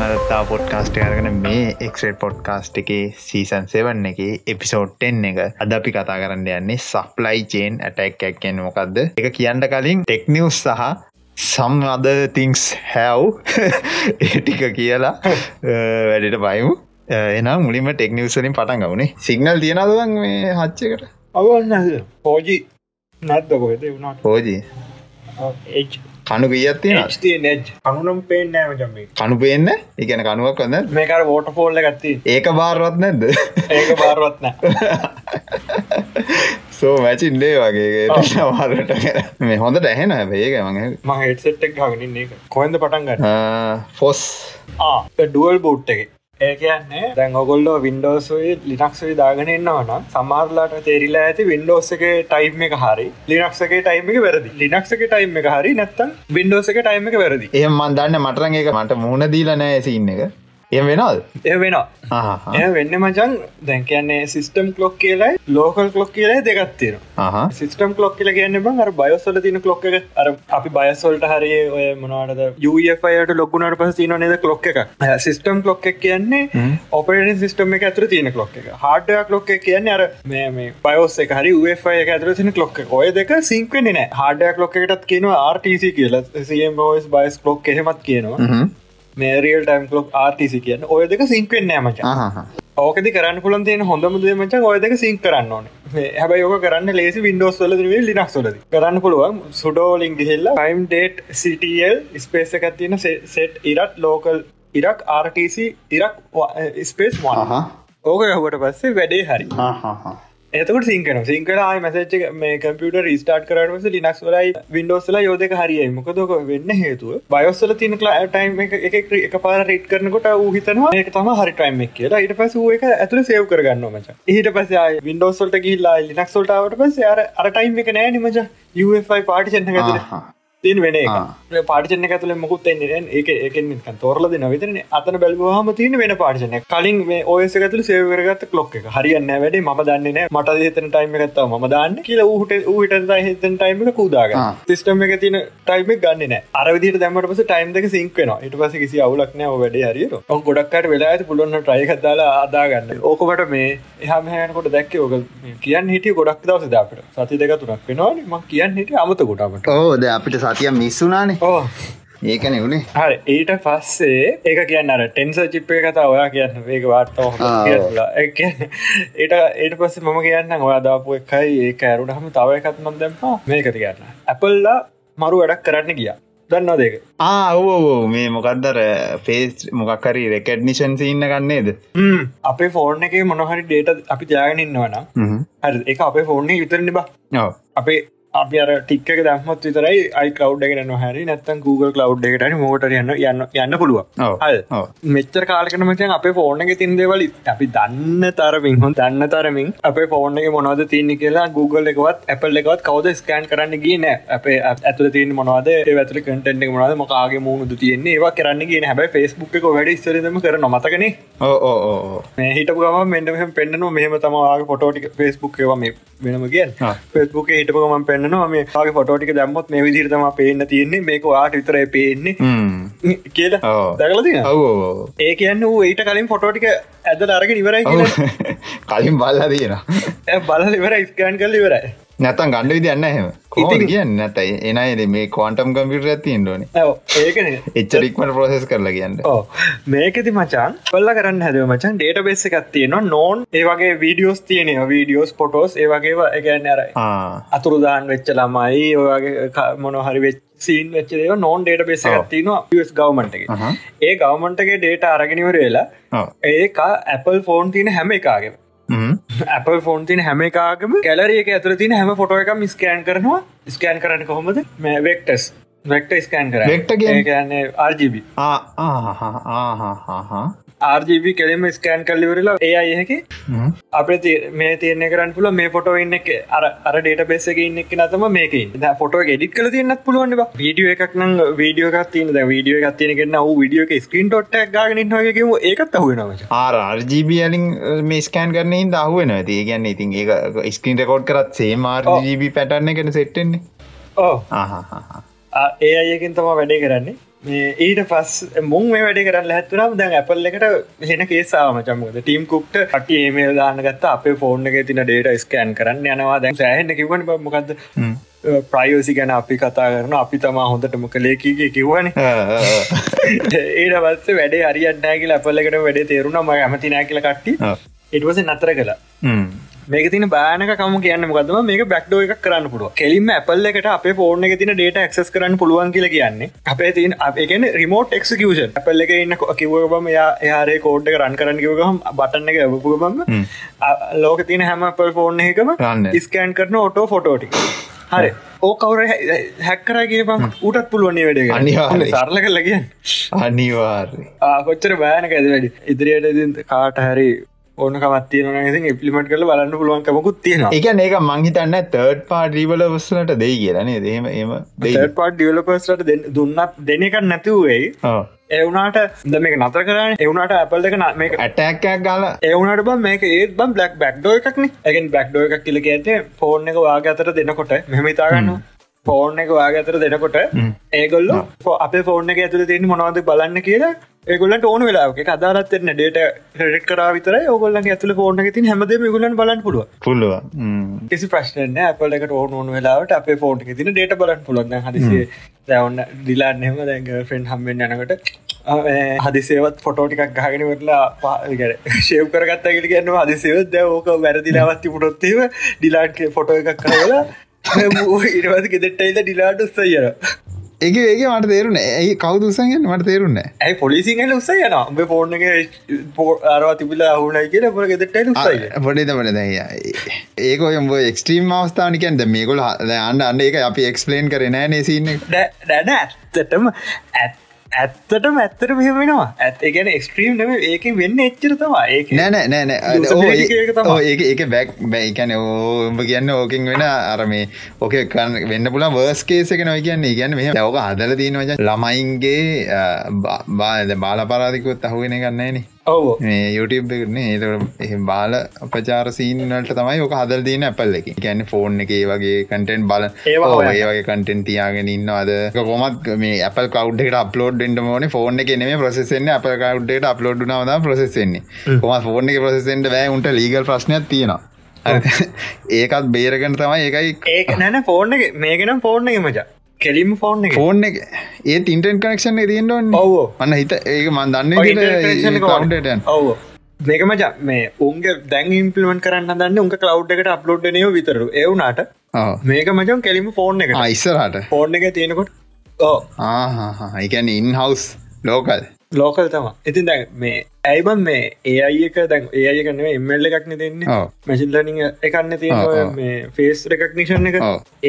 අදත්තා podcast අරගෙන මේ එක්ට podcast එක සීසන් සෙවන්න එක එපිසෝට්ටෙන් එක අද අපි කතා කරන්න යන්නේ සප්ලයි චේන් ඇටැක්කැක් කියෙන් මොකක්ද එක කියන්න කලින් ටෙක්නිවස් සහ සම් අද තිංස් හැව් ඒටික කියලා වැඩට බයිමු. එනම් මුලින්ම ටෙක්නිවසලින් පටන් ගවුණේ සිගනල් තියෙනදන් මේ හච්චකට අවන්න පෝජි නැත්ද කොහෙද? වුණට? පෝජී කණු ගියත්තින නෙජ් අනුනම් පේෙන් නෑම ජම්ම කණු පේන්න? එකන කනුවක් වන්න මේකර වෝට ෆෝල්ල ගත්ති ඒක බාරවත් නැද්ද? ඒක බාරවත්න සෝ මැචින්ඩේ වගේ. සවාරට මේ හොඳ ඇහෙන ඒක මඟ මං හෙටසෙට්ක් ගනින්නේ කොහෙද පටන් ගන්න? ෆොස් ඩුවල් බෝට් එක ඒ කියන්නේ දැන් ඔගොල්ලෝ වින්ඩෝසුයි ලිනක්සයි දාගෙනන්නවන සමාරලාට තේරිලා ඇති වින්ඩෝස් එක ටයිම් එක හරි ලිනක්සගේ ටයිම් එක වැරදි. ලිනක්සක ටයිම් එක හරි නැත්තම් වින්ඩෝස එක ටයිම් එක වැරදි. ඒ මන්දන්න මටරන් එක මට මුණ දීලා නෑ සින්න එක එ වෙනල් ඒ වෙනවා. එය වෙන්න මචන් දැන් කියන්නේ සිිස්ටම් කලොක් කියලයි ලෝකල් කලොක් කියලයි දෙගත්තිර සිිස්ටම් කලොක් කියල කියන්න බං අර බයස්සල තින කලොක් එක. අර අපි බයස්වල්ට හරි ඔය මොනවාට යුයට ලොකුණට පස තින නද කලොක් එක? සිිස්ටම් කලොක් එක කියන්නේ ඔපරට සිිටම එක ඇතුර තියන කලොක් එක. හාඩ කලොක් එක කියන්නේ අර මේ පයෝස් එක හරි උය එක ඇතුර තින කලොක් ඔය දෙක සිංකවෙන්නේ නෑ හාඩ කලොක් එකටත් කියනවා RTC කියලා. සම්ස් බයිස් කලොක් එහෙමත් කියනවා මේරියල් ටයිම් ලොක් ආර්ටිසි කියන්න. ඔය දෙක සිංකෙන් නෑමච ඕකද කරන්න පුළන් තියෙන හොඳම දෙමච ඔය දෙක සිං කරන්න ඕන. හැබ යෝක කරන්න ලේසි වින්ඩෝස් වල ලිනක් සොලද කරන්න පුළුවන් සුඩෝලින් ගිහිල්ල ටයිම් ඩේට් සිටල් ස්පේස එකත් තියෙන සෙට් ඉරත් ලෝකල් ඉරක් ආර්ටසි ඉරක් ස්පේස් වා ඕක යහුවට පස්සේ වැඩේ හරි එතකට සිංකන සිංකරයි මසච් මේ කම්පියට රිස්ටාට කරටස ලිනක්ස් වලයි වින්ඩෝස්ල යෝදක හරියි මොකදක වෙන්න හේතුව බයස්සල තින කලා ටයිම් එක එක පාර රේට් කරනකොට ඌහිතනවා එක තම හරි ටයිම් එක කියලා. ඊට පස එක ඇතුළ සයව කරගන්න මච. ඊට පස වින්ඩෝස්ල්ට ගිල්ලා ලිනක් සොල්ටාවට පස අර අර ටයිම් එක නෑ නිමච UFI පාටිචන්න ඇතුළ තින් වෙන පාටිචන ඇතුල මුකුත් ඒක ඒකෙන් තොරලද නවිතරන අතන බැලවාහම තියන වෙන පාටිචන කලින් ඔයස ඇතුල සේවරගත් ලොක් එක. හරියන්න වැඩ. ම දන්න මට හිතන ටයිම එකත්තාව ම දාන්න කියල ඌහට ඌහිට හිතන ටයිම එක කූදාග සිස්ටම එක තින ටයිම ගන්න අරවිදිට දැමට පස ටයිම් දෙක සිංකන ඉට පස කිසි අවුලක්න වැඩ ඔ ගොඩක්කට වෙලා ඇති. පුළුවන් ට්‍රයිකදාලා අදාගන්න ඕකකට මේ එහමහයනකොට දැක්ක ඕක කියන්න හිටිය ගොඩක් දවස දාපට සති දෙක තුනක් වෙනවා ම කියන්න හිට අමත ගොටාමට ඕද අපිට සතිය මිස්සුනානේ ඕ ඒකන වුණේ හරි ඊට පස්සේ ඒක කියන්න අර ටෙන්ස චිප්පේ කතා ඔයා කියන්න ඒක කියලා ඒට ඒට පස්සේ මම කියන්න ඔයා දාපු එකයි ඒක ඇරුට හම තව එකත් මන් දැම්පා මේකති කියන්න. ඇපල්ලා මරු වැඩක් කරන්න ගියා. දන්නවා දෙක ආවෝ මේ මොකක්දර ෆේස් මොකක්කරි රෙකඩ්නිෂන් ඉන්න ගන්නේද අපේ ෆෝර්න එක මොනහරි ඩේට අපි ජාගෙන ඉන්නවන හරි එක අපේ ෆෝර්න විතරන්න බා. අපේ අපි අර ටික්ක දම්මත් විතරයි අයි කව් එකන හැරි නැත්තන් Google කලව් එකට මෝට යන්න යන්න යන්න පුළුව මෙච්චර කාලකන මචන් අපේ ෆෝර්න එක තින් දෙවල අපි දන්න තරමින් හො දන්න තරමින් අපේ ෆෝර්න එක මොනවද තියන්නේ කියලා Google එකවත් Apple එකවත් කවද ස්කෑන් කරන්න ගියන අපේ ඇතුල තියන මොනවද ඇතුල කටෙන්ට මොනද මකාගේ මුණුද තියන්නේ ඒවා කරන්න කියන හැබයි ෆස්බුක් එක වැඩ ස්තරදම කර නොමතකන මේ හිටපු ගම මෙන්නම පෙන්න්නන මෙහම තමවාගේ පොටෝටික ෆස්බුක් ඒවා වෙනම කිය ෆස්බුක් හිටපුගම පෙන්න්න මේ ගේ ෆොටෝටික දැම්මොත් මේ විදිරතම පේන්න තියන්නේ. මේක වාට විතරයි පේන්නේ. කියලා දැකලති ඒ කියන්න වූ ඊට කලින් ෆොටෝටික ඇද අරගෙන ඉවරයි කලින් බල්ල තියෙන බල ඉවර ස්කෑන් කල් ඉවරයි. නැතන් ගණඩ විදි යන්න එහෙම. ඉතින් කියන්න? නැතයි එනයි මේ කෝන්ටම් කම්පිට ඇතින් ඩෝන ඒකන. එච්චරික්මට ප්‍රසෙස් කරලා කියන්න. මේකති මචන් කොල්ල කරන්න හැදව මචන් ඩේට බෙස්ස එකක් තියෙනවා නෝන් ඒවගේ වීඩියෝස් තියනය වීඩියෝස් පොටෝස් ඒවගේ එකගන්න අර අතුරුදාන් වෙච්ච ළමයි ඔයාගේ මොනොහරි වෙච් සීන් වෙච්චේ නෝන් ඩේට බෙස තිනවා ස් ගවමන්ට එක. ඒ ගවමන්ටගේ ඩේට අරගෙනවර වෙලා ඒක Apple ෆෝන් තියන හැම එකාගේ Apple ෆෝන් තින හැම එකගම කැලරියක ඇතුර තින හැම ෆොටෝ එක ස්කෑන් කරනවා. ස්කෑන් කරන්න කොහොමද? මේ වෙක්ටස් වෙක්ට ස්කෑන් කර වෙක්ට කියන්නේ RGB RGB කෙලෙම ස්කෑන් කල්ලිවරලා ඒ අයහකි අප මේ තියන කරන්න පුල මේ පොටෝ ඉන්න අර අර ඩේට බෙස්සක ඉන්න නතම මේක ෆොටෝ ගෙඩික් කල තියන්නත් පුළුවන් වීඩියෝ එකක් නම් වීඩියෝ තියන වීඩියෝ එකක් තියෙන කෙන වූ වීඩියෝ එක ස්ක්‍රීන් ටොට් ගාගෙන හගකම ඒකත් අහුවෙනව ආර්ජීබියලින් මේ ස්කෑන් කරන දහුවෙන ඇති ගැන්න ඉතින් ඒ ස්ක්‍රීන් රකෝඩ් කරත් සේමාර්ජීබි පැටන්න කෙන සෙට්ටෙන්නේ ඕ ඒ අයකින් තම වැඩේ කරන්නේ. ඊට පස් මුන් මේ වැඩි කරන්න හැත්තුනම් දැන් ඇපල් එකට හෙන කේසාම චමකද ටීම් කුක්ට ට ඒමේල් දාන්නගත්ත අපේ ෆෝර්න එක තින ඩේට ස්කෑන් කරන්න යනවා. දැන් සෑහෙන්න කිවන මොකක්ද ප්‍රයෝසි ගැන අපි කතා කරන අපි තමා හොඳටම කලේකීගේ කිව්වන. ඒට පස්ස වැඩේ හරියන්නෑකිල අපල්ලකට වැඩේ තේරුණම ඇමති නෑ කියල කට්ටි ඉටවස නතර කලා මේක තින බානක කම කියන්න මොකදම මේක බැක්්ඩෝ එකක් කරන්න පුළුව කෙලින්ම ඇපල් එකට අපේ ෆෝර්න එක තින ඩේට ක්සස් කරන්න පුළුවන් කියල කියන්නේ අපේ තින් අපේගෙන රිමෝට් එක්කෂන් අපල් එක ඉන්න කිවබම යා එයාරේ කෝඩ් එක රන් කරන්න කිවගහම බටන්න එක ඇවපුගම ලෝක තින හැම පල් ෆෝර්න එකම ස්කෑන් කරන ඔටෝ ෆොටෝටි හරි. ඕ කවර හැක්කරගේ බං උටත් පුළුවන්නේ වැඩ අනිවාර්ය. සරල කල්ලගිය අනිවාර්ය කොච්චර බෑනක ඇද වැඩි. ඉදිරියට කාට හැරි ඕන කමත්තියන ති ඉපලිමට කල බලන්න පුළුවන්කමකුත් තියෙනවා. එක ඒක මංහිතන්න තර්ඩ් පාට රීවල වස්සලට දෙයි කියලනේ දේම එම තර්ඩ් පාට ඩියලපස්ලට දුන්නත් දෙනකක් නැතිවයි එවුනාට ද මේක නතර කරන්න එවුනාට ඇපල් එක මේ ඇටැක්කයක් ගාල එවුනට බ මේක ඒත් බම් බ්ලක් බක්්ඩෝ එකක්න එකෙන් බක්්ඩෝ එකක් කියල ඇතේ ෆෝර්න එක වාගේ අතර දෙන්නකොට මෙමතාගන්න ෆෝර්න එක වාගේ අතර දෙනකොට ඒගොල්ල අප ෆෝර්න එක ඇතුළ තියන්න මොනවද බලන්න කියලා ඒගොලට ඕන වෙලාක අදාරත්න්න ඩේට රෙඩ් කර විතර ඔගොල්ලගේ ඇතුල ෆෝර්න ති හැමද ගලන් බලන්න පුළුව පුළුව කිසි ප්‍රශ්න අපලට ඕන ඕන වෙලාට අපේ ෆෝර්ට තින ඩේට බලන්න පුලන්න හදිසේ දැවන්න දිලාන්නම දැන්ග ෆෙන්න් හම්බෙන් යනකට හදිසේවත් ෆොටෝටිකක් ගහගෙන වෙටලා ශේව් කරගත්ත ගල කියන්න හදිසේවත් දැ ඕක වැරදිලාවත්ති පුටොත්තේව ඩිලාට් ෆොටෝ එකක් කරලා ඉරවද ගෙදෙට්ටයිද ඩිලාට උත්සයර ඒක ඒක මට තේරුණ. ඇයි කවුදුසගෙන් මට තේරුන්න ඇයි පොලිසිගල උස යන උඹ ෆෝර්න අරවා තිබිල හුනයි කිය පොර ගෙදට පොඩි තමට දැ ඒක ඔයම්බ එක්ස්ට්‍රීම් අවස්ථානිකන්ද මේකොල අන්න අන්න ඒක අපි එක්ස්පලේන් කර නෑ නේසින්න දැන ඇත්තටම ඇත් ඇත්තටම ඇත්තට මෙහ වෙනවා. ඇත් ගැන එක්ස්ට්‍රීම් නම ඒක වෙන්න එච්චර තවා ඒ නෑ නෑ නෑ ඒක ඒක බැක් බැයිකැන ඕඹ කියන්න ඕකින් වෙන අර මේ ඕක වෙන්න පුලා වර්ස් කේසක නොයි කියන්නේ. ගැන්න මෙහ ලවක අදල තියෙනවජ ළමයින්ගේ බාද බාල පරාධිකුත් අහුවෙන ගන්නේනේ ඔව මේ YouTube එකනේ ඒතකොට එහෙම බාල අපචාර සීන් වලට තමයි ඔක හදලා තියෙන Apple එකේ. ඒ කියන්නේ ෆෝන් එකේ වගේ ඔව් හොයන්න. ඒ වගේ කන්ටෙන්ට් තියාගෙන ඉන්නවද? ඒක කොහොමත් මේ cloud එකට අප්ලෝඩ් වෙන්න ඕනේ ෆෝන් එකේ වෙන්නේ Apple cloud එකට අප්ලෝඩ් ප්‍රොසෙස් වෙන්නේ. කොහොමත් ෆෝන් එකේ ප්‍රොසෙස් වෙන්න බෑ උන්ට ලීගල් ප්‍රශ්නයක් තියෙනවා. ඒකත් බේරගෙන තමයි ඒකයි ඒක නැන ෆෝර්න එක මේකනම් ෆෝර්න එක මචා කෙලිම එක? ෆෝන් එක. ඒ ඉන්ටන් කනෙක්ෂන් තියෙන්න. ඔව් මන්න හිත ඒක මන් දන්න ඔව්, මේක මචා මේ උන්ගේ දැන් ඉම්පලිමෙන්ට් කරන්න දන්න උන්ක කලව් එකට අප්ලෝඩ් නයෝ විතරු එවුනාට ඔව්. මේක මචන් කෙලිම ෆෝර්න එක ආ ඉස්සරහට. ෆෝර්න එක තියෙනකොට ඕ ආහා ඒ කියන්නේ ඉන් හවුස් ලෝකල්. ලෝකල් තම ඉතින් දැන් මේ ඇයිබන් මේ ඒ අයක දැන් ඒ අය කන්න එමල්ල එකක්න දෙන්නේ. මැසිල්ලනිං එකන්න තියෙන. මේ ෆේස් රෙකක්නිෂන් එක.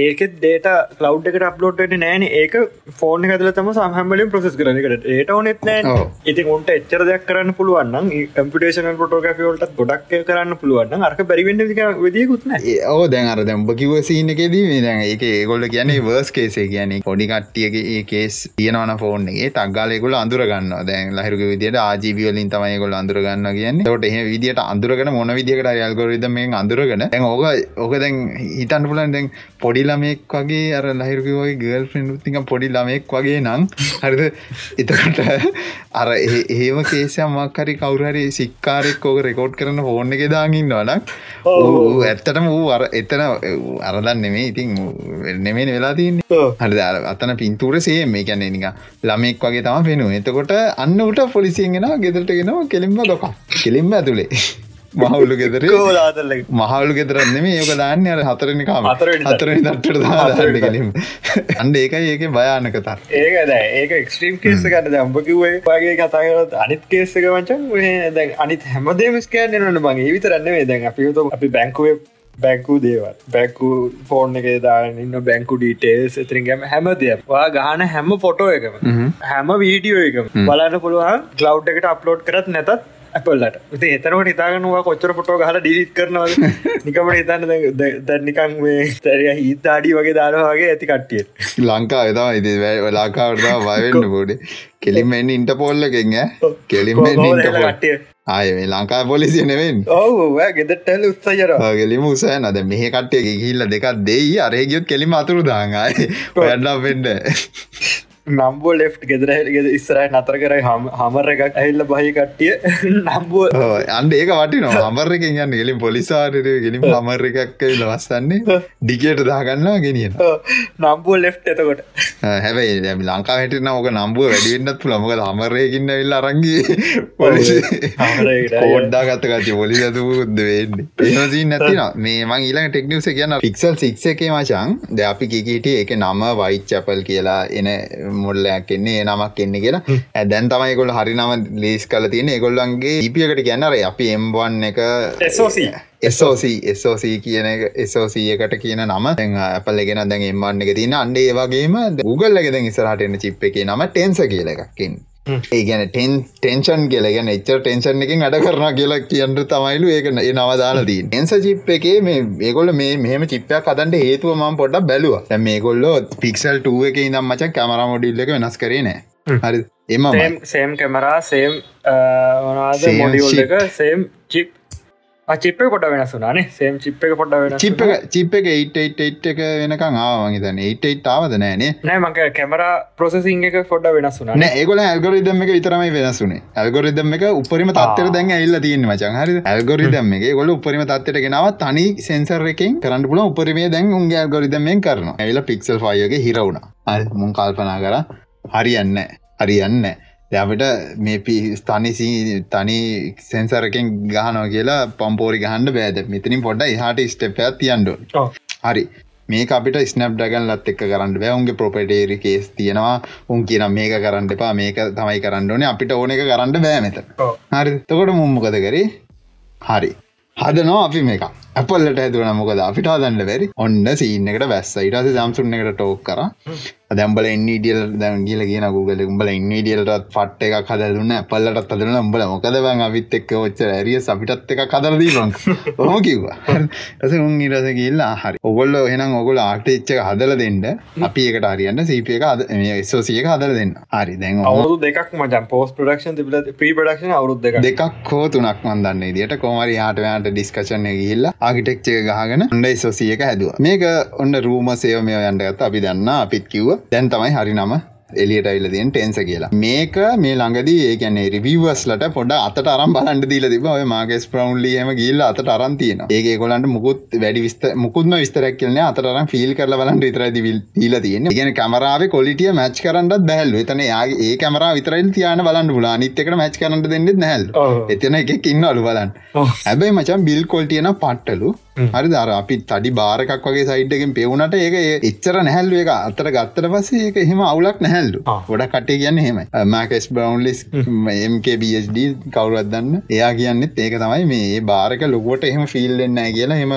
ඒකෙත් ඩේට කලව් එකට අප්ලෝඩ්ට නෑන ඒක ෆෝර්න ඇදල තම සහමලින් ප්‍රසෙස් කරනකට ඒට ඕනෙත් නෑ. ඉතින් උන්ට එච්චර දෙයක් කරන්න පුළුවන්න කම්පිටේෂන පොටෝග්‍රෆියෝල්ට ගොඩක් කරන්න පුළුවන්න අර්ක බැරිවෙන්න විදියකුත්න ඒ ඕ දැන් අර දැම්ඹ කිව සීන එකෙදී මේ දැන් ඒක ඒගොල්ල කියන්නේ වර්ස් කේසේ කියන්නේ පොඩි කට්ටියගේ ඒ කේස් තියෙනවන ෆෝන් එකේ. ටක්ගාලෙකුල අඳුරගන්න දැන් ලහිරුක විදියට ආජීවියලින් තමයි ගොල් අඳුරගන්න කියන්නේ. ට එහ විදිට අඳුරගෙන මොන විදිකට අල්ගොරිදමෙන් අඳුරගෙන දැන් ඕක ඕක දැන් හිතන්න පුලන් දැන් පොඩි ළමෙක් වගේ අර ලහිරුකවගේ ගල් තික පොඩි ළමෙක් වගේ නම් හරිද? එතකට අර ඒම කේසයක් හරි කවුරහරි සික්කාරෙක් ඕක රෙකෝඩ් කරන ෆෝන් එක දාගන්නවනම් ඌ ඇත්තටම වූ අර එතන අරදන්න නෙමේ ඉතින් නෙමේ වෙලා තියන්නේ. හරි අතන පින්තූර සේ මේ කැනෙ නික ළමෙක් වගේ තම පෙනු එතකොට අන්න උට පොලිසියෙන්ගෙන ගෙදරටගෙනවා කෙලින්ම දොක. කෙලින්ම ඇතුළේ මහවුලු ගෙදර. මහවුලු ගෙදරන්නෙම ඒක දාන්න අර හතරනිකාම තට්ට දාන්න කෙලින් අන්ඩ ඒකයි ඒක භයානකතර ඒක ඒක එක්ස්ට්‍රීම් කේස ගන්න දම්පකිවේ වගේ කතාකරත් අනිත් කේසක වචන් දැන් අනිත් හැමදේම ස්කෑන්නනට මගේ විතරන්නේ දැන් අපිතු අපි බැංකුවේ බැංකු දේවල්. බැංකු ෆෝර්න් එක දාන්න ඉන්න බැංකු ඩීටේල්ස් එතරින්ගම හැම දෙයක් වා ගහන හැම ෆොටෝ එකම හැම. වීඩියෝ එකම බලන්න පුළුවන් කලව් එකට අප්ලෝඩ් කරත් නැතත් ඇපල්ලට ති එතනට හිතාගනවා කොච්චර පොටෝ හල ඩිලිත් කරනවද? නිකමට හිතන්න දැන්නිකන් මේ තැරිය හිත අඩි වගේ දානවාගේ ඇති කට්ටිය ලංකා වෙතම ඉති ලාකාවටා වයවෙන්න පොඩි. කෙලින්ම ඉන්ට පොල්ලකෙන් කෙලින්ම ඉන්ට පොල් කට්ටිය ආය මේ ලංකා පොලිසිය නෙවෙන් ඔව ගෙදටැල් උත්සජර ගෙලිම උසෑන අද මෙහ කට්ටය ගිහිල්ල දෙකක් දෙයි අරේගියොත් කෙලිම අතුරු දාඟයි වැඩ්ඩම් පෙන්ඩ නම්බෝ ලෙෆ් ගෙදරහගේ ඉස්සරයි නතර කරයි හම හමර එකක් ඇහිල්ල බහි කට්ටිය නම්බුව. අන්ඩ ඒක වටි නො හමර එක යන්න එලින් පොලිසාරය ගෙලින් හමර එකක් ලවස්සන්නේ ඩිගට දාගන්නවා ගෙනිය නම්බුව ලෙෆ් එතකොට. හැබයි දැම ලංකා හැටන ඕක නම්බුව වැඩිවෙන්නත් පුළමක හමරයකින්න වෙල්ල අරංගේ පොලිසි ඕඩ්ඩා ගත්තකච්චි පොලි ඇතුද වෙන්න. ඒමසී නැතින මේ මං ඊළඟ ටෙක්නිවස කියන්න පික්සල් සික්ස එකේ මචන් ද අපි කිකට එක නම වයි් චපල් කියලා එන මුල්ලයක් එන්නේ නමක් එන්න කියලා. ඇදැන් තමයිකොල් හරි නම ලේස් කල තියෙන එකොල්ලන්ගේ ඉපියකට කියන්නර අපි එම්බන් එක එසෝසී SOC SOC කියන SOC එකට කියන නම. අපල් ගෙන දැන් එම්මන්න එක තින අන්ඩේ වගේම Google එක දැන් ඉස්සරහට එන්න චිප් එක නම ටෙන්ස කියල එකක්කින් ඒ ගැන ටෙන් ටෙන්ෂන් කියලගෙන එච්ච ටෙන්ෂන් එකින් අඩ කරන කියලා කියන්න තමයිලු ඒක ඒ නවදාලදී එන්ස චිප් එකේ මේ ඒගොල්ල මේ මෙහම චිප්පයක් කදන්ට හේතුව ම පොඩක් බැලුව. මේගොල්ලෝ පික්සල් ටුව එක ඉදම් මචක් කමර මොඩිල්ල එක වෙනස් කරේ නෑ. හරි. එම සේම් කැමරා සේම් වනාද මොඩියල් එක සේම් චිප් චිප්ප කොට වෙනසුනානේ සේම් චිප් එක පොඩ වෙන චිප් චිප් එක ඒට එක වෙනකං ආවගේතන ඒට ආවද නෑනේ නෑ? මක කැමර ප්‍රසසිං එක ොඩ වෙනසුන ඒගොල ඇල්ගොරිදම් එක විතරමයි වෙනසුනේ ඇල්ගොරිදම් එක උපරිම තත්තර දැන් ඇල්ල තියන්න මචන් හරි ඇල්ගොරිදම් එක. ගොල උපරිම තත්තට ගෙනාව තනි සෙන්සර් එකෙන් කරන්න පුල උපරිමේ දැන් උන්ගේ ඇල්ගොරිදම්ෙන් කරන ඇල්ල පික්සල් ෆයගේ හිරවුණ මුන් කල්පනා කර. හරියන්න හරියන්න යමට මේ ස්ථානිසි තනි සෙන්සරකෙන් ගහනෝ කියලා පම්පෝරි ගහන්ඩ බෑද මෙතනින් පොඩ්ඩ එහට ස්ටප්යක් තියන්ඩු හරි. මේ අපිට ස්නප් ඩගන් ලත් එක් කරන්න බැවුන්ගේ ප්‍රොපටේරි කේස් තියෙනවා. උන් කියන මේක කරන්න එපා. මේක තමයි කරන්න ඕනේ. අපිට ඕන එක කරන්න බෑමත හරි තකොට මුම්මකද කරේ? හරි. හදනවා අපි මේක ඇපල්ලට ඇතුවන මොකද? අපිට හදන්න බැරි. ඔන්න සීන්න එකට බැස්ස ඉටස සම්සුන්න එකට ටෝක් කර. දැම්බල ඉන්ඩියල් දැන් කියල කියන ගුගල උඹල ඉන්ඩියල්ටත් පට් එක කදලන්න පල්ලටත් අදරන උඹල මොකදවන් අපිත් එක්ක ඔච්ච ඇරිය අපිටත් එක කදරදී බං හොම. කිව්වා ඇස උන් ඉරස කියල්ලා හරි. ඔගොල්ල එනම් ඔගොල ආටච්චක හදල දෙන්න. අපි එකට හරියන්න සීපය එක අද සෝසියක හදල දෙන්න. හරි දැන් අවුදු දෙකක් මජන් පෝස් ප්‍රඩක්ෂන් තිබල ප්‍රීපඩක්ෂන් අවුත් දෙක දෙකක් හෝ තුනක් මන්දන්න දිට කොමරි හටවයාට ඩිස්කශනය ගිල්ල ආගිටෙක්්චක ගහගෙන ඔන්නයි සෝසියක හැදුව. මේක ඔන්න රූම සේව මේ යන්ටගත් අපි දන්න අපිත් කිව්ව. දැන් තමයි හරි නම එලියට අයිලදෙන් ටෙන්ස කියලා. මේක මේ ළඟදී ඒකැන්නේ රිවවස්ලට පොඩ අත අරම් බලන්ට දීල තිබ ඔය මාගස් ප්‍රවන්්ලියම ගිල්ල අත අරන් තියෙන ඒ කොලන්ට මුකුත් වැඩි විස්ත මුකුත්ම විස්තරක් කියලන අතරම් ෆිල් කරල බලන්ට විතරයි දීල තියෙන ගෙන කමරාව කොලිටිය මච් කරන්නත් බැහල් එතන යාගේ ඒ කමර විතරයිල් තියන බලන්න පුලා නිත්තකට මච් කරන්නට දෙන්නෙත් නැල් එතන එක ඉන්න අලු බලන්න. හැබැයි මචන් බිල් කොල්ටියන පට්ටලු හරි දර අපි තඩි බාරකක් වගේ සයිඩ්ඩකින් පෙවුණට ඒක එච්චර නැහැල්ලු. එක අතර ගත්තර පසේ ඒක එහෙම අවුලක් නැහැල්ලු. ගොඩ කටේ කියන්න හෙම. මකස් බ්‍රවන්ලිස් MKBD කවුරත්දන්න එයා කියන්නෙත් ඒක තමයි මේ බාරක ලොකොට එහෙම ෆිල්ලෙන්න කියලා හෙම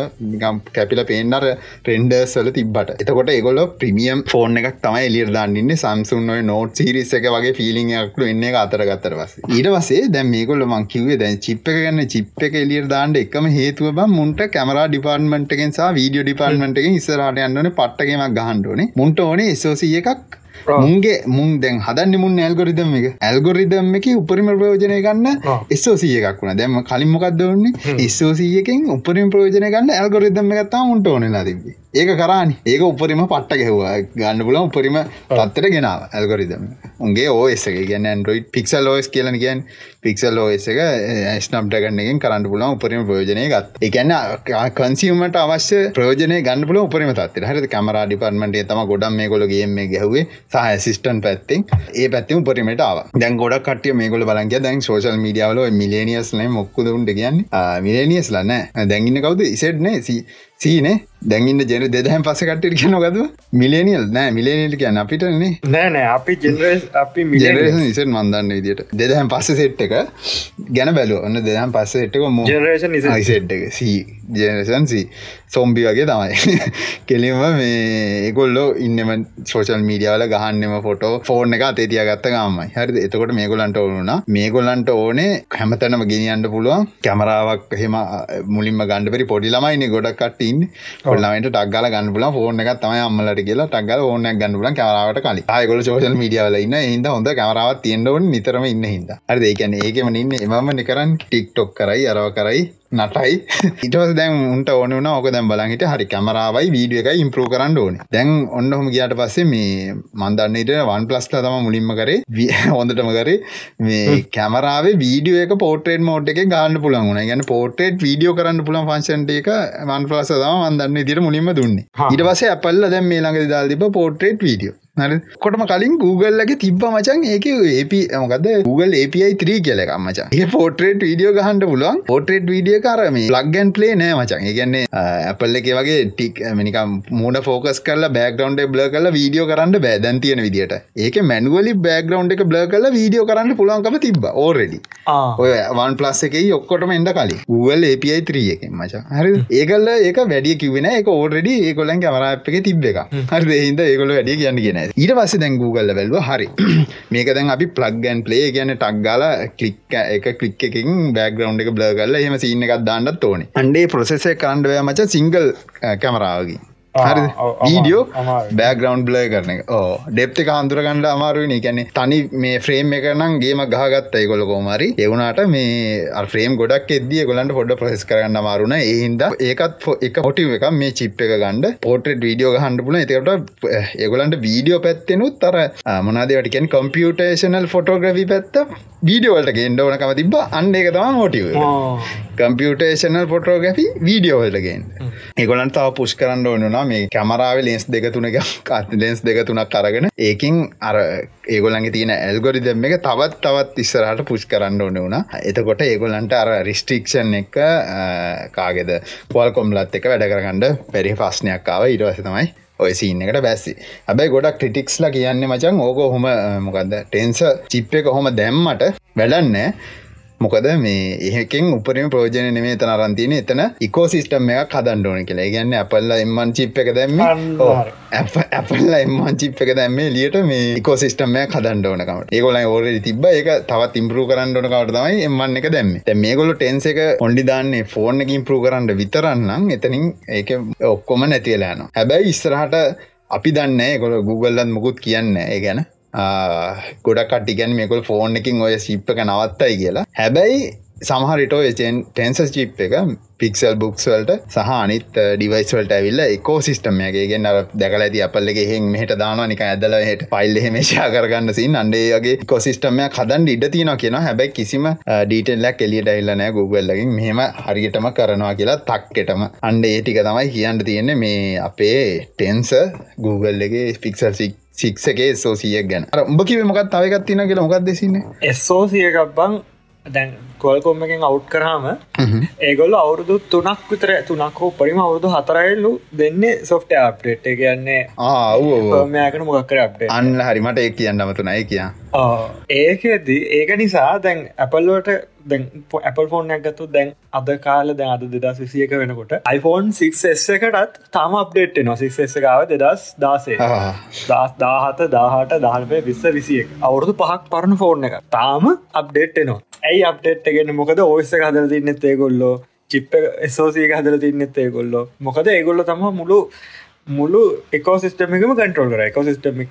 කැපිල පේන්නර ටෙන්ඩර්ස්වල තිබට එතකොට එගොල ප්‍රමියම් ෆෝන් එකක් තමයි එලියර් දන්නන්න සම්සුන් නෝට් සිරිස එක වගේ ෆිලිං එකක්ලු එන්න එක අතර ගත්තර පස ඊට වසේ දැම් මේකොල්ල මංකිවේ දැන් චිප්ප ගන්න චිප් එක එලියර් දාන්ට එකම හේතුව බම් මුන්ට කැමරා ඩිපාර්ට්මන්ට්ගෙන් සහ වීඩියෝ ඩිපාර්ට්මන්ට්ගෙන් ඉස්සරහට යන්නන පට්ටගේමක් ගහන්ඩෝනේ මුන්ට ඕනේ සෝසිය එකක්. මුන්ගේ මුන් දැන් හදන්න මුන් ඇල්ගොරිදම් එක. ඇල්ගොරිදම් එක උපරිම ප්‍රයෝජනය ගන්න එස්සෝසිය එකක් වුණ. දැම කලින් මොකක්ද ඔන්නේ එස්සෝසියකින් උපරිම ප්‍රයෝජනය ගන්න ඇල්ගොරිදම් එකත්තා මුන්ට ඕනෙලා තිබේ ඒක කරානි. ඒක උපරිම පට්ට ගැහවා. ගන්න පුල උපරිම තත්තර ගෙනාව ඇල්ගොරිදම් උන්ගේ ඕස් එක. ගැන ඇන්ඩරෝයිඩ් පික්සල් ලෝස් කියලන කියන් පික්සල් ලෝස් එක eh, ස්නප් ඩගන්නකින් කරන්න පුලන් උපරිම ප්‍රයෝජනය ගත් එකන්න කන්සිීමට අවශ්‍ය ප්‍රයෝජනය ගන්න පුල උපරිම තත්තර හරි කමර ඩිපර්මට තම ගොඩම් මේ කොලගේ මේ ගැහවේ. සහ සිිස්ටන් පැත්තිෙන්. ඒ පැත්තිම උපරිමට ආව. දැන් ගොඩ කටිය මේ කොල බලන්ගේ දැන් සෝශල් මිඩියාවල මිලේනියස්ලන මොක්කුදුන්ට කියන්න? මිලේනියස් ලන්න දැන්ගන්න කවුද? ඉසෙට්නේ සීනේ. දැන්ඉන්න ජන දෙදහම් පස කටට කියනොකද මිලේනියල් නෑ මිලේනිට කියන්න අපිටන්නේ නෑනෑ අපි ජෙනරස් අපි නිසට මන්දන්න විදිට දෙදහම් පස්ස සෙට් එක ගැන බැලුව. ඔන්න දෙදහම් පස්ස එට්ක ම ජනරේෂන් සෙට් එක. ජනසන් සොම්බි වගේ තමයි. කෙලිම මේ ඒගොල්ලෝ ඉන්නම සෝෂල් මීඩියාවල ගහන්නම ෆොටෝ ෆෝර්න එක අතේතිය ගත්ත ගමයි. හරි එතකොට මේගොලන්ට ඕනුනා මේගොල්ලන්ට ඕනේ හැමතැනම ගෙනියන්ට පුළුවන්. කැමරාවක් හෙම මුලින්ම ගණඩපරි පොඩි ළමයින්න ගොඩක් කටඉන්න ොල්ලමට ටක්ගල ගන්න පුල ෆෝර්න එක තම අම්මලට කියලා ටක්ගල ඕන ගන්න පුලන් කමරාවට කලි ආයකොල සෝෂල් මඩියාවල ඉන්න. හිද හොඳ කමරාවත් තියෙන්ඩවන් නිතරම ඉන්න හිද අර ඒකැන ඒකම ඉන්න. එමම නිකරන් ටික්ටොක් කරයි අරව කරයි නටයි. ඉටවස් දැන් උන්ට ඕන වන ඕක දැම් බලහිට හරි කැමරාවයි වීඩිය එක ඉම්පරෝ කරන්න ඕන. දැන් ඔන්න හොම ගියට පස්සේ මේ මන්දන්නට වන් පලස්ලා තම මුලින්ම කරේ. හොඳටම කරේ. මේ කැමරාවේ වීඩියෝ එක පෝට්‍රේට් මෝට් එක ගන්න පුළන් වුණ. ගැන පෝට්‍රේට් වීඩියෝ කරන්න පුළන් ෆංශන්ට එක වන් පලස තම මන්දන්න දිර මුලින්ම දුන්නේ. ඉට පසේ අපල්ල දැම් මේ ළඟ දාල්දිප පෝට්‍රේට් වීඩියෝ කොටම කලින් Googleලගේ තිබ්බ මචන් ඒක AP මොකද Google API 3 කියලක මචන් ඒ පෝට්‍රේට් වීඩියෝ ගහන්ට පුළුවන්. පෝට්‍රේට් වීඩිය කරම ලක්ගන් පලේ නෑ මචන් ඒගන්නේ ඇපල්ල එක වගේ ටික් මනිකම් මූඩ ෆෝකස් කල බෑග්‍රවන්් බ්ල කල වීඩියෝ කරන්න බෑදැන් තියෙන විදිට ඒක මැනුවලි බෑග්‍රවන්් එක බ්ල කල වීඩියෝ කරන්න පුළුවන්කම තිබ ඕරෙඩි ඔය වන් පලස් එක ඔක්කොටම එඩ කලින්. Google API 3 එක මචා. හරි ඒකල්ල ඒක වැඩිය කිවෙන එක ඕඩඩි ඒකොලන් කමරාප් එක තිබ්බ එක හරි හිද ඒකොල වැඩිය කියන්න කියෙන ඊට පස්සේ දැන් Google බැලුව හරි. මේක දැන් අපි ප්ලග් ඇන් ප්ලේ කියන ටක් ගාලා ක්ලික් එක ක්ලික් එකකින් බෑග්‍රවුන්් එක බ්ලර් කරලා එහෙම සීන් එකක් දාන්නත් ඕනේ. අන්ඩේ ප්‍රොසෙස් එක කරන්න බෑ මචං සිංගල් කැමරාවකින් හරි වීඩියෝ බෑග්‍රවන්් බ්ලය කරන ඕ ඩෙප්ති කාන්දුරගන්නඩ අමාරුවනි කැනෙ තනි මේ ෆ්‍රේම් එක නම් ගේම ගහගත්ත එකොල කෝමරි එවුණට මේ ෆ්‍රේම් ගොඩක් එද්දිය ගොලන්ට පොඩ ප්‍රෙස් කරන්න අමාරුණ ඒහින්ද ඒකත් එක පොටි එක මේ චිප් එක ගණඩ පෝට්‍රෙට් වීඩියෝ ගහන්ඩ පුල එතකට ඒගොලන්ට වීඩියෝ පැත්තෙනුත් තර මනාදවටකෙන් කම්පියුටේෂනල් ෆොටෝග්‍රවි පැත්ත වීඩියෝවලට ගෙන්ඩ ඕනකම තිබ අන්න එක. තම මොටිව කම්පියුටේෂනල් ෆොටෝග්‍රි වීඩියෝවලටගෙන් ඒගොලන් තාව පුෂ් කරන්න ඕනුනා මේ කැමරාව ලෙන්ස් දෙක තුනක කත් ලෙන්ස් දෙක තුනක් කරගෙන ඒකින් අර ඒගොලන්ගේ තියෙන ඇල්ගොරි දෙම එක තවත් තවත් ඉස්සරහට පුෂ් කරන්න ඕන වුණ. එතකොට ඒගොලන්ට අර රිස්ට්‍රික්ෂන් එක කාගෙද? පොල් කොම්ලත් එක වැඩ කරගන්නඩ පැරි පස්්නයක්කාව ඉරවස තමයි ඔය සීන එකට බැස්සි. ඇබැයි ගොඩක් ක්‍රටික්ස්ලා කියන්නේ මචන් ඕක හොම මොකක්ද ටෙන්ස චිප් එක හොම දැම්මට වැඩන්නේ මොකද මේ ඒකෙන් උපරම ප්‍රෝජන නෙමේ තන අරන්තින එතන ඉකෝ සිිස්ටම් එකක් හදන්න ඕන කියලා. ගැන්න අපල්ල එම්මන් චිප් එක දැම්ම. ඇපල්ල එම්මන් චිප් එක දැම්මේ ලියට මේ ඉකෝ සිිස්ටම්මයක් හදන්න ඕනකමට ඒගොල ඕර තිබ එක තවත් ඉම්පරු කරන්න ඕන කවට තමයි එම්මන් එක දැම්ම. මේගොල ටෙන්ස එක පොඩි දාන්නේ ෆෝර්න එක ඉම්පරු කරන්න විතරන්නම් එතනින් ඒක ඔක්කොම නැතිවෙලාන හැබැයි ඉස්සරහට අපි දන්න ගොල Googleලත් මුකුත් කියන්න ඒ ගැන ගොඩක් කටිගැන් මේකොල් ෆෝන් එකින් ඔය සිප් එක නවත්තයි කියලා. හැබැයි සමහරිටෝ එචෙන් ටෙන්සස් චිප් එක පික්සල් බුක්ස්වල්ට සහ අනිත් ඩිවයිස්වලට ඇවිල්ල එකෝ. සිිටම්යගේ ගෙන දැකල ඇති අපල්ලගේ හෙන් මෙහට දාන නික ඇදල හට පයිල් හෙමේශා කරගන්න සින් අන්ඩේගේ කොසිිස්ටම්මයක් හදන් ඉඩ තියන කියෙන හැබැයි කිසිම ඩීටෙල්ලක් එලියට ඇල්ලනෑ Googleලගින් මෙහෙම හරිගටම කරනවා කියලා තක්කෙටම අන්ඩ ඒටික තමයි කියන්න තියෙන්නේ මේ අපේ ටෙන්ස Googleගේ පික්සල් සික් සික්සගේ සෝසියක් ගැන. උඹ කිව මොකත් තවකත් තින කියලා මොකක් දෙසින්න එස්සෝසියකක් බං දැන් කොල්කොම් එකෙන් අවුට් කරාම ඒගොල්ල අවුරුදු තුනක් විතර තුනක් හෝ පරිම අවුරුදු හතරයිල්ලු දෙන්නේ සොෆ්ට අප්‍රේට් කියන්නේ ආමයකන මොකක්කර අපේ අන්න හරිමට ඒ කියන්න අමතුනයි කිය. ඒකදී ඒක නිසා දැන් ඇපල්ලෝට දැන් Apple ෆෝන් ඇගත්තු දැන් අද කාල දැන් අද දෙදස් විසියක වෙනකොට iPhone 6S එකටත් තාම අප්ඩේට් නො 6S එකාව දෙදස් දාසේ දස් දාහත දාහට දාහපේ විස්ස විසියෙක්. අවුරුදු පහක් පරණ ෆෝන් එක තාම අප්ඩේට් නවා ඇයි අප්ඩේට් එකගෙන මොකද ඕස්ස හදල තින්නෙත් ඒගොල්ලෝ. චිප්ප එසෝසියක හදල තින්නෙත් ඒගොල්ලෝ. මොකද ඒගොල්ල තම මුළු මුළු එකෝසිස්ටමකම කටරල්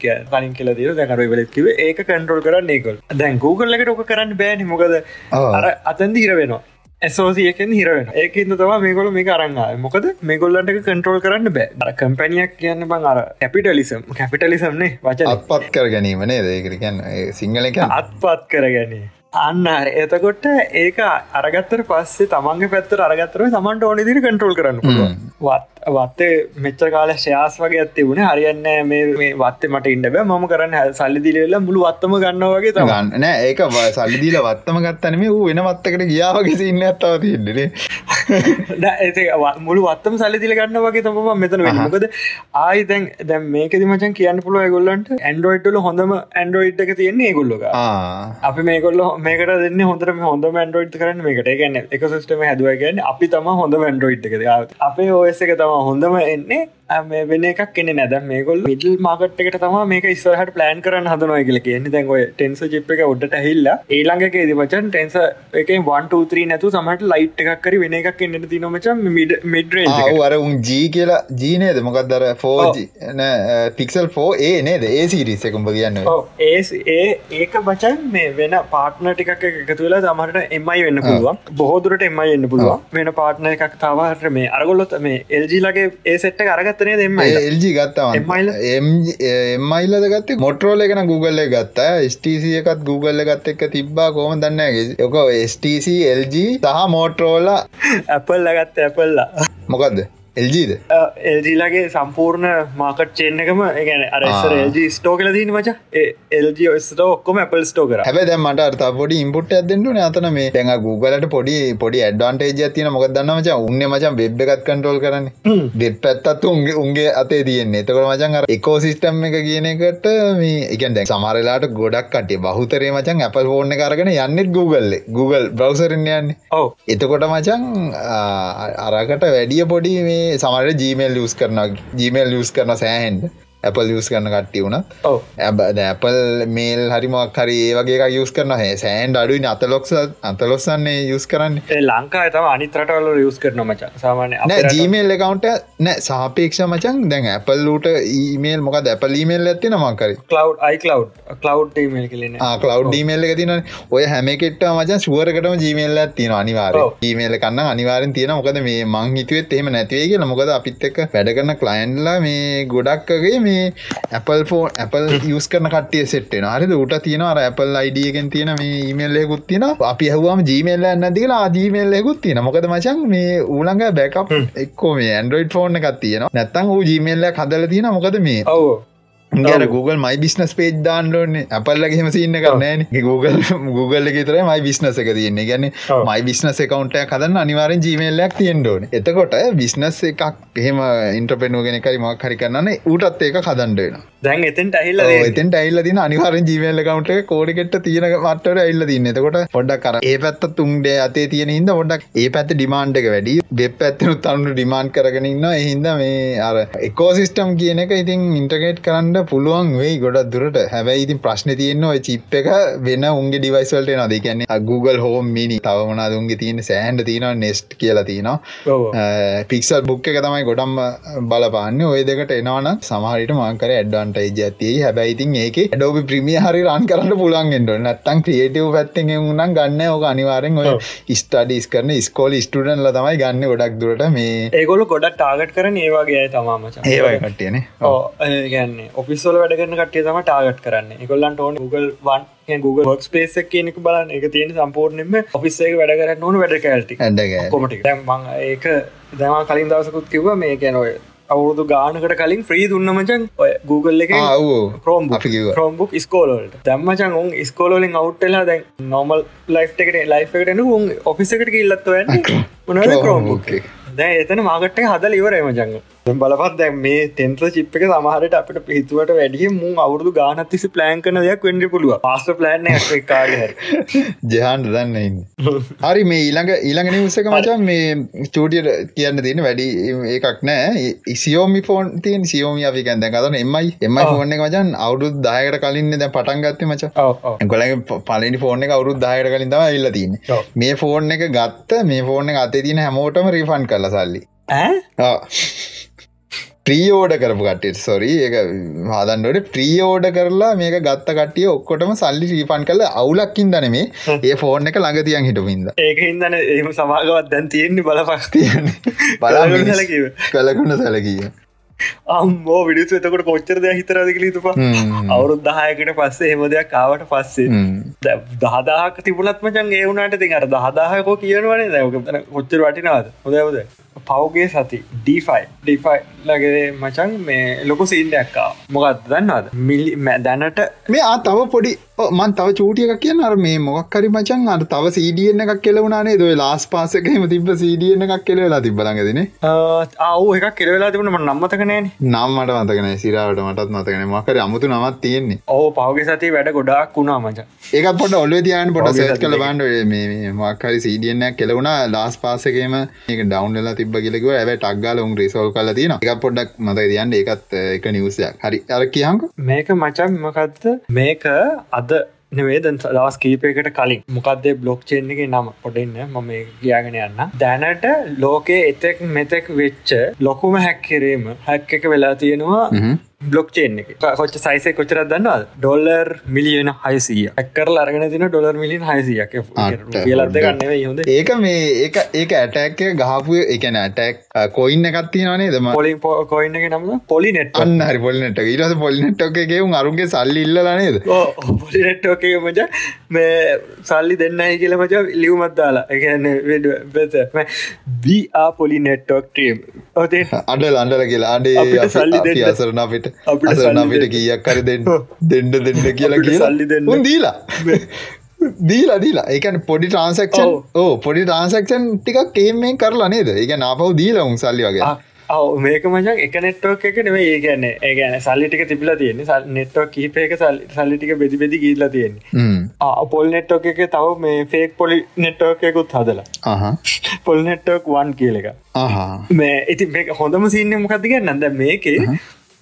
කිය කලින් කියල දීර දැකර වෙලකිව ඒක කටරල් කරන්න ඒකොල් දැන් ගූගල්ලකට ඕක කරන්න බෑනි. මොකද අතන්ද හිර වෙනවා. ඇසෝසියකෙන් හිරවෙන ඒකන්ද තවා මේගොල මේ අරන්න මොකද මේගොල්ලන්ට කටරෝල් කරන්න බෑ. අර කම්පැනියක් කියන්න බං අර කැපිටලිසම් කැපිටලිසම්නේ වච අත්පත් කර ගැනීමනේ දේකර කියන්න සිංහල එක අත්පත් කර ගැනී අන්න එතකොට ඒක අරගත්තර පස්සේ තමන්ගේ පැත්තර අරගත්තර තමන්ට ඕනි දිරි කටරෝල් කරන්න වත් වත්තේ මෙච්ච කාල ශයාස් වගේ ඇත්තේ වුණ. හරියන්න මේ වත්තේ මට ඉන්න බෑ. මම කරන්න හැ සල්ලිදිලවෙල්ල මුළු වත්තම ගන්න වගේ තමන්න ඒක සල්ලිදිල වත්තම ගත්තනම වූ වෙන වත්තකට ගියාවගේ ඉන්න ඇත්තාව තියන්නේ මුළු වත්තම සල්ලිදිල ගන්න වගේ තම මෙතන වෙනකොද ආයි දැන් දැම් මේක දිමචන් කියන්න පුළුව ගොල්ලන්ට ඇන්ඩරෝයිට්ල හොඳම ඇන්ඩරෝයිට් එක තියෙන්නේ ගොල්ලොක අපි මේකොල්ල මේකට දෙන්න හොඳරම හොඳ මන්ඩරෝයිට් කරන්න මේකට. ගැන්න එක සිස්ටම හැදුව ගැන්න අපි තම හොඳ මන්ඩරෝයිට් එක අපේ ඔස එක තම හොඳම එන්නේ වෙන එකක් කෙන නැද මේකොල් මිටල් මාකට් එකට තම මේක ඉස්සරහට ප්ලෑන් කරන්න හදනොය කියල කියන්නේ. දැන් ඔය ටෙන්ස චිප් එක උඩට හිල්ල ඒළඟක දිමචන් ටෙන්ස එක වන්ටූත්‍රී නැතු සමට ලයිට් එකක්කර වෙන එකක් එන්නට තිනොමච මිඩ මිඩ්‍රේ අර උන් ජී කියලා ජීනේද මොකක්දර four G Pixel four A නේද? ඒ සිරිස එකුම්ඹ කියන්න. ඒ ඒ ඒක බචන් මේ වෙන පාට්න ටිකක් එකතු වෙලා තමට එමයි වෙන්න පුළුවන්. බොහෝදුරට එමයි එන්න පුළුවන්. වෙන පාට්න එකක් තවහට මේ අරගොල්ලොත් මේ එල්ජිලගේ ඒ සෙට්ට අරගත්තනේ දෙම එල්ජි ගත්තා එම්මයිල්ලද ගත්තේ මොටරෝල එකන Google ගත්තා. ස්ටC එකත් Google ගත්ත එක තිබ්බා කෝම දන්නගේ යොක ස්ටC එල්ජ සහ මෝටරෝල ඇපල් ලගත්ත ඇපල්ලා මොකක්ද එල්ජීද එල්ජීලගේ සම්පූර්ණ මාකට් චෙන් එකම ගැන අරස්සර එල්ජී ස්ටෝ කල දීන මච. එල්ජ ස්ට ඔක්කොම පල් ස්ටෝ කර. හැබ දැමට අර්ත පොඩි ඉම්පුට් ඇදෙන්ට අතන මේ දැන් ගූගලට පොඩි පොඩි ඇඩ්වාන්ටේජ තියන මොක දන්න මච? උන්න මචන් වෙබ් එකත් කටෝල් කරන්න. ඩෙත් පැත්තත් උන්ගේ උන්ගේ අතේ තියන්නේ. එතකට මචන් අර එකෝසිිස්ටම් එක කියන එකට මේ එකන් දැ සමරලාට ගොඩක් කටේ බහුතරේ මචන් Apple ෆෝර්න කරගෙන යන්නෙත් Google Google බ්‍රවසරන්න යන්නේ. ඔව. එතකොට මචන් අරකට වැඩිය පොඩි මේ සමට ජීමල් ලියස් කරන ජීමල් ලියස් කරන සෑහන්ඩ Apple යස් කරන කට්ටි වුණ Apple මේල් හරිමක් හරි වගේ යස් කරන හැ සෑන්ඩ අඩුයි අතලොක්ස අතලොස්සන්නේ යස් කරන්න. ලංකා තම අනිතරටවල යස් කරන මච. සාමානය ජීමේල් එකකවන්ට නෑ සාපේක්ෂ මචන් දැන් Appleලට ඊමේල් මොක Apple ඊමේල් ඇති නමකරි කලව් මේල් එක තින ඔය හැමකෙට මචන් සුවරකටම ජීමේල් ඇතින අනිවාර ඊමේල් කන්න අනිවාරෙන් තියෙන මොකද මේ මං හිතුවත් එහෙම නැතිවේ කියලා. මොකද අපිත් එක්ක වැඩ කරන කලයින්ලා මේ ගොඩක්ගේ මේ මේ Apple ෆෝන් Apple යස් කරන කටිය සෙට්න හරි උට තියෙන අර Apple අයිඩියගෙන් තියෙන මේ ඉමල්ලෙකුත් තින අපි හවම ජීමල්ල නැදිලා ආජීමල්ලෙකුත් තියෙන මොකද මචන් මේ ඌළඟ බැකප් එක්කෝ මේ ඇන්ඩරෝයිඩ් ෆෝර්න එකක් තියෙන නැත්තං වූ ජීමල්ල හදල තියෙන මොකද මේ ඔව ගැන Google මයි බිස්නස් පේජ් දාන්නන්නේ අපල්ලගේ හෙම සින්න කරන්නන Google Google තර මයි බිස්නස එක තියන්නේ. ගැන මයි බිස්නස කකවන්ට කදන්න අනිවාරෙන් ජීමල්ලයක් තියෙන්ඩෝන එතකොට බිස්නස් එකක් එහෙම ඉන්ට්‍රපෙනුවගෙන කරි මක් හරි කරන්න ඌටත් ඒක කදන්ඩෙන දැන් එතෙන්ට ඇහිල්ල එතෙන්ට ඇල්ල දින අනිවාරෙන් ජීමල්ල කවන්ට කෝඩිගෙට තියෙන මටට ඇල්ල තින්න එතකොට පොඩක් කර ඒ පැත්ත තුන්ඩේ අතේ තියෙන හිද ොඩක් ඒ පැත්ත ඩිමාන්්ඩ එක වැඩි. වෙබ් ඇත්තනු තරුණු ඩිමාන්් කරගෙනන්න එහින්ද මේ අර එකෝසිිස්ටම් කියන එක ඉතින් ඉන්ටගේට් කරන්න පුළුවන් වෙයි ගොඩක් දුරට. හැබැයි ඉතින් ප්‍රශ්න තියෙන්න ඔය චිප් එක වෙන උන්ගේ ඩිවයිස්වල්ට නද කියන්නේ Google හෝම් මිනි තවමනා දුන්ගේ තියෙන සෑහන්ඩ තියෙනවා නෙස්ට් කියලා තියෙනවා. පික්සල් බුක් එක තමයි ගොඩම් බලපාන්න. ඔය දෙකට එනවන සමහරිට මාකර ඇඩ්වන්ට ජතිය හැබැයිතින් ඒක ඩෝබි ප්‍රමිය හරි රන් කරන්න පුළන්ගෙන්ට නත්තන් ක්‍රියටව පැත්තෙන් උන්නන් ගන්න. ඕක අනිවාරෙන් ඔය ස්ටඩිස් කරන ස්කෝල ස්ටඩන්ල තමයි ගන්න ගොඩක් දුරට. මේ ඒගොලු ගොඩක් ටාගට් කරන ඒවාගේ තමාමච ඒවයි කට්ටියන. ඕ ගැන්නේ ඔෆිස්වල වැඩගන්න කටේ තම ටාගට් කරන්න. එකොල්ලන්ට ඕන Google වන් Google වක් පේස කියනෙක බලන්න. එක තියෙන සම්පූර්ණයම ඔෆිස්සේ වැඩ කරන්න ඕන වැඩ කෑල්ටි කොමටි දැම් ඒක දැම කලින් දවසකුත් කිව්ව මේ කැනොය අවුරුදු ගානකට කලින් ්‍රී දුන්නමචන් ඔය Google එක ප්‍රෝම් ප්‍රෝම්බුක් ස්කෝලට දැම්මචන් උන් ස්කෝලින් අවට්ටලා දැන් නොමල් ලයි් එකට ලයි් එකටන උන් ඔෆිස එකට ඉල්ලත්ව මොනද කරෝම්බුක් දැ එතන මාගට්ට හදල ඉවරම ජංග බලපත් දැ මේ තෙන්ත්‍ර චිප් එක සමහරට අපට පිහිතුවට වැඩිය මු අවුරදු ගානත්තිසි ප්ලෑන් කන දෙයක් වෙන්ඩ පුළුව පස්ස ප්ලෑන් ජහන්ට දන්න හරි මේ ඊළඟ ඊළඟ නිවසක මචන් මේ චූටියට කියන්න තියෙන වැඩි එකක් නෑ. ඉසිෝමි ෆෝන් තියන් සියෝමි අපි ගැන්ද කතන එමයි එම ෆෝන මචන් අවුරුදු දායකට කලින් දැ පටන් ගත්ත මච. ගොල පලනි ෆෝන එක අවුරුදු දායකට කලින් තම ඉල්ල තින්න මේ ෆෝන් එක ගත්ත මේ ෆෝන එක අතේ තින හැමෝටම රිෆන් කල සල්ලි ප්‍රියෝඩ කරපු කටට සොරි එක හදන්නට ප්‍රියෝඩ කරලා මේක ගත්ත කටිය ඔක්කොටම සල්ලි රීපන් කල අවුලක්කින් දනමේ ඒ ෆෝර්න එක ළඟතියන් හිටමින්ද ඒක හිදන එම සමාගවත් දැන් තියෙන්නේ බලපක් තියන බලා සැලකිව කලකුණ සැලකිය අම්මෝ විඩිස එතකොට කොච්චර දෙයක් හිතරද කළ තුපා අවුරුත් දහයකට පස්සේ හෙම දෙයක් කාවට පස්සේ දහදාහක තිබුණත්මචන් ඒ වුණට තින් අර දහදාහකෝ කියනවනේ. දැක කොච්චර වටිනාද හොදවද පවගේ සති ඩීෆයි ඩිෆයි ලගේ මචන් මේ ලොකු සිල්ඩක්කා මොකත් දන්නවාද? මිලි දැනට මේ තව පොඩි මන් තව චූටියක් කියන අර මේ මොක්කරි මචන් අර තව සීඩියෙන් එකක් කෙලවුණනේ දොයි ලාස් පාසකම තිබ සීඩියෙන් එකක් කෙලවෙලා තිබලඟදන ආව එක කෙලවෙලා තිබුණම නම්මතකනෑ නම්මට මතකන සිරාවට මටත් මතකන මකර අමුතු නමත් තියෙන්නේ. ඕ පවගේ සති වැඩ ගොඩක් වුණා මච. ඒක පොට ඔල්ල තියන් පොට සත් කල බන්ඩ මේ මක්කරි සීඩියන්නයක් කෙලවුණා ලාස් පාසකේම ඒක ඩවන්් වෙලා තිබ කියලක ඇැ ටක්ගල උන් රිසෝල් කල තින එක පොඩ්ඩක් මත තියන්න ඒකත් එක නිවසයක් හරි. අර කියහක. මේක මචන් මකත්ත මේක අද නෙවේද දවස් කීපයකට කලින්. මොකක්දේ බ්ලොක් චේන් එක නම? පොඩන්න මම ගියාගෙන යන්න. දැනට ලෝකයේ එතෙක් මෙතෙක් වෙච්ච ලොකුම හැක්කිරීම හැක් එක වෙලා තියෙනවා බ්ලොක් චේන් එක කොච්ච සයිසේ කොචරත් දන්නවා ඩොල්ලර් මිලියන හයිසිය. ඇක්කරල අරගෙන තින ඩොලර් මිලියන් හයිසියක්. කියලද ගන්න හොඳ. ඒක මේ ඒක ඒක ඇටැක්ක ගහපු එකන ඇටැක් කොයින්න එකත්තිනනේ දම පොලින් කොයින්න එක නම පොලිනෙට් අන්න හරි පොලිනට ඉරස පොලිනෙට්ගේ උන් අරුන්ගේ සල්ලි ඉල්ලනේද පොලිනෙට්ෝකේ මච මේ සල්ලි දෙන්නයි කියල මච ලියවමත් දාලා. එකන්න වෙත. බා පොලි නෙට්ටෝක් ට්‍රියම් ඔතේ අඩ අන්ඩල කියලා. අඩේ සල්ලි අසරන අපිට. අපිට අපිට කීයක් කර දෙන්න. දෙන්න දෙන්න කියලා කිය සල්ලි දෙන්න. දීලා. දීලා දීලා. ඒකන පොඩි ට්‍රන්සක්ෂන් ඕ පොඩි ට්‍රන්සක්ෂන් ටිකක් කේමෙන් කරලා නේද? ඒක නාපව දීලා උන් සල්ලි වගේ ඔව මේක මචන් එක නෙට්ටෝක් එක නෙවේ ඒ ගැන්න ඒ ගැන සල්ලිටික තිබිලා තියෙන්නේ. සල් නෙට්ටෝක් කීපයක සල්ලිටික බෙදි බෙදි ගීලා තියෙන්නේ. පොල් නෙට්ටෝක එක තව මේ ෆේක් පොලි නෙට්ටෝකයකුත් හදලා. පොල් නෙට්ටෝක් වන් කියල එක මේ ඉති හොඳම සින්න මොකක්දිග නද මේකේ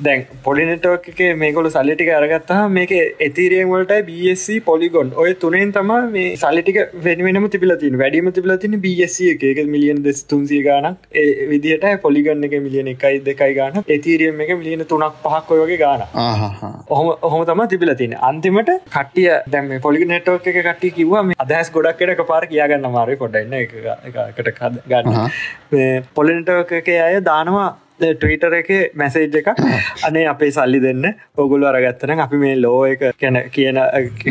දැන් පොලිනටෝක එක මේකොල සල්ලිටික අරගත්තා මේක එතිරියෙන් වලට බSC පොලිගොන් ඔය තුනෙන් තම මේ සල්ලිටික වෙනම තිබිලතින් වැඩීම තිබිලතින බSC එක. මිලියන් දෙස් තුන්සිය ගානක් විදිහට පොලිගන්න එක මිලියන එකයි දෙකයි ගාන එතිරියම් එක මිලියන තුනක් පහක් ඔයගේ ගාන ඔහොම ඔහොම තම තිබිලතින අන්තිමට කටිය දැම පොලිගනටෝක එක කට්ටි කිවවා අදහස් ගොඩක්කට පාර කියගන්න මාරය කොඩන්න එකට ගන්න. පොලිනටෝක අය දානවා ට්‍රීටර එක මැසේජ් එක අනේ අපේ සල්ලි දෙන්න. ඔගුල අරගත්තන අපි මේ ලෝ එක කැන කියන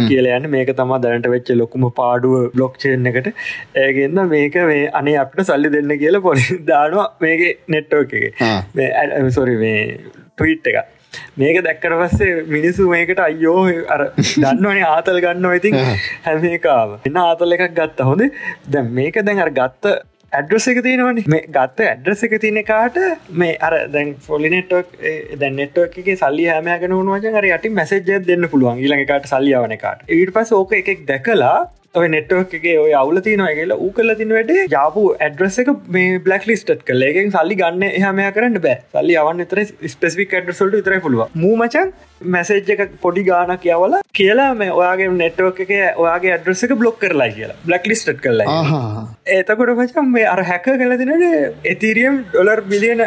කියලයන්න මේක තම දැනට වෙච්ච ලොකුම පාඩුව බ්ලොක් චේන් එකට. ඒගෙන්ද මේක මේ අනේ අපට සල්ලි දෙන්න කියලා පොලි දානවා මේක නෙට්ටෝ එක. සොරි මේ ට්‍රීට් එක මේක දැක්කට පස්සේ මිනිස්සු මේකට අයෝ අර දන්නවනේ ආතල් ගන්න ඉතින් හැමකාව එන්න ආතල එකක් ගත්ත. හොඳ? දැ මේක දැන් අර ගත්ත ඇඩ්‍රස් එක තියෙනවනි. මේ ගත්ත ඇඩ්‍රස් එක තියෙන කාට මේ අර දැන් ෆොලිනෙට්ක් දැ නෙට්ක් එක සල්ලි හමයගෙන උනුවජ අර යට මැසේජය දෙන්න පුළුවන්. ඊළඟකාට සල්ලියාවන කාට ඊට පස් ඕක එකෙක් දැකලා ඔය නෙට්වර්ක්ගේ ඔය අවුල තියනවා කියලා ඌ කල්ල තින වැඩ ජාපු ඇඩ්‍රස් එක මේ බ්ලක් ලිස්ට් කල එකෙන් සල්ලි ගන්න එහමය කරන්න බෑ. සල්ලි අවන්න තර ස්පෙසිික් ඇඩ්‍රසල්ට විතර පුළුව මූමචන් මැසේජ් එක පොඩි ගානක් යවල කියලා මේ ඔයාගේ නෙට්වර්ක් එක ඔයාගේ ඇඩ්‍රස එක බ්ලොක් කරලා කියලා. බ්ලක් ලිස්ට් කරලා ඒතකොට මචන් මේ අර හැක කල තිනට එතිරියම් ඩොලර් බිලියන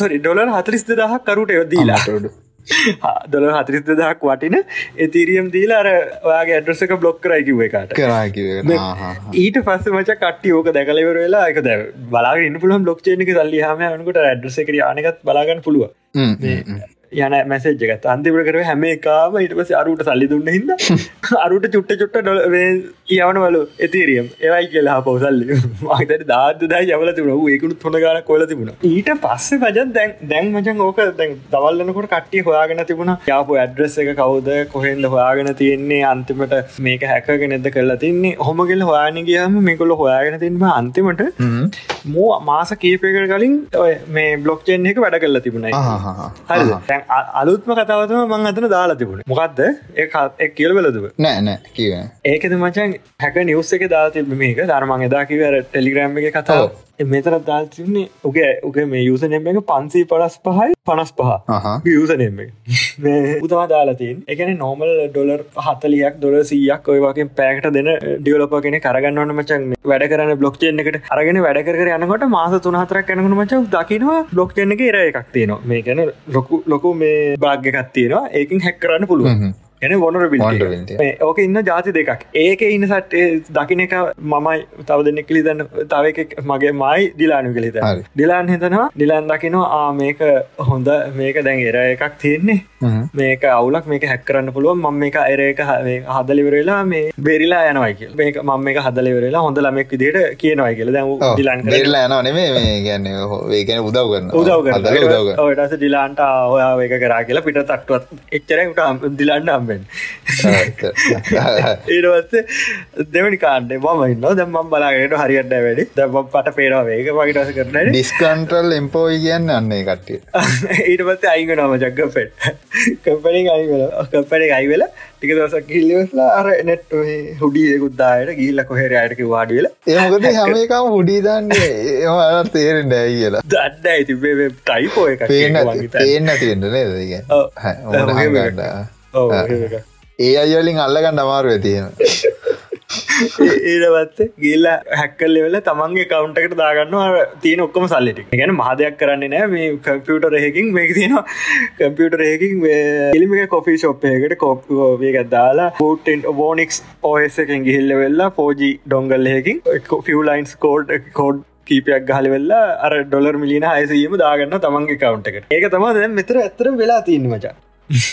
සොරි ඩොලර් හතරිස්ද දහක් කරුට යොදීලාටඩු දොල හතරිස්ත දහක් වටින එතිරියම් දීලා අර ඔයාගේ ඇඩ්‍රසක බ්ලොක් කරයිකිව එකට ඊට පස්ස මච කට්ටි ඕක දැකලවර වෙලා එක දැ බලාගෙන පුළන් බ්ලොක් චේනක සල්ලි හම යනකට ඇඩ්‍රසක යනකත් බලාගන්න පුළුව යන මැසේජ්ගත් අන්තිපට කර හැම එකකාම ඉට පස අරුට සල්ලි දුන්න හිද අරුට චුට්ට චුට්ට ඩොල යවනවලු එතේරියම් ඒවයි කියලා පවසල්ලි මතට දාද දා යවල තිබුණ. ඒකුණු හොඳ ගන කොල තිබුණ. ඊට පස්සේ පජන් දැන් දැන් මචන් ඕක දැන් දවල්ලනකොට කට්ටිය හොයාගෙන තිබුණ. යාපු ඇඩ්‍රෙස් එක කවුද කොහෙන්ද හොයාගෙන තියෙන්නේ අන්තිමට මේක හැකගෙන එද කරලා තින්නේ. හොමගෙල් හොයාන ගියම මේකොල හොයාගෙන තින්ම අන්තිමට මූ මාස කීපයකට කලින් මේ බ්ලොක්්චෙන් එක වැඩ කරලා තිබුණයි හරි අලුත්ම කතාවතම මං අතන දාලා තිබුණ. මොකක්ද ඒ කියල වෙලදුව නෑ නෑ කිව ඒකද මචන් හැක නිවස් එක දාලා තිබ මේක. ධර්මන් එදා කිවර ටෙලිග්‍රම් එක කතාව මෙතර දාල්තින්නේ උගේ උගේ මේ යුසනෙම් එක පන්සී පලස් පහයි පනස් පහ යුසනෙම් උතවා දාලාතින් එකන නෝමල් ඩොලර් හතලියක් දොල සීයක් ඔයවාකින් පෑකට දෙන ඩියලප කෙන කරගන්නවන්න මචන් වැඩ කරන බ්ලොක්්චෙන් එකට. අරගෙන වැඩ කර යනකොට මාස තුනහතරක් යනකුණ මච දකිනවා බ්ලොක්්චෙන් එක ඉර එකක් තියෙනවා. මේකන ලොකු ලොකු මේ භාග්‍යකත් තියෙනවා. ඒකින් හැක් කරන්න පුළුවන් එන වොනරබිල් ඕක ඉන්න ජාති දෙකක්. ඒක ඉන්න සට් දකින එක මමයි තව දෙන්නෙක් කලි දන්න තව එක මගේ මයි දිලානු කලිත දිලාන් හිතනවා. දිලන් දකිනවා ආ මේක හොඳ මේක දැන් එර එකක් තියෙන්නේ. මේක අවුලක් මේක හැක්කරන්න පුළුවන්. මම මේක එර එක හදලිවරලා මේ බෙරිලා යනවයි කිය මේක මම මේක හදලිවරලා හොඳ ලමෙක් විදිට කියනවයි කියල. දැ දිලන් කරලා යන නෙමේ මේ ගැන්න ඒකන උදව් කරන්න උදව් ඔටස දිලාන්ට ඔයා ඒක කරා කියලා පිට තට්ටුවත් එච්චරට දිලන්න අම්බ කම්බෙන් ඊටවස්සේ දෙවනි කාණ්ඩේ මම ඉන්න දැම්මම් බලාගට හරියට වැඩි. දැම පට පේනවා වේක වගටස කරන ඩිස්කන්ටල් එම්පෝයි කියන්න අන්නේ කට්ටිය. ඊට පස්සේ අයිග නම ජක්ක පෙට් කම්පනි අයිවල කම්පනි අයිවෙල ටික දසක් කිල්ලවෙලා අර නෙට් හුඩියකුද්දායට ගිල්ල කොහෙර අයටක වාඩිවෙල ඒමකද හැමකම හුඩිදන්නේ ඒවා තේරෙන් ඩෑ කියලා. දන්න ඇති ටයිපෝ එක පේන්න තියෙන්න්න නේද ඒ අයවලින් අල්ලගන්න අමාරුව තියෙන ඊටවත් ගිල්ල හැක්කල් වෙල තමන්ගේ කවුන්ටකට දාගන්න තියෙන ඔක්කම සල්ලිටි ගැන මහදයක් කරන්න නෑ. මේ කම්පියුටර් එකකින් මේ තියෙන කම්පියුටර් එකකින් එලිමික කොෆි ශොප්යකට කෝප්ේ දාලා පූටන් බෝනික්ස් ඕස් එකෙන් ගිහිල්ල වෙල්ලා පෝජි ඩොංගල්ලයකින් ෆියලයින්ස් කෝඩ් කෝඩ් කීපයක් ගහල වෙල්ලා අර ඩොලර් මිලින හයසීම දාගන්න තමන්ගේ කවුන්ට එක ඒක තම දැ මෙතර ඇතර වෙලා තින්න මචා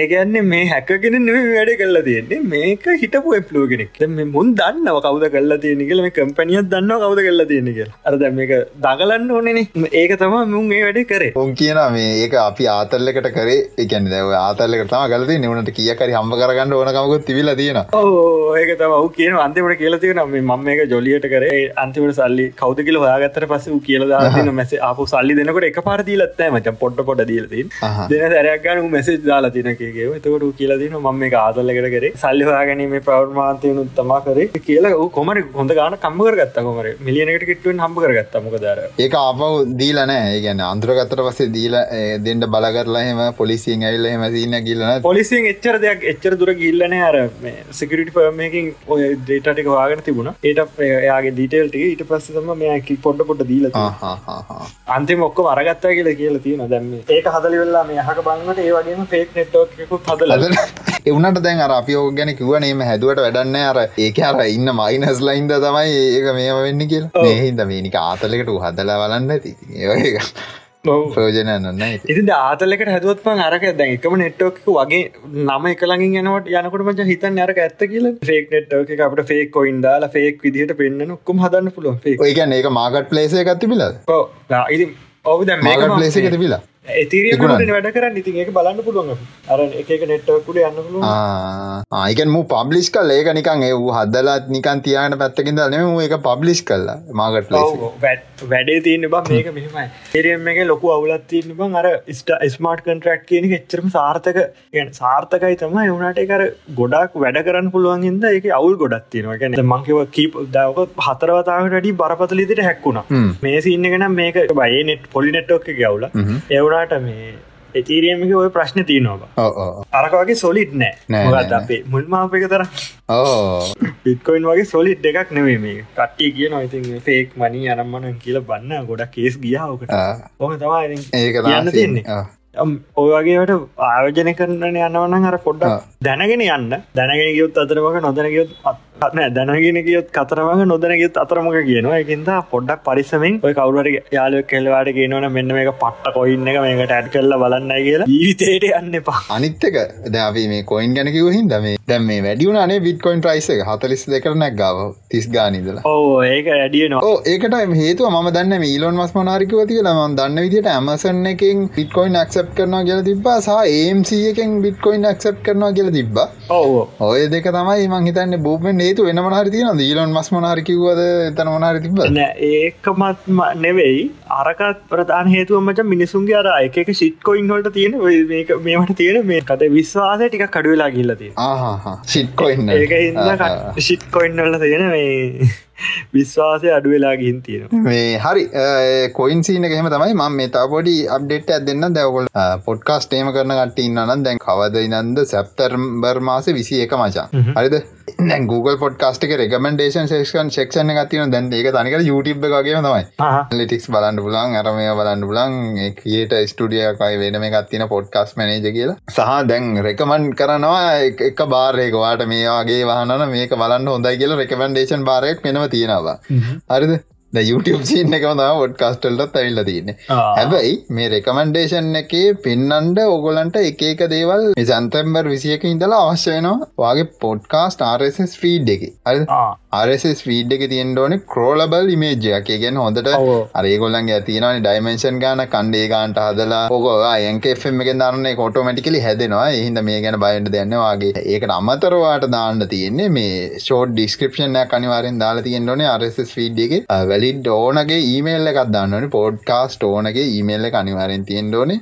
ඒගැන්නේ මේ හැකගෙන වැඩ කල්ලා තියෙන්නේ. මේක හිටපු එප්ලෝ කෙනෙක්. මේ මුන් දන්නව කවද කල්ලා තියෙන කියල මේ කම්පනියත් දන්න කවද කල්ලා තියෙන කිය අර දැ මේක දගලන්න ඕනෙන ඒක තම මුන් ඒ වැඩ කරේ. ඔන් කියන මේ ඒක අපි ආතල්ලකට කරේ. එකැන දැව ආතල්ලක තම ගලති නිවනට කියකරි හම්බ කරගන්න ඕනකමකුත් තිබිල තියෙන ඕ ඒක තම කියන අන්තිමට කියල තියෙන මේ මම මේක ජොලියට කරේ. අන්තිමට සල්ලි කවද කියල හයාගත්තර පස කියලදාන මැස අප සල්ලි දෙනකට එක පාරදීලත්තෑ මච පොට්ට පොට දීලතින් දෙන සැරයක් ගන්න මෙසේ් දාලා තින එකගේ එතකොට කියලදින ම මේ ආදල්ලකට කරේ. සල්ලි හොයාගැනීම ප්‍රවර්මාන්තයනුත් තමා කරේ. කියලා කොමර හොඳ ගාන කම්ම කරගත්ත කොමර මිලියනකට කිටුවෙන් හම්බ කරගත්ත මොකදර ඒක අපව දීලනෑ ගැන අන්ත්‍රගත්තර පසේ දීල දෙන්නට බලකරලාහෙම පොලිසියෙන් ඇල්ල හෙම දීන ගිල්ලන පොලිසියෙන් එච්චර දෙයක් එච්චර දුර ගිල්ලන අර සිකට ෆර්මයකින් ඔය දේටටික වාගෙන තිබුණ. ඒට එයාගේ දීටල්ට ඊට පස්ස තම මේකි පොඩ්ඩ පොට දීල අන්තිම ඔක්ක අරගත්තා කියලා කියලා තියෙන දැම ඒක හදලි වෙල්ලා මේ හක බන්නට ඒ වගේම ෆේක් හදල එවනට දැන් අර අපියෝ ගැන කිවනේම හැදුවට වැඩන්න අර ඒක අර ඉන්න මයිනස්ලයින්ද තමයි ඒක මේම වෙන්න කියලා. මේහින්ද මේනික ආතලකට හදලා බලන්න ඇති. ඒ ප්‍රෝජනයන්න ඉති ආතලකට හැදුවත්ම අරක දැන් එකම නෙට්ෝක වගේ නම එකලඟින් යනවට යනකට මච හිතන් අරක ඇත්ත කියල. ෆේක් නෙට්ෝක අපට ෆේක් කොයින් දාලා ෆේක් විදිහට පෙන්න්න ක්කුම් හදන්න පුළුව ඒ ගැන ඒක මාගට ලේසේ ගත්තිබිල ඉති ඔවු දැ මේක ලේසක තිබිලා ඒතිරිය වැඩ කරන්න. ඉතින් ඒක බලන්න පුළුවන් අර එක නෙට්ටකුඩ යන්න ආයකන් මු පබ්ලිස් කල් ඒක නිකන් ඒ වූ හදලත් නිකන් තියාන පැත්තකින් දනම ඒක පබ්ලිස් කල්ලා මාගට වැඩේ තියන්න බ මේක මෙහමයි. ඒරියම් එක ලොකු අවුලත් තියන්න බං අර ස්ට ස්මාර්ට් කන්ට්‍රක්් කියන එච්චරම සාර්ථක. සාර්ථකයි තම එවුණට එකර ගොඩක් වැඩ කරන්න පුළුවන්ගින්ද ඒක අවුල් ගොඩක් තියෙනවා. ගැන මංකිව කීප දවක හතරවතාවට වැඩි බරපතලිදිට හැක්කුණා. මේ සින්න ගෙන මේක බයි නෙට් පොලි නෙට්ෝක ගවුල එවුණ වුණාට මේ එතීරියමක ඔය ප්‍රශ්න තියනවා අරක වගේ සොලිට් නෑ. මොකත් අපේ මුල්මාපක තර පිටකොයින් වගේ සොලිට් එකක් නෙවේ මේ කට්ටිය කිය නොයිති ෆේක් මනි අනම්මන කියල බන්න. ගොඩක් කේස් ගියාවකට ඕක තමයි ඒක යන්න තියන්නේ. ඔය වගේට ආයෝජන කරන යන්නවන අර පොඩ්ඩක් දැනගෙන යන්න. දැනගෙන ගියොත් අතරමක නොදැන ගියොත් නෑ දැනගෙන කියොත් කතරමක නොදැනගෙත් අතරමක කියනවා. එකින්ද පොඩ්ඩක් පරිසමෙන් ඔය කවුරට යාලුවක් කෙල්ලවාට කියනවන මෙන්න මේක පට්ට කොයින්න එක මේකට ඇඩ් කරල බලන්න කියලා ජීවිතයට යන්න එපා. අනිත්තක දැවී මේ කොයින් ගැනකිව හින්ද මේ දැම් මේ වැඩියුනේ බිට්කොයින් ප්‍රයිස එක හතලිස් දෙකරනක් ගාව තිස් ගානිදල ඕ ඒක ඇඩියන ඕ ඒකට හේතුව ම දන්න ඊලොන් මස් මනාරිකව තිය ලම දන්න විදිට ඇමසන් එකින් පිටකොයින් ක්සප් කරනවා කියල තිබා සහ ඒම්ස එකෙන් බිට්කොයින් ක්සප් කරනවා කියල තිබ්බා. ඔය දෙක තමයි මං හිතන්න බෝපෙන් හේතු වෙන මනහර තියෙන දීලොන් මස් මනාරකිවද එතන මනාර තිබ ඒකමත් නෙවෙයි. අරකත් ප්‍රධාන හේතුවමච මිනිසුන්ගේ අර එක ශිට් කොයින් හොට තියෙන මේමට තියෙන මේ කත විශ්වාසය ටික කඩුවෙලා ගිල්ලති ශිට්කොයින් ඒක ශිට් කොයින්වල්ල තියෙන මේ විශ්වාසය අඩුවෙලා ගින් තියෙන මේ හරි කොයින්සින එහෙම තමයි ම මේ තාපොඩි අප්ඩේට් ඇත් දෙන්න දැවගොල් පොඩ්කාස්ටේම කරන කට ඉන්නන දැන් කවද නන්ද සැප්තරම්බර් මාස විසි එක මචා හරිද Google පොඩ්කාස්ට එක රෙකමෙන්ඩේෂන් ශේෂකන් ශක්ෂණ ගතින දැන් ඒක තනික YouTube එකගේ තමයි. ලිටික්ස් බලන්න පුලන් අරමය බලන්න පුලන් කියට ස්ටඩියකයි වෙන මේ ගත්තින පොඩ්කාස් මනේජ කියලා. සහ දැන් රෙකමන් කරනවා එක බාරයකවාට මේවාගේ වහන මේක බලන්න හොඳයි කියල රෙකමෙන්ඩේෂන් බාරයක් මෙනව තියෙනවා. හරිද YouTube සිීන එකම තම ොඩ් කස්ටල්ලත් ඇවිල්ල තියන්නේ. හැබැයි මේ රෙකමන්ඩේෂන් එකේ පෙන්නන්ඩ ඔගොලන්ට එකක දේවල් සන්තැම්බර් විසියක ඉඳලා අවශ්‍යයනවා වගේ පොඩ්කාස්ට ආරස් ෆීඩ් එක RSS ෆීඩ් එක තියෙන්ඩෝන කරෝලබල් ඉමේජ් එක ගැන හොඳට අරේගොල්ලන්ගේ ඇතිනවනි ඩයිමන්ෂන් ගාන කණ්ඩේ ගාන්ට හදලා. ඕකවා එන්කෙම් එක දන්න කොටෝමටිකලි හැදෙනවා. එහිද මේ ගැන බයින්ට දෙන්නවාගේ ඒකට අමතරවාට දාන්න තියෙන්නේ මේ ෂෝඩ් ඩිස්ක්‍රපෂන් අනිවාරෙන් දාලා තියෙන්න්නනේ RSS ෆීඩ් එක. වැලිඩ් ඕනගේ ඊමේල් එකක් දන්නවන පෝඩ්කාස්ට ඕනගේ ඊමේල් එක අනිවාරෙන් තියෙන්ඩෝනේ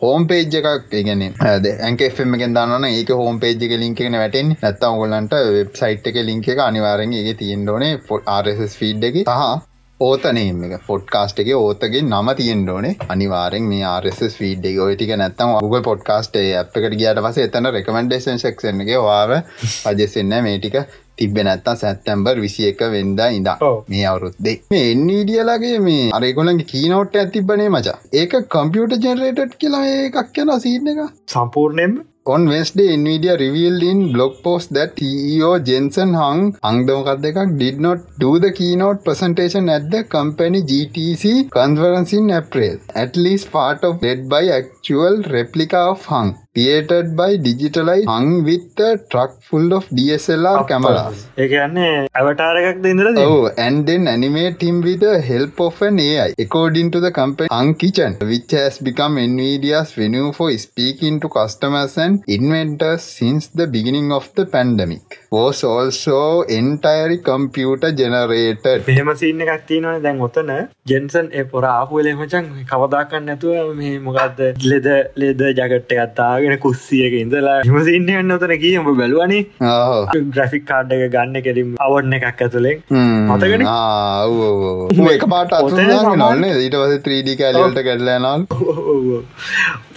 හෝම් පේජ් එකක් ඉගෙන ඇන්කෙම එක දන්න ඒක හෝම් පේජ් එක ලින්කෙන වැටෙන් නැත්තම් ගොලන්ට වෙබ්සයිට් එක ලින්ක එක අනිවාරෙන් ඒ තියෙන්ඩෝනේ ෆොට් RSS ෆීඩ් එක සහ ඕතනේම එක. පොඩ්කාස්ට් එක ඕතගේ නම තියෙන් ඕනේ. අනිවාරෙන් මේ RSS ෆීඩ් එක. ඔය ටික නැත්තම් Google පොඩ්කාස්ට් අප් එකට ගියාට පස්සේ එතන රෙකමෙන්ඩේෂන් සෙක්ෂන් එකේ ඔයාව සජෙස්ට් මේ ටික තිබ්බ නැත්තම් සැප්තැම්බර් 21 වෙනිදා ඉඳන්. මේ අවුරුද්දේ. මේ Nvidia මේ අර ඒගොල්ලන්ගේ කීනෝට් එකක් තිබ්බනේ මචං. ඒක කම්පියුටර් ජෙනරේටඩ් කියලා එකක් යනවා සීන් එක. සම්පූර්ණයෙන්ම On Wednesday, Nvidia revealed in blog post that CEO Jensen Hung did not do the keynote presentation at the company GTC conference in April. At least part of led by actual replica of Hung. Created by digitalize hung with a truck full of DSLR cameras. Oh, and then animate him with the help of an AI. According to the company Hung Kitchen, which has become Nvidia's venue for speaking to customers and inventors since the beginning of the pandemic, was also entirely computer generated. මෙහෙම scene එකක් තියෙනවනේ දැන් ඔතන. ජෙන්සන් ඒ පොර ආපු වෙලේ මචං කවදාකවත් නැතුව මේ මොකද්ද ලෙද ලෙද ජැකට් එකක් දාගෙන දාගෙන කුස්සියක ඉඳලා හිමසින්න යන්න ඔතන කිය උඹ බැලුවනේ. ග්‍රෆික් කාඩ් එක ගන්න කෙලින් අවඩ්න එකක් ඇතුළෙන් මතගෙන එක පාට නොන්න ඊට පස 3D කෑලට කැඩලනල්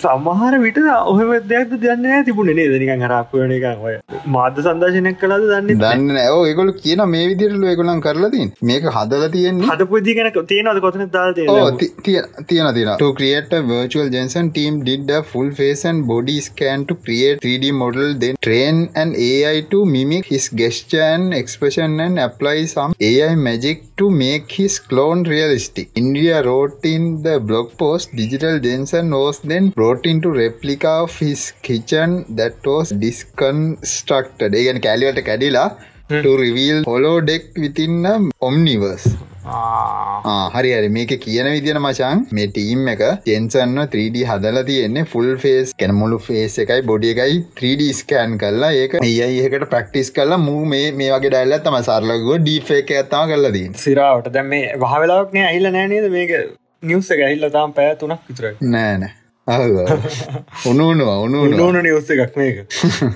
සමහර විට ඔහ දෙයක් දන්න තිබුණ නේ දනික හරක්වන එක ඔය මාධ්‍ය සන්දශනයක් කලාද දන්න දන්න ඇෝ ඒකොල කියන මේ විදිරල ඒකොලන් කරලතින් මේක හදල තියෙන් හදපුදි කෙන තියෙනද කොතන දාල් තියෙන තියෙන to create a virtual Jensen team did a full face and body scan to create 3D model, then train an AI to mimic his gesture and expression and apply some AI magic to make his clone realistic. India wrote in the blog post, Digital Jensen was then brought into replica of his kitchen that was disconstructed. Again, කැලිවට කැඩිලා to reveal holodeck within a omniverse. හරි හරි. මේක කියන විදින මචන් මේ team එක ජෙන්සන්න 3D හදලා තියෙන්නේ ෆුල් ෆේස් කැන මුළු ෆේස් එකයි බොඩි එකයි 3D ස්කෑන් කරලා ඒක ඒයි එකට ප්‍රක්ටිස් කරලා මූ මේ මේ වගේ ඩයිල්ල තම සරලගුව ඩීෆේක ඇත්තම කරලා දී සිරාවට. දැ මේ වහවෙලාක්නේ ඇහිල්ල නෑනේද මේක නිවස එක ඇහිල්ල තාම් පැය තුනක් විතර නෑනෑ උනුනුව උනු උනුන නිවස්ස එකක් මේක.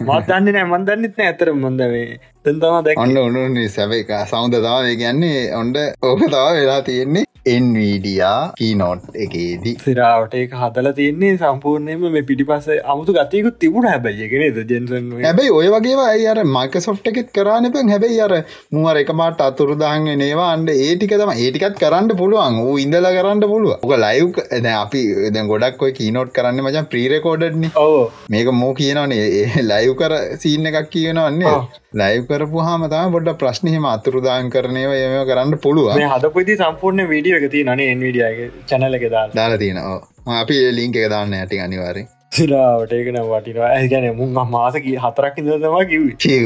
මත් දන්න නෑ මන්දන්නෙත් නෑ ඇතර මොඳ මේ තැන්තම දැ ඔන්න උනුනි සැබ එක සෞන්ද තවා කියන්නේ. ඔොන්ඩ ඕක තවා වෙලා තියෙන්නේ එන්වීඩියා කීනෝට් එකේදී. සිරාවට ඒක හදල තියන්නේ සම්පූර්ණයම මේ පිටි පස අමුතු ගතයකුත් තිබුණ හැබැයිගෙනද ජෙන්සන් හැබැයි ඔය වගේ අර මයික සොෆ්ට එකෙත් කරන්න පැන් හැබැයි අර මුවර එකමට අතුරුදාහන් නේවා අන්ඩ ඒටික තම ඒටිකත් කරන්න පුළුවන්. ඌ ඉඳල කරන්න පුළුව ඕක ලයිව් ඇද අපි දැ ගොඩක් ඔය කීනෝට් කරන්න මචන් ප්‍රීරකෝඩ්න ඕ මේක මෝ කියනවනේ. ලයිව් කර සීන්න එකක් කියනවන්නේ ලයිව් කරපු හමතම බොඩ ප්‍රශ්නයම අතුරුදාන් කරනයව එම කරන්න පුළුව හදපති සම්පූර්ණ වීඩිය එක තිය නේ එන්විඩියගේ චැනල එක දා දාලා තියෙනවා අපි ලිංක එක දාන්න ඇති අනිවාරෙන් සිලාවට ඒකන වටිනවා. ඇගැන මුන් මාසකි හතරක් ඉදතම කිව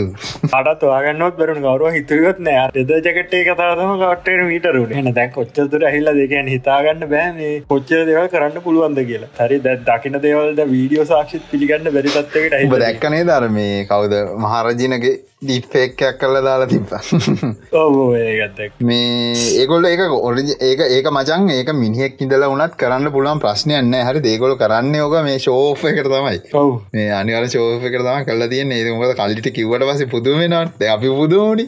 අටත් වාගන්නත් බරුණ. ගවරුව හිතුවත් නෑ. එද ජකටේ කතාතම කට්ටේ මීටරුට එන දැන් කොච්චතුර හිල්ල දෙකන් හිතාගන්න බෑනේ කොච්චර දෙවල් කරන්න පුළුවන්ද කියලා. හරි දැ දකින දේවල්ද වීඩියෝ සාක්ෂිත් පිළිගන්න බැරිතත්වකට හිබ දැක්කනේ ධර මේ කවුද? මහරජනගේ ඩිප්ෆෙක්කයක් කල්ල දාලා තිබ්බ. මේ ඒගොල්ල ඒක ඔරිජ ඒක ඒක මචන් ඒක මිනිහෙක් ඉඳලා වනත් කරන්න පුළුවන් ප්‍රශ්නයන්න හරි දේගොල කරන්න ඕක මේ ශෝෆ එකට තමයි. මේ අනිවර ශෝෆ එකට තම කල්ලා තියන්න. ඒකමට කල්ලිට කිවට පස පුදුවෙනට අපි පුදුවනි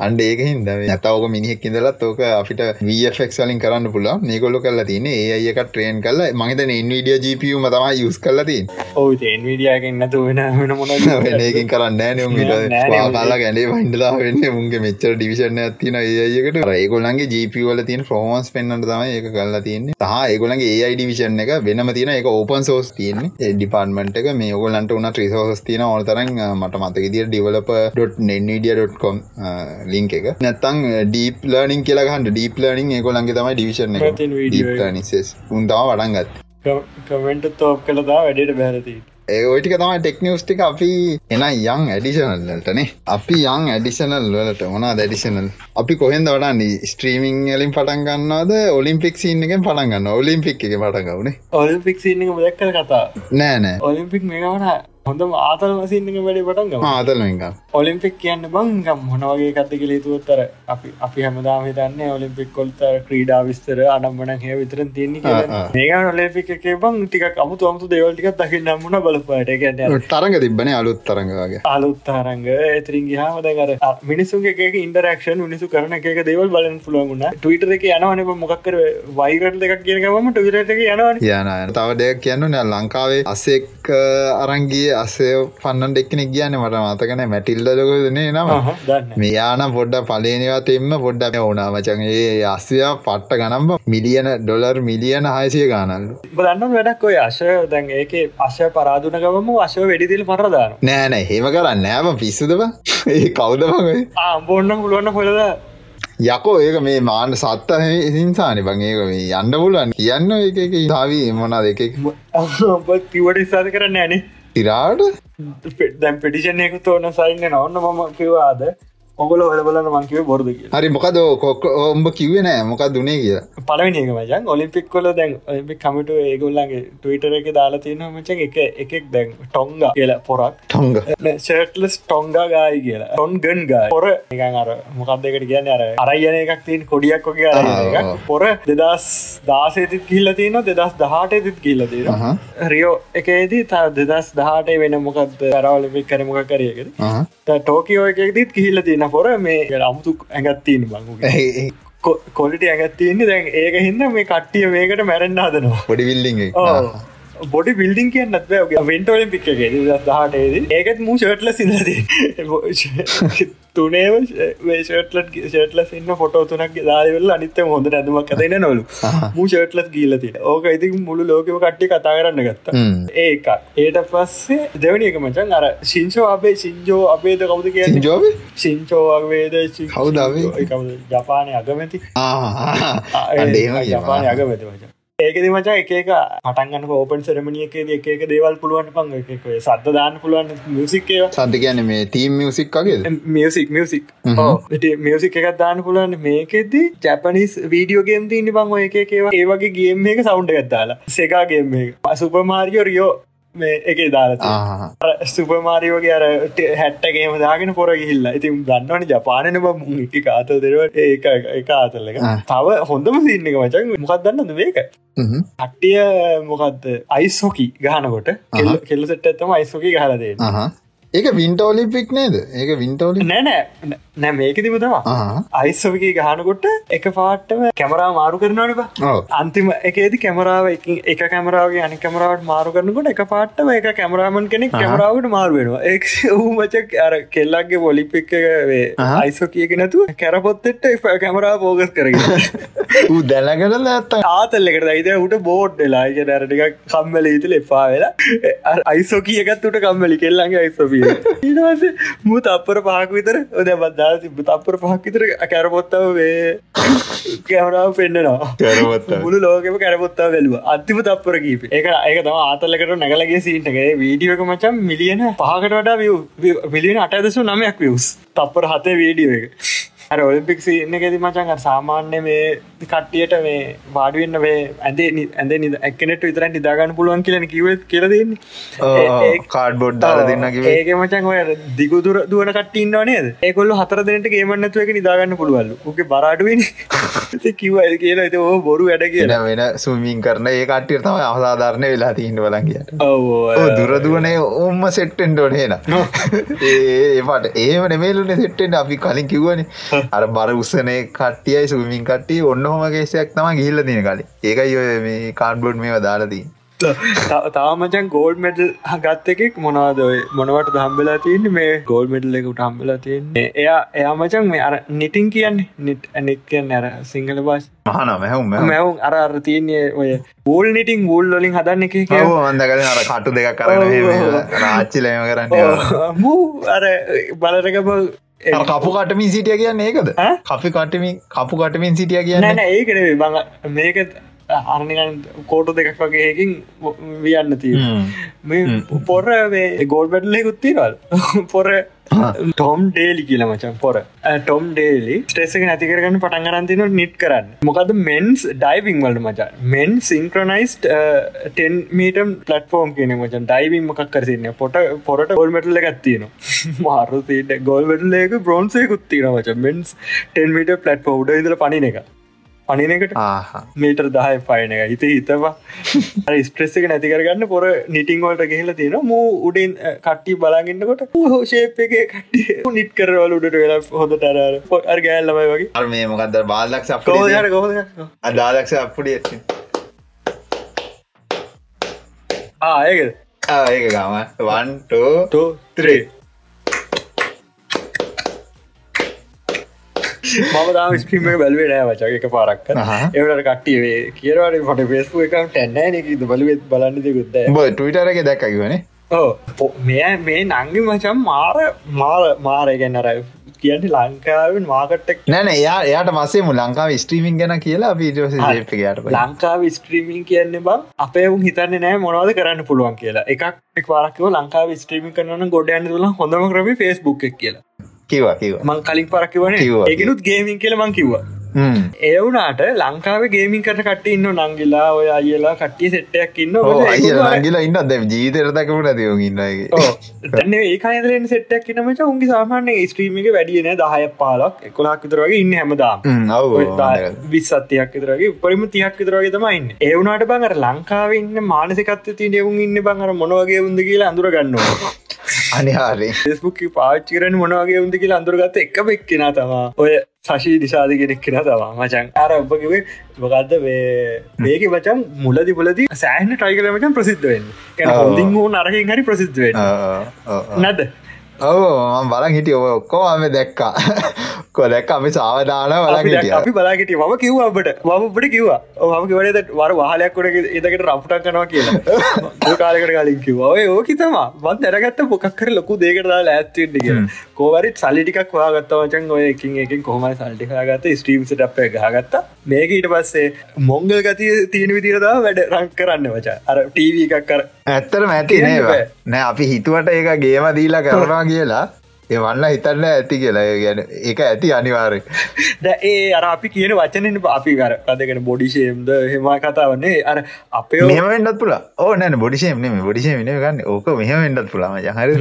අන්ඩ ඒක හිද නැතවක මිනිහෙක් ඉඳලත් ඕක අපිට වෆෙක් වලින් කරන්න පුලා මේකොල්ල කල්ලා තියන ඒ අයක ට්‍රේන් කල්ල මහිත එන්විඩිය ජිපියම තම යුස් කල්ලතින් ඔව එන්විඩියගෙන් නැතු වෙන වෙන මොන ඒකින් කරන්න නෑ කාලා ගැඩේ වන්ඩලා වෙන්න මුන්ගේ මෙච්චර ඩිවිෂණ ඇතින ඒයකට ඒගොලන්ගේ ජීපවල තියන ෆෝමන්ස් පෙන්න්නට තම ඒක කල්ලා තියන්නේ. තහ ඒගොලන්ගේ ඒයි ඩිවිෂන් එක වෙනම තියෙන එක ඕපන් සෝස් තියන්නේ. ඩිපාර්ටමට එක මේ ගොලන්ට උන ත්‍රිසෝස් තියන ඕනතරන් මට මතක දිර ඩිවලප.නෙඩිය.කොම් ලිංක එක. නැත්තං ඩීප ලර්නිින් කියලාහන්ට ඩීප ලර්නිින් ඒගොලන්ගේ තමයි ඩිවිෂන් එක. නිසස් උන්තාව වඩන්ගත් කමෙන්ට තෝප් කළදා වැඩට බැරති ඒ ඔටික තමයි ටෙක්නිියස්ටික අපි එන යං ඇඩිෂනල්ලටනේ අපි යං ඇඩිෂනල් වලට මොනා දැඩිෂනල් අපි කොහෙන්ද වඩන්නේ? ස්ට්‍රීමිං එලින් පටන් ගන්නවාද? ඔලිම්පික් සින්න එකෙන් පටන් ගන්න ඔලිම්පික් එක පටන් ගවනේ ඔලිම්පික් සින්න එක දැක්කර කතා? නෑනෑ ඔලිම්පික් මේකවන හොඳම ආතල් වසින්නක වැඩි පටන් ආතල්ක ඔලිම්පික් කියන්න බංගම් මොනවගේ කත්ත කලේතුවත්තර අපි අපි හැමදාම හිතන්න ඔලිම්පික් කොල්තර ක්‍රීඩා විස්තර අනම්මන හැ විතර තියන්නේ මේක ඔලිම්පික් එක බං ටික අමුතු අමුතු දෙවල්ටික දකි නම්මුණ බලපට තරග තිබන අලුත් තරගගේ අලුත් තරංග ඇතරින් ගහම දැකර මිනිසුන්ගේ ඉන්ඩරක්ෂන් මිනිසු කරන එක දේවල් බලන්න පුළුවන්ගුණ ටවිටර එක යනවන මොකක්කර වයිරට දෙකක් කියනකම ටවිට එක යනවන. යන තව දෙයක් කියන්න ලංකාවේ අසෙක් අරංගිය අසය පන්නන් දෙක්නෙක් කියන්න මට මතකන මැටිල්ල ලොකදනේ නම. මෙයාන පොඩ්ඩ පලේනවතෙන්ම පොඩ්ඩ ඕනා මචන්ගේ අස්ය පට්ට ගනම්ම මිලියන ඩොලර් මිලියන හයසිය ගානල්ලු බලන්න වැඩක් ඔය අශ දැන් ඒක අශය පරාදුනකවම අශව වැඩිදිල් පරදාන නෑනෑ හෙම කරන්න නෑම පිස්සුදව ඒ කවුදමගේ ආම්බෝන්න පුළුවන්න හොලද යකෝ ඒක මේ මාන්න සත්ත හිංසානි. බං ඒක මේ යන්න පුළුවන්. කියන්න එක එක සාවී මොනා දෙක කිවට ඉස්සාද කරන්න ෑනේ ඉරාට දැම් පෙටිෂන් එක තෝන සයින්න නොන්න මම කිවාද ඔගල හොල බලන්න මංකිව බොරද හරි මොකද කොක් ඔම්ඹ කිවේ නෑ මොකක් දුනේ කිය පලවෙනි එක මචන් ඔලිම්පික් කොල දැන් ඔලිපික් කමිට ඒගොල්ලන්ගේ ටවිටර එක දාලා තියෙන මචන් එක එකෙක් දැන් ටොංග කියලා පොරක්. ටොංග. ෂර්ටලස් ටොංගා ගායි කියලා. ටොන් ගන් ගා පොර නිකන් අර මොකක්දකට කියන්න? අර අරයන එකක් තින් කොඩියක් ොගේ අර පොර දෙදස් දාසේතිත් කිල්ල තියෙන දෙදස් දහටේතිත් කිල්ල තියෙන රියෝ එකේදී තා දෙදස් දහටේ වෙන මොකක්ද අරවලිපික් කර මොක කරයකද ටෝකියෝ එකෙක්දීත් කිහිල්ල තියෙන පොර මේ අමුතු ඇඟත්තිීන බංගු කොලිට ඇගත්තියන්නේ දැන් ඒක හිද මේ කට්ටිය මේකට මැරෙන්න්න හදනවා. පොඩි විල්ලිං බොඩි බිල්ඩින් කියන්නත් වෙන්ටෝලින් පික්ගේ දහටේද ඒකත් මූ ෂට්ල සිද තුනේම ෂටලට ෂටලස් ඉන්න ෆොටෝ තුනක් දාරවෙල්ල අනිත්තම හොඳ ඇඳමක් අදන්න නොලු. මූ ෂටලස් ගීලති ඕක ඉති මුළු ලෝකව කට්ටි කතා කරන්න ගත්ත. ඒක ඒට පස්සේ දෙවනි එක මචන් අර ශිංෂෝ අපේ සිංජෝ අපේද කවුද කිය ජෝබ සිංචෝ අවේද කවුදාව ජපානය අගමැති. ජපානය අගමැති මචන් ඒකෙද මචා එක එක පටන්ගන්න ඕපන් සරමනියකේද එක එක දේවල් පුළුවන් පං එක සද්ද දාන්න පුළුවන් මියසික්කය සද කියන මේ තීම් මියසික්කගේ මියසික් මියසික් මියසික් එකක් දාන්න පුළුවන් මේකෙද ජැපනිස් වීඩියෝගේම් තින්න එක ඒවා. ඒවගේ ගේම් එක සෞන්ඩ ගත්දාලා සෙකාගේම් එක. සුපමාරියෝ රියෝ මේ එක දාලා සුපමාරියෝගේ අර හැට්ටගේම දාගෙන පොර ගිහිල්ලා. ඉතින් දන්නවන ජපානන බ එක කාතල් දෙරවට ඒ එක ආතල්ල එක තව හොඳම සින්න එක මචන් මොකක් දන්නද මේක? කට්ටිය මොකක්ද අයිස්හොකි ගහනකොට කෙල්ල සෙට් ඇතම අයිස්හොකි ගහලදේ ඒක වින්ට ඔලිපික් නේද? ඒක වින්ටෝලි නෑනෑ නෑ මේකතිම තවා අයිස්සවකි ගහනකොට එක පාට්ටම කැමරා මාරු කරනවනිබ අන්තිම එකේද කැමරාව එක කැමරාවගේ අනි කැමරාවට මාරු කරනකොට එක පාට්ටම එක කැමරාමන් කෙනෙක් කැමරාවට මාරුවෙනවා එක් ඌමචක් අර කෙල්ලක්ගේ පොලිපික් වේ අයිසෝ කියක නැතු කැරපොත්තෙට කැමරා පෝගස් කරගෙන. දැනගල ඇත්ත ආතල්ලෙකට දයිද උට බෝඩ් ලායික දැරටික කම්මල ඉතුල එපා වෙලා. අයිසෝ කියගත් උට කම්මලි. කෙල්ලගේ අයිසොබී ඊටවස මූ තප්පර පහක් විතර ඔද බද්දා තිබ තප්පර පහක් විතර කැරපොත්තාව වේ කැමරාව පෙන්න්නනවා මුළු ලෝකම කැරපොත්තා වැලුව අත්තිම තප්පර කීප. එක ඒක තම ආතල්ලකට නැගලගේ සීටගේ වීඩියෝක මචම් මිලියන පහකට වඩා මිලියන අටදසු නමයක් වියස් තප්පර හතේ වීඩියෝ එක අර ඔලිම්පික් ඉන්න ගෙති මචන් සාමාන්‍ය මේ කට්ටියට මේ වාඩුවන්න මේ ඇදේ ඇද ඇක්කනට විතරන් නිදාගන්න පුළුවන් කියලන කිව කියලදන්නේ කාඩ් බොඩ් දාල දෙන්න ඒක මචන් ඔය දිගුදුර දුවන කට්ටින්න නේද? ඒකොල්ල හතර දෙනට ගේමන්නතුව එක නිදාගන්න පුළුවල්ල ක බරාඩුවෙන කිව කියලා ඇත ඕ බොරු වැඩ කිය වෙන සුමින් කරන ඒ කට්ටිය තම අවසාධාරණය වෙලා තිීන්න බලගිය දුරදුවනේ ඔම්ම සෙට්ටෙන්ඩෝනේන ඒට ඒම නෙමේලුන සෙට්ටෙන්ට අපි කලින් කිව්වනේ අර බර උත්සනය කට්ටියයි සුමින් කට්ටිය ඔන්න හොම ගේසයක් තම ගිල්ල දින කලින්. ඒකයි ඔය මේ කාඩ්බොඩ් මේ දාලදී තාමචන් ගෝල්ඩ් මෙඩල් ගත්ත එකෙක් මොනවාද ඔය මොනවට දහම්බෙලා තියන්නේ? මේ ගෝල් මෙඩල් එකට හම්බලා තියන්නේ. එයා එයා මචන් මේ අර නිටින් කියන්නේ? නිට් නිත් කියන්න අර සිංහල බාස් මහන මැහුම් මැවුම් අර අර තියන්නේ ඔය බූල් නිටින් ගූල් වලින් හදන්න එක න්දකල අර කටු දෙක කරන රාච්චිලයම කරන්න. අර බලරකම කපු කටමින් සිටිය කියන්න ඒකද? කපි කටමින් කපු කටමින් සිටිය කියන්න? ඒකන බඟ මේක අරනිකන් කෝටු දෙකක් වගේකින් වියන්න තිය පොර ගෝල් බැඩ්ලෙකුත්තිරල් පොර ටොම් ඩේලි කියල මචන් පොර. ටොම් ඩේලි ස්ටේසක නැතිකරගන්න පටන් ගරන්තින නිට් කරන්න. මොකද මෙන්ස් ඩයිවිං වලට මචන් මෙන් සිංක්‍රනයිස්ට ටෙන් මීටම් පලටෆෝම් කියන මචන් ඩයිවිං මොකක් කරසින්න පොට පොරට ගොල්මටල ගත්තින මාරුසිට ගොල්වටලේක බ්‍රෝන්සේ කුත්තින මච. මෙන්ස් ටෙන් මීට පලට් ෝඩ ඉදල පනින එක. පනිනකට මීටර් දහය පයන එක හිත හිතවා ස්ට්‍රෙස් එක නැතිකරගන්න පොර නිටිංවලට ගහල තියෙන මූ උඩින් කට්ටි බලාගන්නකොට හෝෂේප එක කට්ටිය නිට් කරවල උඩට වෙලා හොඳ ටරර පො අර් ගෑල්ලමයි වගේ. අර මේ මොකක්ද බාල්ලක් අදාලක්ෂ අපපුඩිය ආයක ඒක ගම. වන්ටෝ ත්‍රේ මම දාම ස්ක්‍රීම බැලවේ නෑ වචක එක පාරක් එවට කට්ටියේ කියරවට පට පෙස්පු එකම් ටැන්නෑ නකද බලුවත් බලන්න දෙකුත්ද ටවිටරක දැක්කගවන ඕ මෙය මේ නංගි මචම් මාර මාර මාරය ගැන්නර කියන්න ලංකාවෙන් මාකට්ටක් නැන එයා එයාට මසේ මු ලංකාව ස්ට්‍රීමින් ගැන කියලා පීටෝස ට ලංකාව ස්ට්‍රීමින් කියන්න බං අපේ උන් හිතන්න නෑ මොනවද කරන්න පුළුවන් කියලා. එකක් එක් වාරකව ලංකාව ස්ට්‍රීමින් කරන ගොඩයන්න තුළ හොඳම කරම ෆස්බුක් කියලා කිවා කිව මං කලින් පරකිවන එකනුත් ගේමින් කියල මං කිව්වා. ඒවුනාට ලංකාව ගේමින් කට කට ඉන්න නංගිලා ඔය අයලා කට්ටිය සෙට්ටයක් ඉන්න නංගිලා ඉන්න ද ජීතරතකමට තියෝ ඉන්න තන්න ඒකනදලෙන් සෙට්ටක් නමච උන්ගේ සාමාන්‍ය ස්ත්‍රීමික වැඩියන දහය පාලක් එකොලාක් විතරගේ ඉන්න හැමදාම්. විස්සත්තියක් විතරගේ උපරිම තියක් විතරගේ තමයින්න ඒවුනාට බංර ලංකාවන්න මානසිකත්ත ති නෙවුන් ඉන්න. බංර මොනවගේ උන්ද කියලා අඳුරගන්නවා අනිහාරේ ෙස්බුක් පාච්චිකරන මොනවගේ උන්ද කියලා අඳුරගත්ත එක එක්කෙන තමා ඔය සශී නිසාද කෙනෙක් කෙන තවා මචන් අර ඔබකිවේ මොකක්ද මේක මචන් මුලදි පුලදි සෑහන ටයිකරමචන් ප්‍රසිද්ධවෙන් හොඳින් හෝ නරහින් හරි ප්‍රසිද්ධවෙන් නැද ඔව බලන් හිටිය. ඔය ඔක්කෝ අම දැක්කා. කොදැක් අපි සාවධාන බලා අපි බලාගට ම කිව්වාට මමට කිවවා මම කිවනට වර වාහලයක්කොට එදකට රප්ටක් කනවා කියලා. කාලකට කලින් කිවවා. ඔය ඕක තම බන් දැරගත්ත පොකක්කර ලොකු දේකරදා ඇත්තිට කිය කෝවරත් සල්ලිටිකක් වාගත්ත වචන් ඔය එකින් එකින් කොහමයි සල්ටිකාගත්ත ස්ට්‍රීම්ට අප ගහගත්ත. මේක ඊට පස්සේ මොංගල් ගතිය තියෙන විදිරදා වැඩ රං කරන්න වචා අර ටීව එකක් කර ඇත්තර මැති නෑ අපි හිතුවට ඒක ගේම දීලා කරනවා කියලා. ඒ වන්න හිතන්න ඇති කියලා. ගැන ඒක ඇති අනිවාරය ද ඒ අර අපි කියන වචනෙන් අපි කර කදගෙන බොඩිෂේම්ද හෙම කතාවන්නේ අර අපේ මෙමෙන්ටත් පුලා ඕ නැන බොඩිෂේම් නෙම බොඩිෂේ වෙන ගන්න. ඕක මෙහමෙන්ටත් පුලාම ජහර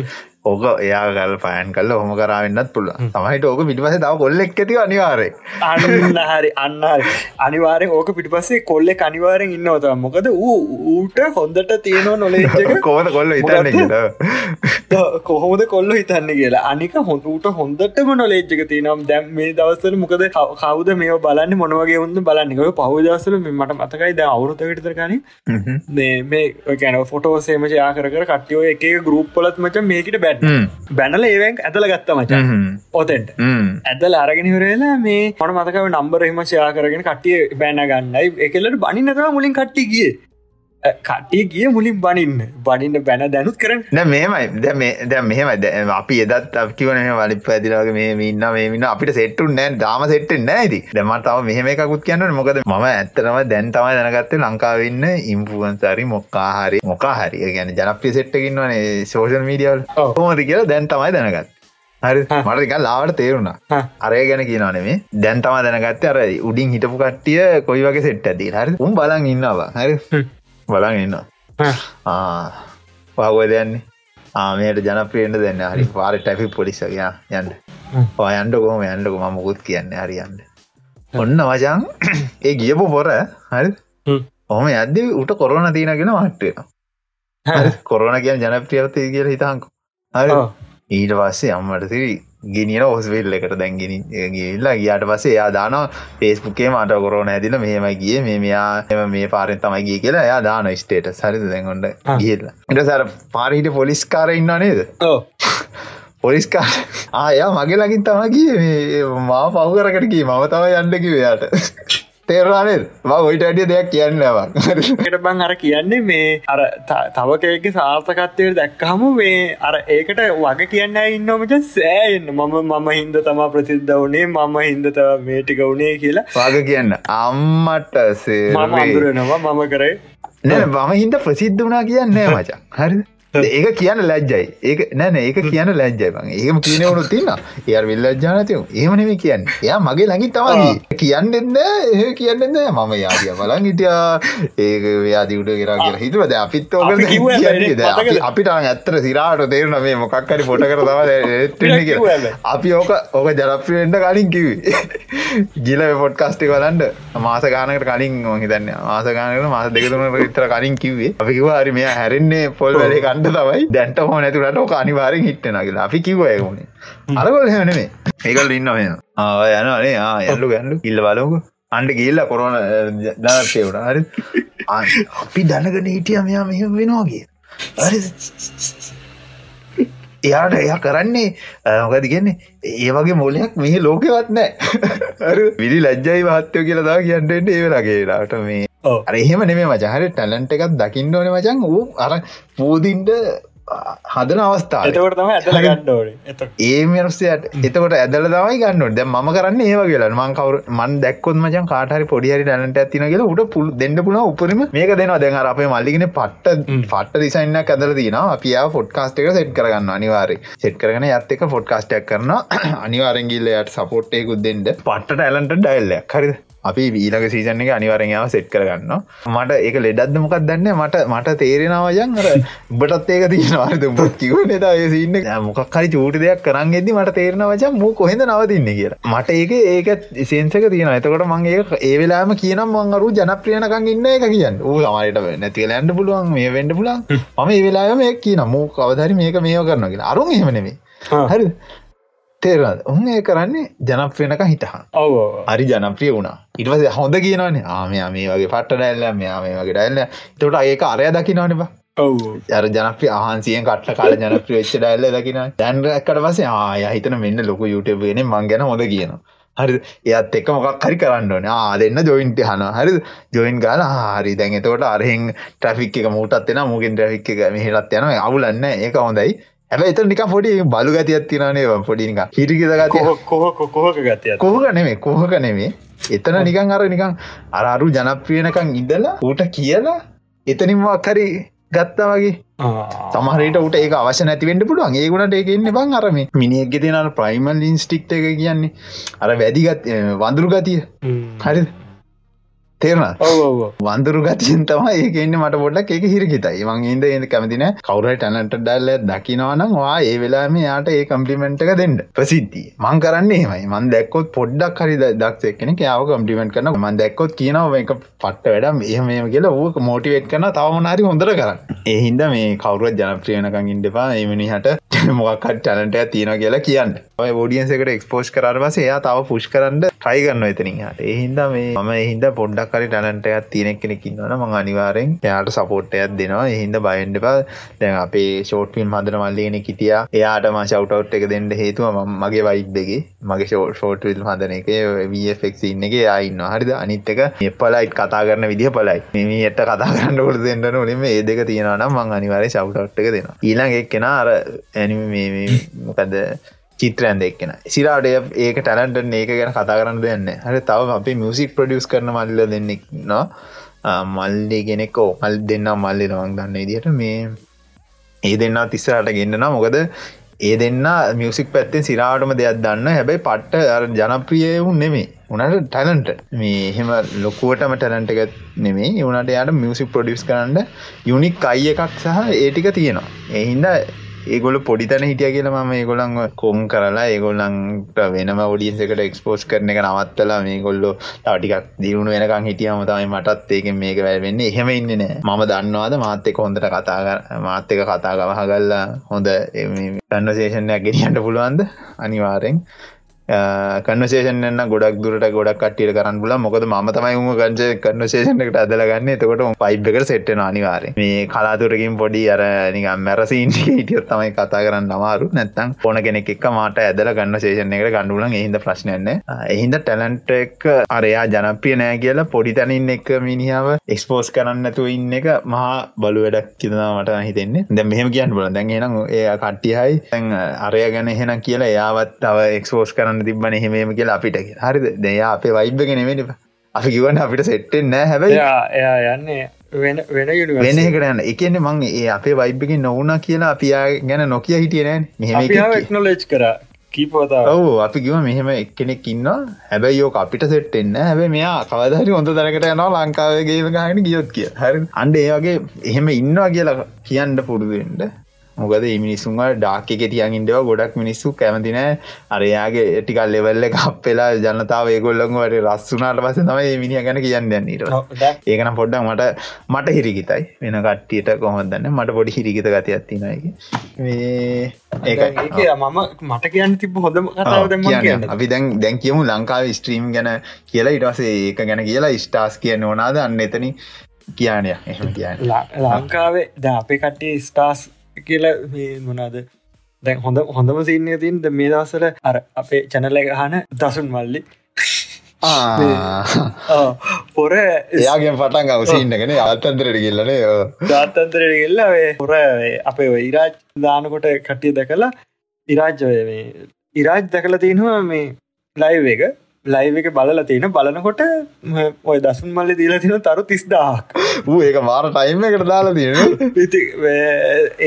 ඕක එයා ගල් පයන් කල්ල හොම. කරවෙන්නත් පුළ තමයිට ඕක පිටිපස තාව කොල්ලෙක් ඇති අනිවාරය අන්න හරි අන්නහරි අනිවාරෙන් ඕක පිටිපස්සේ කොල්ලෙ අනිවාරෙන් ඉන්නවත මොකද ඌ ඌට හොඳට තියෙනවා නොලේ කෝන කොල්ල හිතන්න කොහොමද කොල්ල හිතන්න කියලා? අනික හොඳට හොඳටම නොලේජ්ජක තියනම් දැම් මේ දවසල මොකද කවද මේ බලන්න මොනවගේ උන්ද බලන්නක පහදවසල මට මතකයි ද අවුරුතකටතරගන මේ මේ ගැන ෆොටෝ සේමච ආකර කටියෝ එක ගරුප් පොලත් මච මේකට බැට් බැනල ඒවැක් ඇතල ගත්ත මච. ඔතෙන්ට. ඇදල අරගෙනවරලා මේ පොන මතකව නම්බර එම ෂයා කරගෙන කටිය බැන ගන්නයි එකලට බනි නතව මුලින් කට්ටි ගිය කටේ ගිය මුලින් බනින්න. බනින්න බැන දැනුත් කරන මේමයි දැ මෙහෙම අපි එදත් කිවන වලි පැදිලගේ මේ ඉන්න මේමින්න අපිට සෙට්ටු නෑ. දාම සෙට්ට නෑද දෙමතාව මෙහෙම එකකුත් කියන්න මොකද ම ඇත්තරම දැන් තමයි දැනගත්තේ ලංකාවන්න ඉම්පුුවන්සරි මොක්කාහරි මොකාහරි ගැන ජනප්‍රි සෙට්ටකින්නවනේ සෝෂල් මීඩියවල් හොමද කියලා දැන් තමයි දැනගත් හරි. මටක ලාවට තේරුණා. අරය ගැන කියනනේ දැන් තම දැනගත්ත අර උඩින් හිටපු කට්ටිය කොයි වගේ සෙට් ඇති හරි. උම් බලන් ඉන්නවා. හරි බලන් ඉන්න. පාගොය දෙයන්නේ ආමයට ජනප්‍රියෙන්ට දෙන්න. හරි පාර ටැෆි පොලිසගයා යන්න. ඔයන්ට කොහොම යන්නක ම මුකුත් කියන්න හරියන්න ඔන්න වජන් ඒ ගියපු පොර හරි ඔහම යද්දි උට කොරන තියනගෙන මට්ටය කොරන කියන් ජනප්‍රියවතය කියල හිතංකු හරි ඊට පස්සේ අම්මට තිරි ගෙනියන ඔස්වෙල් එකට දැන්ගෙන ගිල්ලා ගියාට පස්සේ එයා දාන පේස්පුකේ මට කොරෝන ඇතිල මෙහෙමයි ගිය මේ මෙයා මේ පාරෙන් තමයි ගිය කියලා එයා දාන ස්ටේට සරිද දැන්ගොඩ ගියල්ලා ඉට සර පාරිහිට පොලිස්කාර ඉන්න නේද? පොලිස්කාර ආයා මගේ ලකින් තම කිය මේ මා පවකරකට කිය මම තම යාට තේරවානල් ඔයිට අඩිය දෙයක් කියන්නවක් ට බං අර කියන්නේ මේ අර තවකයක සාර්ථකත්වය දැක්කහම මේ අර ඒකට වග කියන්න ඉන්නමට සෑන්න මම මම හින්ද තමා ප්‍රසිද්ධ වනේ මම හින්දත මේටික වුණේ කියලා. වග කියන්න. මම අඳුරනවා මම කරේ. නෑ මම හින්ද ප්‍රසිද්ධ වනා කියන්න මචා. හරි ඒක කියන්න ලැජ්ජයි. ඒක නැන ඒක කියන්න ලැජ්ජයි බං ඒම කියනවුණු තින්න එය විල්ලජ්ජානතයු ඒමනෙම කියන්න. එයා මගේ ළඟින් තමගේ කියන්නෙන්න ඒ කියන්නෙන්න මම යාදිය බලන් හිටිය. ඒක ව්‍යාදිකුට කෙර කිය හිතුවද අපිත් ඕක අපිට ඇත්තර සිරාට තේරුණ මේ මොකක්කරි පොට කර තම අපි ඕක ඕක ජරප්‍රියෙන්ට කලින් කිවි ගිල පොට්කස්ටි වලන්ඩ මාස ගානකට කලින් හිතන්න මාස ගානකට මාස දෙකතුනට විතර කලින් කිවේ අපි කිවා හරි මෙයා හැරෙන්නේ පොල් වැලේ කන්න ගණ්ඩ තමයි දැන්ට හෝ නැතුරට ඕක අනිවාරෙන් හිට්ටෙන කියලා. අපි කිවයගුණේ අරගොල හැනේ ඒකල් ඉන්න මේ ආ යන අනේ ආ යල්ලු ගැල්ලු. ඉල්ල බලකු අන්ඩ ගිල්ල කොරන දර්ශයවට හරි. අපි දැනගෙන හිටිය මෙයා මෙහ වෙනවා කිය හරි. එයාට එයා කරන්නේ මොකද කියන්නේ? ඒ වගේ මොලයක් මේ ලෝකවත් නෑ විලි ලජ්ජයි මහත්තයෝ කියලා දා කියන්නට ඒ වෙලාගේලාට මේ අර එහෙම නෙමේ මචහර ටැලන්ට එකක් දකින්න ඕන මචන් වූ අර පූදින්ට හදන අවස්ථා එතකොට තම ඇදල ගන්නඩෝට ඒ මනුස්සයට එතකොට ඇදල තමයි ගන්නට දැ ම කරන්න ඒව කියලා මං කවර මන් දැක්කොත් මචන් කාටහරි පොඩිහරි ටැලට ඇතින කියලා උට පුල් දෙන්න පුුණ උපරම මේක දෙනවා. දැන් අපේ මල්ලිගෙන පට්ට පට්ට දිසයින්න ඇදල තින අපිය ෆොට්කාස්ට එක සෙට් කරගන්න අනිවාර සෙට් කරන ඇත් එක ෆොට්කාස්ටක් කරන අනිවාරෙන්ගිල්ලයට සපෝට්ටයකුත් දෙෙන්ට පට්ට ටැලන්ට ඩයිල්ල හරිද අපි ඊලක සීසන එක අනිවරයාව සෙට් කරගන්න මට ඒක ලෙඩක්ද මොකක් දන්න? මට මට තේරෙනවායන් අර බටත් ඒක තියෙනවාද උඹත් කිව නතා ඒ සින්න මොකක් හරි චූටි දෙයක් කරන්න එදදි මට තේරෙන වචන් මූ කොහෙද නවතින්න කියලා. මට ඒක ඒක සේන්සක තියෙන එතකොට මංගේ ඒ වෙලාම කියනම් මංගරු ජනප්‍රියනකං ඉන්න එක කියන්න. ඌ සමට නැතිවලන්ඩ පුළුවන් මේ වෙන්ඩ පුලන් මම ඒ වෙලාම එක් කියන මූ කවදරි මේක මේෝ කරන කියලා. අරුන් එහෙමනෙමේ හරි තේරද උන් ඒ කරන්නේ ජනප්‍රියනක හිටහන්. ඔව හරි ජනප්‍රිය වුණා. ඉටවස හොඳ කියනවනේ. ආමයා මේ වගේ පට්ට ඩැල්ල මෙයා මේ වගේ ඩැල්ල තොට ඒක අරය දකිනවනවා අර ජනප්‍රිය ආහන්සියෙන් කට්ට කාල ජනප්‍රිය වෙච්ච ඩැල්ල දකින දැන්රක්කට පසේ ආය හිතන මෙන්න ලොක යුටබෙන මං ගැන හොඳ කියනවා. හරි එයත් එක් මොකක් හරි කරන්න ඕන. ආ දෙන්න ජොයින්ට හන හරි ජොයින් ගාල හරි. දැන් එතකොට අරහෙන් ට්‍රෆික් එක මූටත් එෙන මුගෙන් ට්‍රෆික් එක මෙහෙලත් යන අවුලන්න ඒක හොඳයි ඇැ එත නික පොඩි බලු ගතියක් තිනනේ පොඩිනික හිරිකිද ගති කොහක කොහක ගතිය කොහක නෙමේ කොහක නෙමේ එතන නිකං අර නිකං අර අරු ජනප්‍රියනකං ඉදලා ඌට කියලා එතනින්මක් හරි ගත්තා වගේ. තමහරට උට ඒ අවශ නැතිවෙන්ට පුළුවන්. ඒගුණට ඒකන්න බං අරම මිනිියක්ගෙ දෙනල් ප්‍රයිමල් ඉන්ස්ටික්ට එක කියන්නේ. අර වැදිගත් වඳුරු ගතිය. හරි තේරන වන්දුරු ගතියෙන් තම ඒකන්න මට පොඩක් එක හිරිකිතයි. මං ඉද ඒ කැමතින කවර ටනට ඩල්ල දකිනවනම් වා ඒ වෙලාම යාට ඒ කම්පිමෙන්ට් එක දෙන්න. ප්‍රසිද්ධී මං කරන්න එමයි මන් දැක්කොත් පොඩ්ඩක් හරි දක්ෂ කෙන යාව කම්පිමෙන්ට් කන මන් දැක්කොත් කියනව එක පට්ට වැඩම් එහම කියලා ඕක මෝටිවේට් කන තවමනාරි හොඳර කරන්න. එහින්ද මේ කවරුවත් ජනප්‍රියනකං ඉන්ඩපා එමනිහට මොකක්ට ටනට තියෙන කියලා කියන්න. ඔය ෝඩියන්සකට එක්ස්පෝස් කරට පස එයා තව පුෂ් කරන්න ට්‍රයිගන්න එතනින් හට එහින්ද මේ මම එහින්ද පොඩ්ඩක් මොකක්කරි ටනන්ටයක් තියෙන කෙනෙකින්නවන ම අනිවාරෙන් එයාට සපෝට්ටයක් දෙනවා. එහින්ද බයින්ඩපා දැන් අපේ ෂෝට්පින් හදර මල්ලිගෙන කිටිය. එයාට ම ශවටවට් එක දෙන්න හේතුව මගේ වයිබ්දගේ මගේ ෂෝට්විල් හදන එක වෆෙක් ඉන්න එක අයින්න හරිද? අනිත් එක එපලයිට් කතා කරන විදිහ පලයි මෙම එට කතා කරන්න ොට දෙන්නන ඔලිම ඒ දෙක තියෙනවනම් මං අනිවාරය ශවටවට් එක දෙනවා. ඊළඟ එක්කෙන අර ඇනි මොකද චිත්‍රයන් දෙක්ෙන සිරාට ඒක ටැලන්ට ඒක ගැන කතා කරන්න දෙන්න හර තව අපි මියසික් ප්‍රඩියස් කරන මල්ල දෙන්නෙක් නවා මල්ලි ගෙනෙකෝ මල් දෙන්න මල්ලි නවන් දන්න දිට මේ ඒ දෙන්න තිස්සරට ගෙන්න්නවා. මොකද ඒ දෙන්න මියසික් පැත්තෙන් සිරාටම දෙයක් දන්න හැබැයි පට්ට ජනප්‍රිය වුන් නෙමේ උනට ටැලන්ට මේ එහෙම ලොකුවටම ටැලන්ට එක නෙමේ උනට යාට මියසික් ප්‍රඩියස් කරන්න යුනික් අයි එකක් සහ ඒටික තියෙනවා. එහින්ද ඒගොල පොඩිතන හිටිය කියලා ම ඒගොලන් කොම් කරලා ඒගොල්ලන්ට වෙනම ොඩියන්සකට එක්ස්පෝස් කරන එක නවත්තලා මේ ගොල්ලො ටිකක් දියුණු වෙනකං හිටියම තමයි මටත් ඒක මේක වැවෙන්න එහෙම ඉන්න නෑ. මම දන්නවාද මාත්‍යක හොඳට කතා කර මාත්‍යක කතා ගවහගල්ලා හොඳ කන්නසේෂණයක් ගෙනියන්ට පුළුවන්ද? අනිවාරෙන් කන්නශේෂන්න ගොඩක් දුරට ගොඩක් කටියට කරන්න පුල මොකද ම තමයි ම ගංජ කන්නශේෂණකට අදලගන්න එතකොට පයිබ් එක සෙට්ටන අනිවාරය මේ කලාතුරකින් පොඩි අර නිකම් මැරසින් හිටියොත් තමයි කතා කරන්න අමාරු. නැත්තම් ඕන කෙනෙක් එක් මාට ඇදල ගන්න ශේෂණ එකට ගණඩුලන් එහිද ප්‍රශ්නයන්න එහින්ද ටැලන්ට එක් අරයා ජනපිය නෑ කියලා පොඩි තැනින් එක මිනිහාව එක්ස්පෝස් කරන්නතු ඉන්න එක මහා බලු වැඩක් කිදනාමට හිතෙන්නේ. දැ මෙහම කියන්න බල දැන් එනම් ඒ කට්ටියහයි තැන් අරය ගැන එහෙනම් කියලා එයාවත් තව එක්ස්පෝස් කරන්න තිබන එහෙමම කියලා අපිට හරි දෙයා අපේ වයිබ්ගෙන වෙන අපි කිවන්න අපිට සෙට්ටෙන් නෑ හැබයි එයා යන්නේ වෙන වෙන කරන්න එකන්න මං ඒ අපේ වයිබ්බකින් නොවුන කියලා අපියා ගැන නොකිය හිටියනෑ මෙහම නොලෙච් කර. කීපවතා ඔව අපි කිව මෙහෙම එක්කෙනෙක් ඉන්න හැබැයි යෝක අපිට සෙට්ටෙන්න හැබ මෙයා කවදහරි හොඳ තරකට යනවා ලංකාවගේම ගහන ගියොත් කිය හරි අන්ඩ ඒ වගේ එහෙම ඉන්නවා කියලා කියන්න පුරුදුෙන්ට මොකද මිනිස්සුන්ව ඩාක් එක තියන් ඉන්ඩව ගොඩක් මිනිස්සු කැමතිනෑ අරයාගේ ටිකල් ලෙවල්ල කප්පෙලා ජනතාව ඒගොල්ලොන්වට රස්සුනාට පස තමයි මිනිිය ගැන කියන්න යන්නීට ඒකනම් පොඩ්ඩක් මට මට හිරිකිතයි. වෙන කට්ටියට කොහොදන්න මට පොඩි හිරිකිත ගතියත්තිනයි ඒ මම මට කියන්න තිබ හොඳම කතාව අපි දැන් දැන් කියමු ලංකාව ස්ට්‍රීම් ගැන කියලා. ඉටසේ ඒක ගැන කියලා ස්ටාස් කියන්න ඕනාද? අන්න එතන කියනය ලංකාවේ ද අපේ කට්ටිය ස්ටාස් කියල මොනාද දැන් හොඳ හොඳම සින්න තින් ද මේ දවසල අර අපේ චැනල හන දසුන් මල්ලි. පොර එයාගේ පටන් අවසින්නගෙන අත්තන්තරට කියල්ලනේ ජාත්තන්තරට කෙල්ලේ පොර අපේ ඉරාජ් දානකොට කට්ටිය දැකලා ඉරාජ්ජය මේ ඉරාජ් දැකල තියෙනවා මේ ලයිව එක ලයිව එක බලලා තියෙන බලනකොට ඔය දසුන් මල්ලි දීලා තින තරු තිස්දාක් ඒක මාර ටයිම් එකට දාලා තියෙන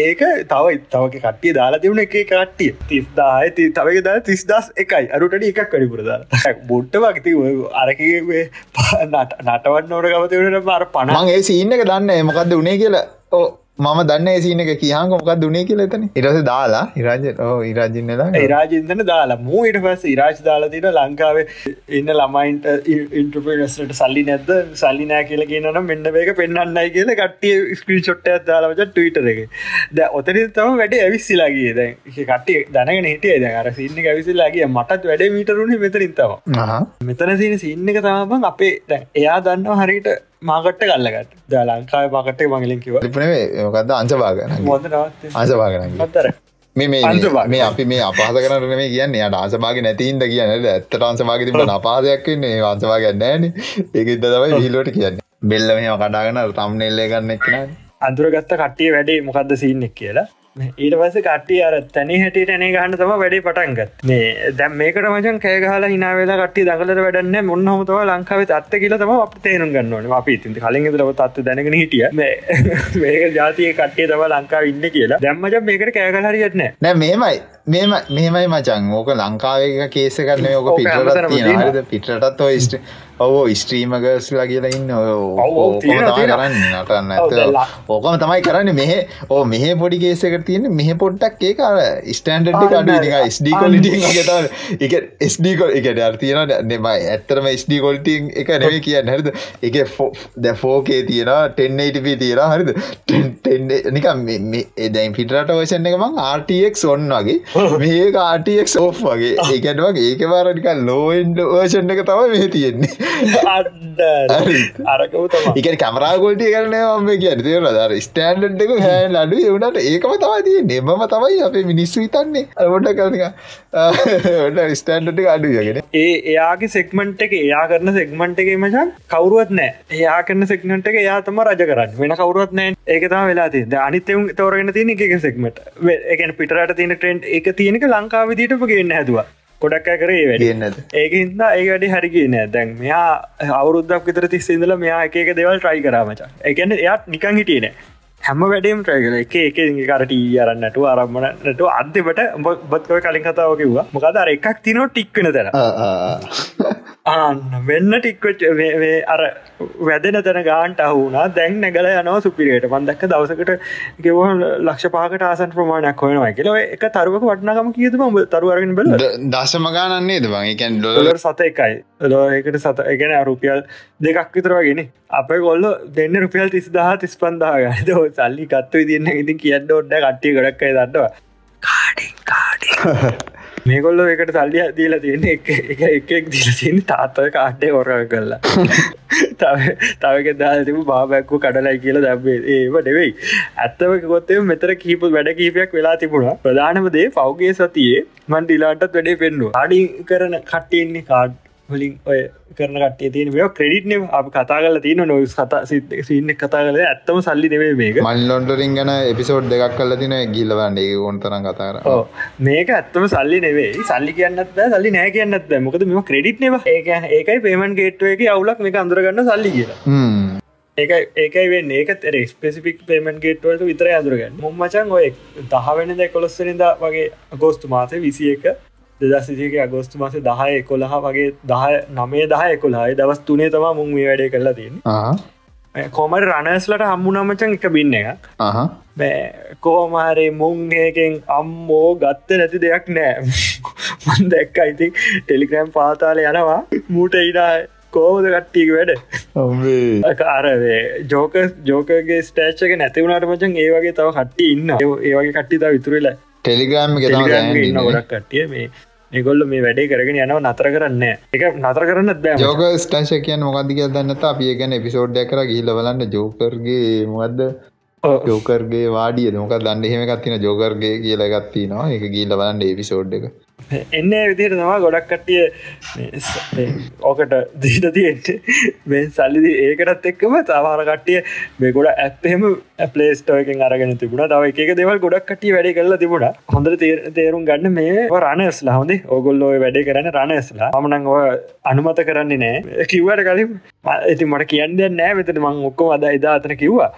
ඒක තව ඉත්තවක කට්ටිය දාලා තිබුණ එක කට්ටිය. තිස්දාය ති තවක දා තිස්දස් එකයි. අරුට එකක් කඩිපුරදා බොට්ට වගති අරකගේ නටවන් නෝට ගවතවට මාර පණ. ඒ සින්න එක දන්න මොකක්ද උනේ කියලා. ඕ මම දන්න සින එක කියහන් මොකක් දුනේ කියලතන ඉරස දාලා ඉරාජ ඉරාජින්නලා ඉරාජින්තන දාලා. මූ ඉට පස් ඉරාජ් දාලා තින ලංකාවේ ඉන්න ළමයින්ට ඉන්ට්‍රපිනස්ට සල්ලි නැද සල්ලි නෑ කියල කියනන මෙන්න වේක පෙන්න්නයි කියල කට්ටිය ස්ක්‍රී චොට්ට දාලාවච ටවිට එක. ද ඔතන තම වැඩ ඇවිස්සිලාගේ දැ කට්ටිය දැනගෙන හිටිය ද අර සින්න ඇවිසිල්ලාගේ මටත් වැඩ මීටරුණ මෙතරින් තම මෙතන සින සින්න එක තමන් අපේ එයා දන්න හරිට මාකට්ට කල්ලගට ද ලංකාව පාකට්ටේ මගලින් කිව මොකද අංචභාගන අංසභාගන මත්තර මේ මේ අපි මේ අපහස කරන මේ කියන්න යට ආසභාග නැතින්ද කියන්න ඇත්තට අංසභාග තිබට අපාදයක් වන්නේ අංසභාග නෑන ඒකද තමයි හිලුවට කියන්න. බෙල්ල මෙම කඩාගන තම්නෙල්ලේ ගන්න එක්න අඳුරගත්ත කට්ටිය වැඩේ මොකක්ද සින්නෙක් කියලා ඊට පස කට්ටිය අර තැනි හැටියට එනේ ගන්න තම වැඩි පටන්ගත් මේ දැම් මේකට මචන් කෑගහලා හිනාවෙලා කට්ටි දඟලට වැඩන්න මොන්න හමතව ලංකාවේ තත්ත කියල තම අප තේරුම් ගන්නවන අපි ති කලින් දරව තත්ව දැනගෙන හිටිය. මේක ජාතිය කට්ටිය තම ලංකාව ඉන්න කියලා. දැම්මච මේකට කෑගලහරියත්න නෑ මේමයි. මෙම මෙමයි මචන් ඕක ලංකාවේ කේස කරන්න ඕක පිට පිටටත් ඔයිස්ට ඔවෝ ස්ට්‍රීමගස් ලගේලා ඉන්න. කරන්න. ඕකම තමයි කරන්න. මෙහ ඕ මෙහ පොඩි කේසකට තියෙන මෙහ පොඩ්ටක් ඒ අර ස්ටන්ඩ් අඩ ස්ඩ කොලිට ට එක ස්ඩකොල් එකට අර්තියන නෙම ඇත්තරම ස්ඩ කොල්ටිං එක නෙවේ කියන්න. හරිද? එක දැ ෆෝකේ තියෙන ටෙන්නටප තියෙන හරිද? නිකම් එදැයි පිටරට වශන එක මං ආටක් ඔන්න වගේ. මේ ආටක් ඕ් වගේ. ඒකට වගේ ඒක වාරනික ලෝන්ඩ වර්ෂණ එක තම මෙහ තියෙන්නේ අරකව එක කමරාගොල්ටිය කරන ම කිය තේර දර ස්ටන්ඩ් එක හැන් අඩු එවුණට ඒකම තවයි නෙමම තමයි අපේ මිනිස්සු හිතන්නේ. අරොඩ කරනික ස්ටන්ඩ් අඩුයගෙන ඒ එයාගේ සෙක්මන්ට් එක එයා කරන සෙක්මන්ට් එක මචන් කවරුවත් නෑ. එයා කරන සෙක්නට එක එයා තම රජ කරන්න. වෙන කවරුවත් නෑ. ඒකතම වෙලා තිද අනිතම තෝරගෙන තියෙන එක සෙක්මට එකන පිටරට තියෙන ට්‍රෙන්ඩ් එක තියෙනක ලංකාවිදිටම ගන්න හැදවා ගොඩක් කරේ වැඩන්නද ඒක හින්දා ඒ වැඩි හරිගෙන දැන් මෙයා අවුරුද්දක් විතර තිස්සඉදල මෙයා එක දෙවල් ට්‍රයි කරාමචා එකන එයාත් නිකං හිටියන හැම වැඩම් ට්‍රයිගල එක එක කරට අරන්නට අරම්මනට අන්තිමට බත්කව කලින් කතාව කිව්වා. මොකදර එකක් තිනෝ. ටික්වන තැන ආන්න වෙන්න ටික්වච් අර වැදෙන තැන ගාන්ට අහුුණා දැන් නැගල යනව සුපිරයට. පන්දක්ක දවසකට ගෙව ලක්ෂ පාකට ආසන් ප්‍රමාණයක් හොයනවා කියල. එක තරුවක වටනකම කියතුම තරුවරගෙන බල දශමගානන්නේ දබන් එකන් ඩොලර් සත එකයි. ලෝකට සත එකන රුපියල් දෙකක් විතරවගෙන අප ගොල්ල දෙන්න රුපියල් තිස් දහ තිස් පන්දාගද සල්ලි කත්ව තියන්න ඉතින් කියන්න ඔඩ කට්ටිය ගොඩක්කයි දන්නවා. කාඩින් කාඩි මේකොල්ල එකට සල්ලිය දීලා තියෙන එක එක එකෙක් දීල තියෙන තාත්තව කාට්ටේ ඔර කරලා. තව තවක දාතිම බාබැක්කු කඩලයි කියලා දැබේ ඒව නෙවෙයි. ඇත්තම ගොත්තය මෙතර කීප වැඩ කීපයක් වෙලා තිබුණා. ප්‍රධානමදේ පෞගේ සතියේ මන් ඩිලාටත් වැඩේ පෙන්නවා. අඩි කරන කට්ටයන්නේ කාඩ් හොලින් ඔය කරන කටේ තියන මේ ක්‍රඩිට්න අප කතා කල තියන නොස් කතා සින්න කතා කල ඇත්තම සල්ලි නෙවේ මේක. මල්ලොන්ටරින් ගන එපිසෝඩ් දෙකක් කල තින ගිල්ලවන්න ඒ ඔොන්තරන් කතාර මේක ඇත්තම සල්ලි නෙවේ සල්ලි කියන්නත් සල්ලි නෑ කියන්නත් මොකද මෙම ක්‍රඩිට් නෙව ඒක ඒකයි පේමන් ගේට්ුව එක අවුලක් මේ අඳරගන්න සල්ලි කියලා. ඒක ඒකයි වෙන්න. ඒක තෙර ස්පෙසිපික් පේමන් ගේට්වලට විතර අදුරගන්න මුම්මචන් ඔය දහවෙන දෙ කොළොස්සනිද වගේ ගෝස්තු මාසය විසි එක දෙදසික අගෝස්තු මාස දහය එකොළහ වගේ දහ නමේ දහ එකොළහයි දවස් තුනේ තම මුන් මේ වැඩේ කරලා තින් කොමට රණස්ලට හම්මුණමචන් එක බින්න එක බෑ කෝමාරේ මුංඒකෙන් අම්මෝ ගත්ත නැති දෙයක් නෑ. දැක්ක අයිති ටෙලිග්‍රෑම් පාතාල යනවා. මූට ඉඩා කෝද කට්ටියක වැඩ? අරවේ ජෝක ජෝකගේ ස්ටේච්ක නැතිවුණට මචන් ඒවගේ තව කට්ටි ඉන්න ඒවගේ කට්ටිතා විතුරලා ටෙලිග්‍රම් ගොඩක් කට්ටිය. මේ ඒගොල්ල මේ වැඩේ කරගෙන යනව නතර කරන්න එක නතර කරන්න බෑ ජෝක ස්ටාශ කියන් මොකද කිය දන්නත අපිය ගැන එපිසෝඩ්ඩ කර ගිල්ලවලන්න ජෝකර්ගේ මොකක්ද ජෝකර්ගේ වාඩිය මොක දන්න හෙම කත්තින ජෝකර්ගේ කියල ගත්ති නවා එක ගිල්ල බලන්න එපිසෝඩ් එක. එන්න විදියට තමා ගොඩක් කට්ටිය ඕකට දීට තියෙන්ට මේ සල්ලිදි ඒකටත් එක්කම තවාර කට්ටිය මේ ගොඩ ඇත්තහෙම පලේස්ටෝයකෙන් අරගෙන තිබුණ. තව එක දෙවල් ගොඩක් කටිය වැඩි කරලා තිබුණ. හොඳ තේරුම් ගන්න මේ රණස්ලා හොඳේ. ඔගොල්ලෝ වැඩේ කරන්න රණස්ලා මනං අනුමත කරන්නේ නෑ. කිව්වට කලින් ඇති මට කියන්න නෑ. වෙතට මං ඔක්කොම අද එදා අතන කිව්වා.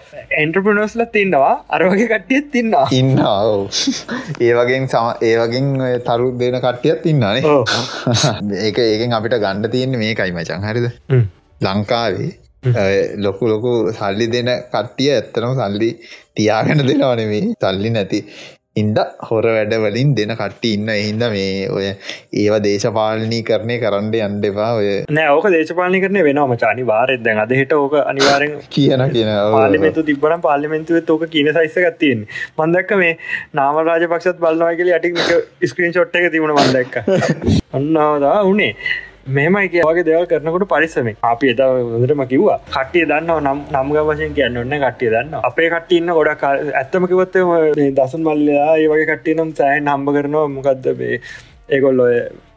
එන්ට්‍රපනෝස්ල තින්නවා අරවගේ කට්ටියත් තින්නවා ඉන්න ඒ වගේ සම ඒ වගින් තරු දෙන කට්ටියත් ඉන්නනේ ඒක ඒකෙන් අපිට ගණ්ඩ තියෙන්නේ මේකයි මචන් හරිද? ලංකාවේ ලොකු ලොකු සල්ලි දෙන කට්ටිය ඇත්තනම සල්ලි තියාගෙන දෙනවනේ මේ සල්ලි නැති ඉන්ද හොර වැඩවලින් දෙන කට්ටි ඉන්න. එහින්ද මේ ඔය ඒව දේශපාලනී කරණය කරන්න යන්න එපා. ඔය නෑ ඕක දේශපාලනි කරන වෙනම චානි වාරෙත් දැන් අදහෙට ඕක අනිවාරෙන් කියන කියන පාලිමෙන්තු තිබන පාලිමෙන්තුව ඕක කියන සයිස්ස ගත්තියෙන් මන්දක්ක මේ නාම රාජපක්ෂත් බලනවා කියල අටික් ස්ක්‍රීන් ෂොට් එක තිබුණ මන්දක්ක ඔන්නාවදා උනේ මෙමයි කියවගේ දෙවල් කරනකොට පරිසම අපි එද හොඳටම කිව්වා කට්ටිය දන්නව නම් නම්ග වශයෙන් කියන්න ඔන්න කට්ටිය දන්න අපේ කට්ටින්න ගොඩක් ඇත්තම කිවත්තම දසන් මල්ලයා ඒ වගේ කට්ටිය නම් සෑහ නම්බ කරනවා. මොකක්ද මේ ඒගොල්ලොය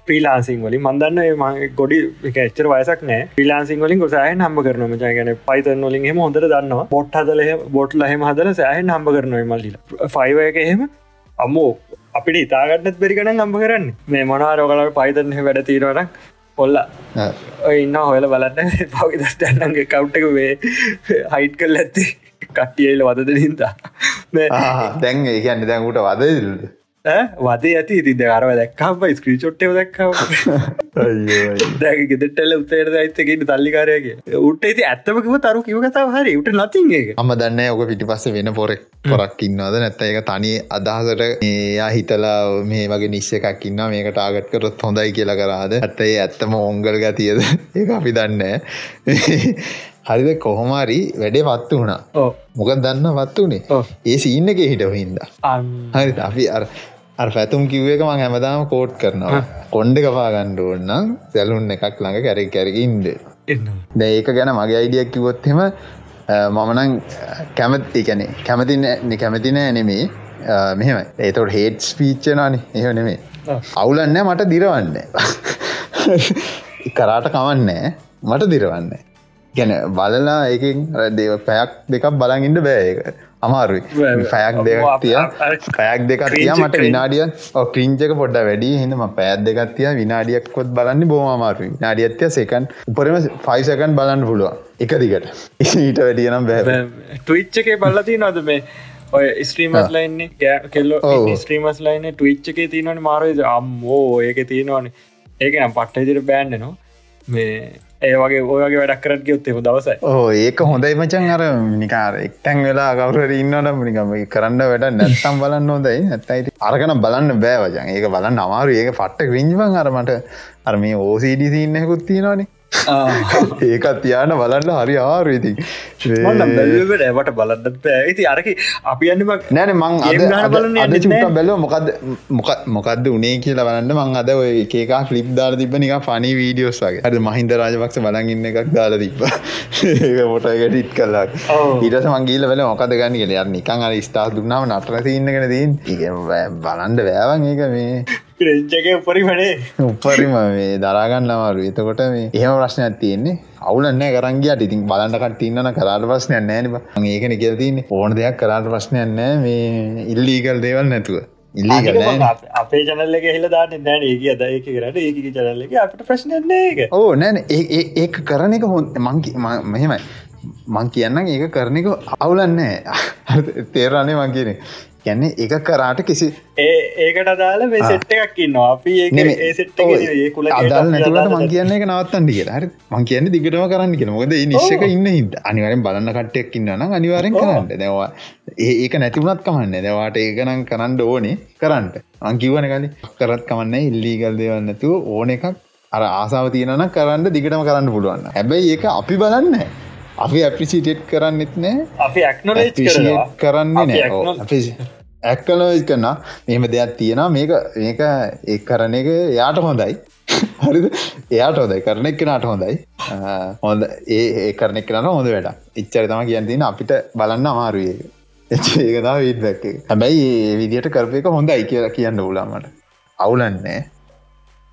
ප්‍රීලාන්සිං වලින්. මන්දන්න ම ගොඩි එච්චර වයසක් නෑ. පිලාන්සිං වලින් ගොසාහ නම්බ කරනම ජයගන පයිතන් වලින් හෙම හොඳට දන්නවා. බොට් හදල බොට් ලහෙම හදල සෑහ නම්බ කරනව මල්ලිලා. ෆයිව එක එහෙම අම්මෝ අපිට ඉතාගටත් බෙරිගන අම්බ කරන්න. මේ මොනාරෝකල පයිතන් වැඩ තීරවනක් පොල්ල ඉන්න හොල බලන්න. පවි දස්ටන්නගේ කව්ටක වේ හයිට් කල් ඇත්ති. කට්ටියල වදද නින්දා දැන් ඒ කියන්න දැන්ගුට වදල්ද වදේ ඇති. ඉතින් අරව දැක්කාම ස්ක්‍රී චොට්ටව දැක්කාව දැ ගෙදටල උත්තේර අයිතකට තල්ලිකාරයගේ උට ඇති ඇත්තමකම තරු කිව කතාව හරි. උට නතින්ගේ අම දන්න ඔක පිටිපස්ස වෙන පොරෙක් පොරක් ඉන්නවද? නැත්ත එක තනි අදහසට ඒයා හිතලා මේ වගේ නිශ්ෂ එකක් ඉන්න මේක ටාගට් කරොත් හොඳයි කියලා කරාද? ඇත්තේ ඇත්තම ඔංගල් ගතියද? ඒ අපි දන්න හරිද? කොහොමරි වැඩේ වත්තු වුණා. මොක දන්න වත්තු වනේ ඒ සින්න එක හිටව හින්ද. හරි අපි අර අර පැතුම් කිව්ව එක මං හැමදාම කෝට් කරනවා. කොන්්ඩ කපා ගණ්ඩ ඕන්නම් සැලුන් එකක් ළඟ කැරෙක් කැරකින්ද දැ ඒක ගැන මගේ අයිඩියක් කිවොත්හෙම මමනං කැමති කැනෙ කැමති කැමති නෑ නෙමේ. මෙහෙම ඒතොට හේට් ස්පීච්චනානේ එහ නෙමේ. අවුලන්න මට දිරවන්න. කරාට කවන්නෑ මට දිරවන්න ගැන බලලා ඒකින් දේව පැයක් දෙකක් බලඟඉන්න බෑඒක අමාරුයි. පැයක් දෙයක් තිය පැයක් දෙකක් තිය මට විනාඩිය ක්‍රීංජක පොඩ්ඩ වැඩි හිදම පැත් දෙකක් තිය විනාඩියක් කොත් බලන්න බෝම අමාරු නාඩියත්ය සේකන් උපරම ෆයිසකන් බලන්න පුළුව එක දිගට. ඊට වැඩියනම් බෑ. ටවිච්ච එක බලති නොද මේ? ඔය ස්ත්‍රීමස් ලයින්නේ ගෑ කෙල්ලෝ ස්ත්‍රීමස් ලයින්න ටවිච්ච එක තියනවන මාරද අම්මෝ ඒක තියෙනවාන. ඒක නම් පට්ට ඉදිර බෑන්ඩනවා මේ ඒ වගේ ඔයගේ වැඩක් කරට ගයොත්තේ දවස ඕ ඒක හොඳයි මචන් අර නිකාර එක්ටැන් වෙලා කවුර ඉන්නට නිකම කරන්න වැඩ නැත්තම් බලන්න හොදයි නැත්තයිති අරකන බලන්න බෑවජන් ඒක බලන්න අමාරු ඒක පට්ට ක්‍රිංජිවන් අරමට අර මේ ඕසිඩි සින්නයකුත් තියෙනවානේ. ඒකත් තියාන බලන්න හරි ආරවිති බැලට බලන්න ඇති අරකි අපි අන්නම නෑන මං අද චුට බැලව. මොකද මොකක්ද උනේ කියලා බලන්න. මං අද ඒකා ෆලිප් දාල තිබ නික පනි වීඩියෝස් වගේ. අද මහින්ද රාජපක්ෂ බලගන්න එකක් දාල තිබ ඒ මොටගට ඉත් කල්ලා ඊටස මංගේල වෙල මොකද ගන්න කියල. නිකන් අර ස්ථා දුන්නාව නටර තින්නගෙන දීන් බලන්ඩ වැෑවන් ඒක මේ රෙජ්ජක උපරිමනේ. උපරිම මේ දරාගන්න අමාරු එතකොට මේ එහෙම ප්‍රශ්නයක් තියෙන්නේ. අවුලන්න කරංගියට ඉතින් බලන්නකට තින්නන කරාට ප්‍රශ්නයක් නෑන ඒකන කියල තින්නේ ඕන දෙයක් කරාට ප්‍රශ්නයක් නෑ මේ ඉල්ලීකල් දේවල් නැතුව. අපේ ජනල්ල හිල දාන්න නෑන ඒ අද ඒක කරට ඒක ජනල්ල අපට ප්‍රශ්නයන ඒක. ඕ නෑන ඒ කරන එක හොන් මංකි මෙහෙමයි. මං කියන්න ඒක කරන එක අවුලන්නේ තේරන්නේ මං කියන කියන්නේ එක කරාට කිසි ඒකට අදාල මේ සෙට් එකක් ඉන්නවා. අපි අදල් නැතුලට මං කියන්න එක නවත්තන්න කියලා. හරි. මං කියන්න දිගටම කරන්න කියෙන මොකද නිශ්ක ඉන්න හිද අනිවරෙන් බලන්න කට්ටයක් ඉන්නන අනිවාරෙන් කරන්න. දැවා ඒක නැතිවුණත් කමන්න. දැවාට ඒකනම් කරන්න ඕනේ කරන්නට අංකිවන කලි කරත් කමන්න ඉල්ලීගල් දෙවන්නතු ඕන එකක් අර ආසාාව තියෙනන කරන්න දිගටම කරන්න පුළුවන්න හැබැයි ඒක අපි බලන්න අපි ඇපිසිටෙට් කරන්නෙත් නෑ අපි ඇක්නොලේ් කරන්නේ නෑ ඇක්කලෝයි කරන්න මෙම දෙයක් තියෙනවා. මේක මේක ඒ කරන එක යාට හොඳයි. හරිද? එයාට හොදයි කරන එක් නට හොඳයි හොඳ. ඒ කරන එක් නට හොඳ වැඩ ඉච්චර තම කියන්න තින අපිට බලන්න අමාරුවක ඒකතා විදැක්ක හැබැයි ඒ විදියට කරපය එක හොඳයි කියලා කියන්න උලාමට අවුලන්නේ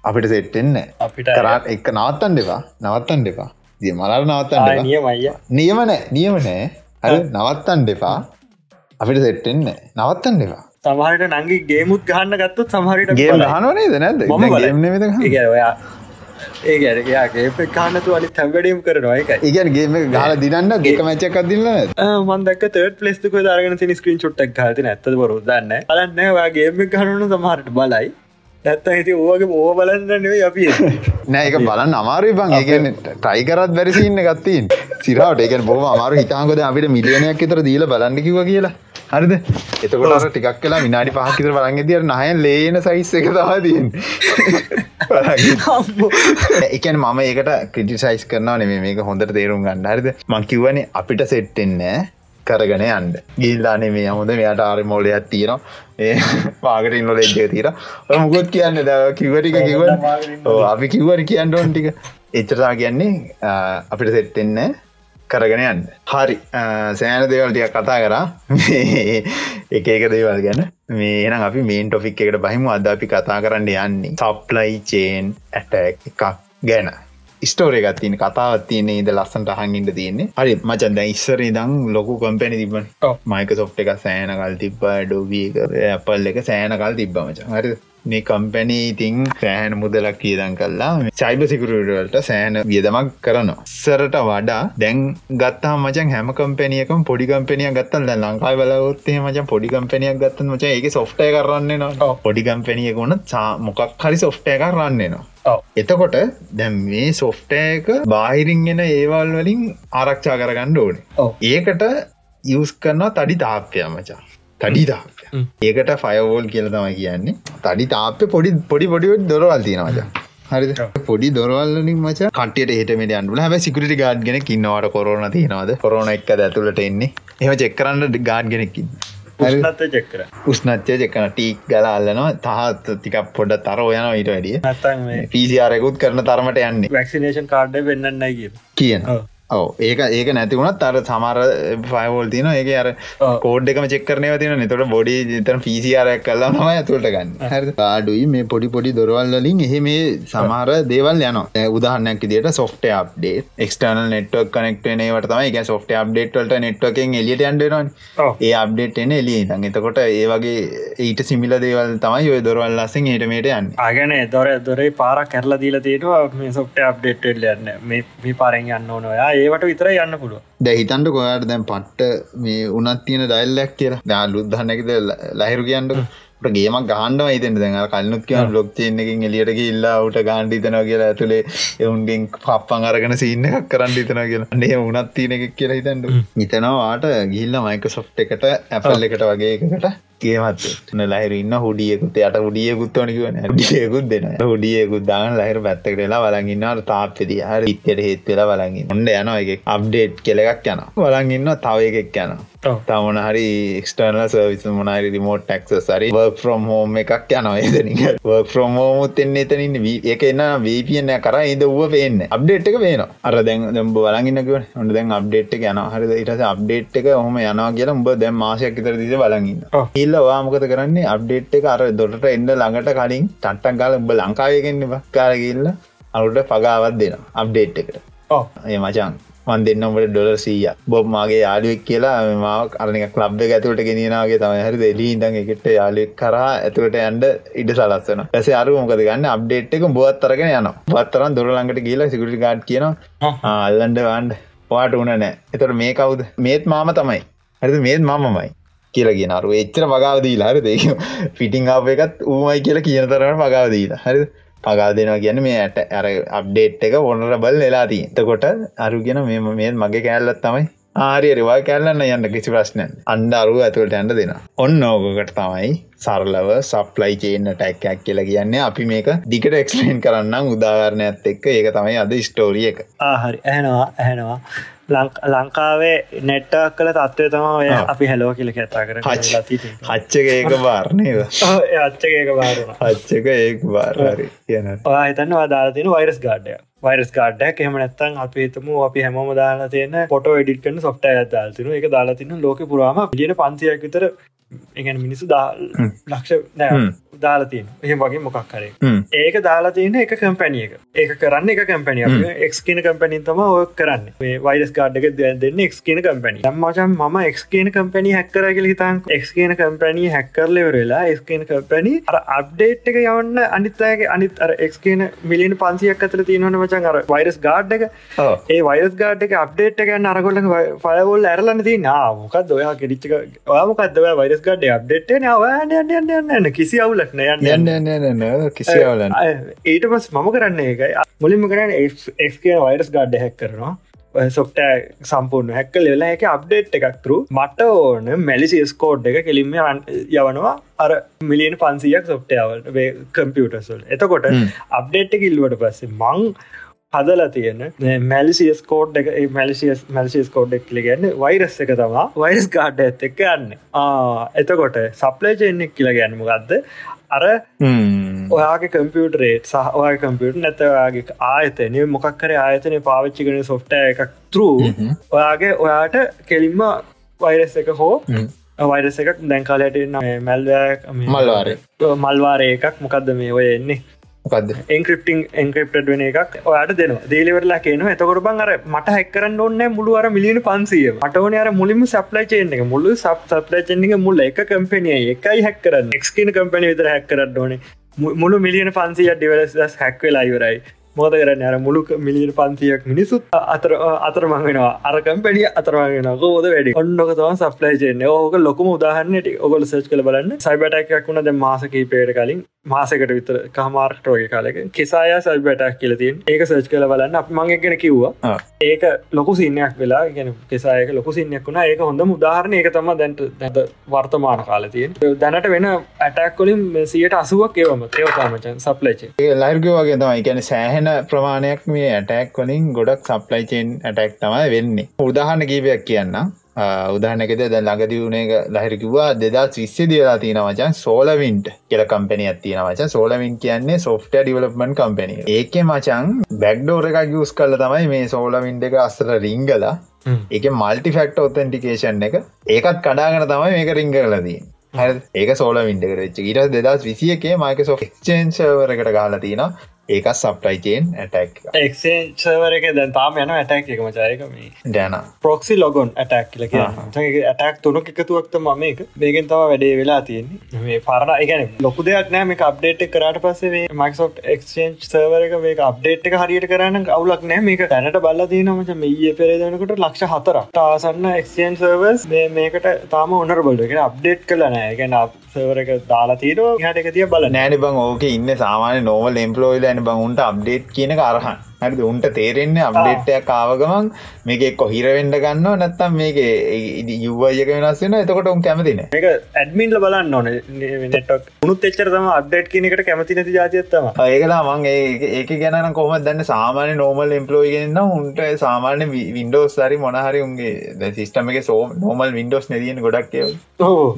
අපිට සෙට්ටෙන්න අපිට කරාට එක්ක නවත්තන් දෙපා නවත්තන් දෙපා දිය මලර නවත්තන්න නියමයි. නියමනෑ නියමනෑ හරි? නවත්තන් දෙපා අපිට සෙට්ටෙන්න නවත්තන්න එවා සමහරට නංගි ගේමුත් ගහන්න ගත්තුත් සමහරට ගේ හනනේ නැද? ඔයා ඒ ගැරගේ කානතු අලි තැවැඩම් කරනවා එක ඉගන් ගේම ගල දිනන්න දෙක මචක් අදින්න මන්දක් පලෙස්ක දාරගෙන ති ස්ක්‍රීන් චුට්ටක් හත ඇත බරු දන්න අලන්න යාගේම ගහනුන සමහරට බලයි ඇත්ත හිති ඕගේ ඕ බලන්න නෙවේ අපි නෑක බලන්න අමාරු බං. ඒගන්න ටයිකරත් බැරිසින්න ගත්තින් සිරාට ඒකන බොම අමාරු හිතාංගොද අපිට මිලියනයක් එතර දීල බලන්න කිව කියලා. හරිද? එතකොට ටිකක් කලා විනාඩි පහකිතර බලන්ග දිර නහයන් ලේන සයිස් එක තවාදීන් එකන් මම ඒකට ක්‍රටිසයිස් කරනවා නෙේ මේක හොඳට තේරුම් ගන්න. හරිද? මංකිවන අපිට සෙට්ටෙන්නේ කරගෙන යන්න. ගිල්ලානේ මේ හොඳ මෙයාට ආරි මෝලයක් තියෙනවා. ඒ පාගට ඉන්න ලෙජ්ජ තීර මුකොත් කියන්න ද කිවරික කිව අපි කිව්වර කියන්න ඕන් ටික. එච්චරතා කියන්නේ අපිට සෙට්ටෙන්නේ කරගෙන යන්න. හරි සෑන දේවල්ටිය කතා කරා. එක එක දේවල් ගැන. මේ එනම් අපි මේන් ටොෆික් එකට බහිම. අද අපි කතා කරන්න යන්නේ සප්ලයි චේන් ඇටක් එකක් ගැන ස්ටෝරය ගත්තින කතාවත් තියන ඉද ලස්සන්ට හඟින්ට තියන්නේ. හරි මචන් දැ ඉස්සර දං ලොකු කම්පැනි තිබන මයික සොප් එක සෑනකල් තිබ්බ ඩෝවිය කර ඇපල් එක සෑනකල් තිබ්බ මච හරි මේ කම්පැනී ඉතිං සෑහන මුදලක් කියදන් කල්ලා සයිබ සිකරුවලට සෑන වියදමක් කරනවා. සරට වඩා දැන් ගත්තා මචන් හැම කම්පැනියකම් පොඩි කම්පනිය ගත්තල්. ලංකායි බලවොත්තේ මචන් පොඩි කම්පනියක් ගත්තන් මච ඒක සොෆ්ටය කරන්නේ නවා පොඩි කම්පැනියකුණ මොකක් හරි සොෆ්ටය කරන්නේ නවා එතකොට දැම් මේ සොෆ්ටයක බාහිරිංගෙන ඒවල් වලින් ආරක්ෂා කරගන්න ඕනේ. ඒකට යස් කරනවා තඩි තාප්පය මචා. තඩි තාප ඒකට ෆයවෝල් කියල තමයි කියන්නේ. තඩි තාප පොඩි පොඩි පොඩිවට දොරවල් තියෙනවාද හරි පොඩි දොරවල්ලින් මච කටියට හට අන්ඩුල හැම සිකරටි ගාඩ් ගෙන කින්නවට කොරන තියෙනවද? කොරන එක් ඇතුළට එන්නේ. එම චෙක්කරන්න ගාඩ් ගෙනෙකින් චෙක්කර උස්නත්ය චෙක්කන ටීක් ගලාල්ලනවා තහත් තික පොඩ තර යන ඊට වැඩිය. පිසිරයකුත් කරන තරමට යන්නේ. වැක්සිනේෂන් කාඩ් වෙන්නන්න කියන ඔව. ඒක ඒක නැතිවුණත් අර සමර ෆයිවෝල් තින ඒක අර කෝඩ් එකම චෙක්කරනය තින නතොට බොඩි තන පිසිරයක් කල්ලා නම ඇතුළට ගන්න. හ ආඩුයි මේ පොඩි පොඩි දොරවල්ලින් එහ මේ සමහර දේවල් යන උදාහරනයක් දිට සොෆ්ට අප්ඩේ එක්ටර්න නෙට්වක් කනෙක්ටනේවට තමයි එක සොෆ්ට අප්ඩේට්වලට නෙට්වකෙන් එලියට අන්ඩරන් ඒ අප්ඩේට් එන එලිය තන් එතකොට ඒ වගේ ඊට සිමිල දේවල් තමයි ඔය දොරවල් ලස්සෙන් ඒටමට යන්න. අගන දොර දොරේ පාර කැරලා දීල තේටවා මේ සොෆ්ට අප්ඩේට් යන්න. මේ පාරෙන් යන්න ඕනොයා ඒවට විතර යන්න පුළුව දැහිතන්ට කොයාට දැන් පට්ට මේ උනත් තියෙන ඩයිල්ලක් කියලා? දා ලුද්ධන්නකද ලහිරු කියන්නට ගේමක් ගහන්ඩ ඉතන දැන්. කල්නුත් කිය ලොක් චේනකින් එලියට ඉල්ලා ට ගාන්ඩ තන කියලා ඇතුළේ එවුන්ගෙන් පප්පන් අරගෙන සින්න එකක් කරන්න ඉතන කියලා. නේ උනත් තියන එක කියලා හිතන්ට හිතනවාට ගිල්ල මයික සොෆ් එකට ඇපල් එකට වගේ එකකට ගේමත් ලහිර ඉන්න හුඩියකුත් යට හුඩියකුත් වනකිවන ඩියකුත් දෙන හුඩියකුත් දාන ලහිර පැත්තක වෙලා වලගන්නට තාපෙදී හර ඉත්තයට හේත් වෙලා වලගින් ඔොඩ යන එක අප්ඩේට් කෙලෙක් යන වලගන්න තව එකෙක් යන තමන හරි එක්ස්ටර්නල් සර්විස් මොනරි රිමෝට් ටක්ස සරි වර්ක් ෆ්‍රම් හෝම එකක් යනවා එතනික වර්ක් ෆ්‍රම් හෝමුත් එන්න එතනින් එක එන්න වීපියන්න කර ඉද වුව පේන්න. අප්ඩේට් එක පේන අර දැන් දෙම්බ වලගන්නකව හොඳ දැන් අප්ඩේට් යන හරි ඉටස අප්ඩේට් එක හොම යනවා කියලා උඹ දැම් මාසයක් තර දිස බලගන්න ඉල්ල වාමකත කරන්නේ? අප්ඩේට් එක අර දොට එන්න ළඟට කලින් ටට්ටක් කාල උඹ ලංකාවයගෙන්න්න කාරගල්ල අරුට පගාවත් දෙන අප්ඩේට් එකට. ඒ මචන් මන් දෙන්නමට ඩොලර් සීය බොබ් මගේ යාලුවෙක් කියලා මාව අරනික ලබ් ඇතුවට ගෙනනාගේ තමයි. හරි දෙලී ඉඳන් එකට යාලුවෙක් කරා ඇතුවට ඇන්ඩ ඉඩ සලස්සන ඇස අරු මොකද ගන්න? අප්ඩේට් එක බොත් අරගෙන යන පත්තරන් දොරලඟට කියලා සිකුටි ගාඩ් කියන අල්ලන්ඩ වන්ඩ වාට උන නෑ. එතට මේ කවුද? මේත් මාම තමයි. හරිද? මේත් මමමයි කියලා කියන අරු. එච්චර මගාවදීලා හරි දෙක පිටිං ආප එකත් ඌමයි කියලා කියන තරට මගාවදීලා හරි පගා දෙනවා කියන්න මේ ඇට ඇර අප්ඩේට් එක ඔොනර බල් වෙලාදී එතකොට අරුගෙන මෙම මේ මගේ කෑල්ලත් තමයි ආරය රවා කැල්ලන්න යන්න කිසි ප්‍රශ්නය අන්ඩ අරුව ඇතුවට ඇන්ඩ දෙෙන ඔන්න ඕකකට තමයි සරලව සප්ලයි චේන්න ටැක්කයක් කියලා කියන්නේ. අපි මේක දිකට එක්ස්ලේන් කරන්න උදාවරණයක්ත් එක්ක. ඒක තමයි අද ස්ටෝරිය එක. ආහරි ඇහනවා ඇහෙනවා. ලංකාවේ නෙට්ටක් කළ තත්වය තම ඔය අපි හැලෝ කියල කතා කර හච්චක ඒක බාරණය අච්චක බාර හච්චක ඒක බාරහරි කියන හිතන්න දාතින වෛරස් ගාඩ්ඩය වෛරස් ගාඩ්ඩක් එහම නැත්තන් අපිතම අපි හැමෝම දාලා තියෙන පොට ඩිට කන සොෆ්ට ඇදාල්තින එක දාලාතින ලෝක පුරාම පිලියන පන්සියක් විතර එකන මිනිසු ලක්ෂ දාලාතියන එහෙම වගේ මොකක් කරේ ඒක දාලාතියන එක කම්පැනිය එක ඒක කරන්න එක කම්පැනිය එක් කියන කම්පැනින් තම ඔය කරන්න වයිරස් කාඩ්ක දෙන්න එක් කියන කම්පැනි මචන් ම එක් කියන කම්පැනි හැක්කර කියල හිතන් එක් කියන කම්පැනි හැක්කරලෙවරලා එක් කියන කම්පැනි අර අප්ඩේට් එක යවන්න අනිත්තයගේ අනිත් අර එක් කියන මිලියන පන්සියක් අතර තියෙනවන මචන් අර වයිරස් ගාඩ් එක ඒ වයිරස් ගාඩ් එක අප්ඩේට් ගන්න අරගොල ෆයවල් ඇරලන්න දී නාමකක් දොයා කෙරිච්චක ඔයාමකක්දව වයිරස් ගඩ් අප්ඩේට් න කිසි අවුල අවුලක් යන්න යන්න කිසිවල ඊට පස් මම කරන්න එකයි මුලින්ම කරන්න එක් කිය වයිරස් ගඩ්ඩ හැක් කරනවා. සොෆ්ට සම්පූර්ණ හැක්ක ලෙලා එක අප්ඩේට් එකක්තුරු මට ඕන මැලිසිස් කෝඩ් එක කෙලින්ම යවනවා. අර මිලියන පන්සියක් සොෆ්ටයාවල් කම්පියටස්වල් එතකොට අප්ඩේට් එක ඉල්වට පස්සේ මං හදලා තියෙන. මැලිසිස් කෝඩ් එක මැලිසිස් මැලිසිස් කෝඩ් එක් ලිගන්න වෛරස් එක තමා වයිස් කාඩ් ඇත් එක යන්න. එතකොට සප්ලේජෙන්නෙක් කියලා ගැනම ගත්ද අර ඔයාගේ කම්පියුටරේට් සහ ඔය කම්පියුට නැතවාගේ ආයතනය මොකක්කර ආයතනය පාවිච්චි කන සොෆ්ට එකක් තරු ඔයාගේ ඔයාට කෙලින්ම වෛරස් එක හෝ වෛරස එකක් දැන්කාලයට මැල්වයක් මල්වාර. මල්වාරය එකක් මොකක්ද මේ ඔය එන්නේ එන්ක්‍රප්ටිං එන්ක්‍රප්ට වෙන එකක්. ඔයාට දෙනවා. දේලිවරලා කියන එතකොට බං අර මට හැක්කරන්න ඔන්න මුළු අර මිලියන පන්සිය මටවන අර මුලින්ම සප්ලයි චේන එක. මුල්ලු සප් සප්ලයිචෙන්ගේ මුල්ල එක කම්පනිය එකයි හැක්කරන්න එක්ස්කන කම්පනි විතර හැක්කරන්න ඕනේ. මුළු මිලියන පන්සිය ඩිවලස් හැක්වෙලා ඉවරයි. මෝද කරන්න? අර මුළු මිලියන පන්තියක් මිනිසුත් අතර අතරමංගෙනවා අරකම්පැඩිය අතරමගෙන ෝද වැඩි? ඔන්නක තම සප්ලයිචේන ඕක ලොකම උදාහන්නට ඔගොල සච් කළ බලන්න. සයිබටක් වුණ. ද මාසකී පේට කලින්. මාසකට විතර කහමාර්ක්ට වගේ කාලක කෙසාය සල්බටක් කියලතින් ඒක සර්ච් කල බලන්න. අප මං ගැන කිව්වා. ඒක ලොකු සින්නයක් වෙලා ගැන කෙසායක ලොකු සින්නයක් වුණා. ඒක හොඳ මුදාහරණ ඒක තම දැන්ට දැත වර්තමාන කාලතියෙන් දැනට වෙන ඇටක් කොලින් සියට අසුවක් ඒවම ඒවතාමචන් සප්ලයිච ලයිර්ග වගේ තමයි. ගැන සෑහෙන ප්‍රමාණයක් මේ ඇටැක් වලින් ගොඩක් සප්ලයිචෙන් ඇටැක් තමයි වෙන්නේ. උදාහන්න කීපයක් කියන්න උදාහනකෙද දැ ළඟදි වුණේ ලහිරකිවා දෙදා විස්්‍ය දියලා තියෙන වචන් සෝලවින්ට කියල කම්පනයක් තියෙන වච සෝලවින් කියන්නේ සොෆ්ට ඩිවලප්මන් කම්පනය ඒක මචන් බැක්්ඩෝර එකක් ගියස් කල තමයි මේ සෝලවින්ඩ එක අස්සර රිංගලා ඒක මල්ටි ෆෙක්ට ඔත්තන්ටිකේෂන් එක. ඒකත් කඩාගෙන තමයි මේක රිංග කලදී ඒක සෝල වින්ඩ කරච්ච ඉට දෙදස් විසියකේ මයික සෝ ක්ෂේන්ශවරකට ගාලා තියෙන ඒක සප්ටයිචේන් ඇටක් එක්සේචවරක දැන් තාම යන ඇටක් එක මචායකම දැන ප්‍රොක්සි ලොගොන් ඇටක් කියල ඇටක් තුනක් එකතුවක්ත මම එක. බේගෙන් තම වැඩේ වෙලා තියෙන්නේ. මේ පරණ එකන ලොකු දෙයක් නෑ. මේ අප්ඩේට් කරට පස්සේ මයිසෝට් එක්ෂේන්් සර්වරක මේ අප්ඩේට් එක හරියට කරන්න අවුලක් නෑ. මේක තැනට බල්ල දීනමච මේ පෙරේදනකට ලක්ෂ හතර ටාසන්න එක්ෂේන් සර්වස් මේකට තාම ඔන්නර බොල්ඩ එක අප්ඩේට් කල නෑ. ගැන සවරක දාලා තීර හට එක තිය බල නෑන බං ඕක ඉන්න සාමාන නොවල් එම්පලෝයිල ඇන බං උන්ට අප්ඩේට් කියන අරහන්. හරි උන්ට තේරෙන්නේ අප්ඩේට්ටයක් කාවගමන් මේක කොහිරවෙන්ඩ ගන්න නැත්තම් මේක යුවයක වෙනස් වෙන එතකොට උන් කැමතින එක ඇඩමින්ල බලන්න ඕන. නටක් උනුත් එච්චර තම අඩ්ඩට් කියනකට කැමති නැති ජාතියත්තම ඒකලා මං ඒක ගැන කොම දන්න? සාමාන්‍ය නෝමල් එම්පලෝයිගන්න උන්ට සාමාන්‍ය වින්ඩෝස් සරි මොනහරි උන්ගේ සිස්ටම එක සෝ නෝමල් වින්ඩෝස් නැතියෙන ගොඩක්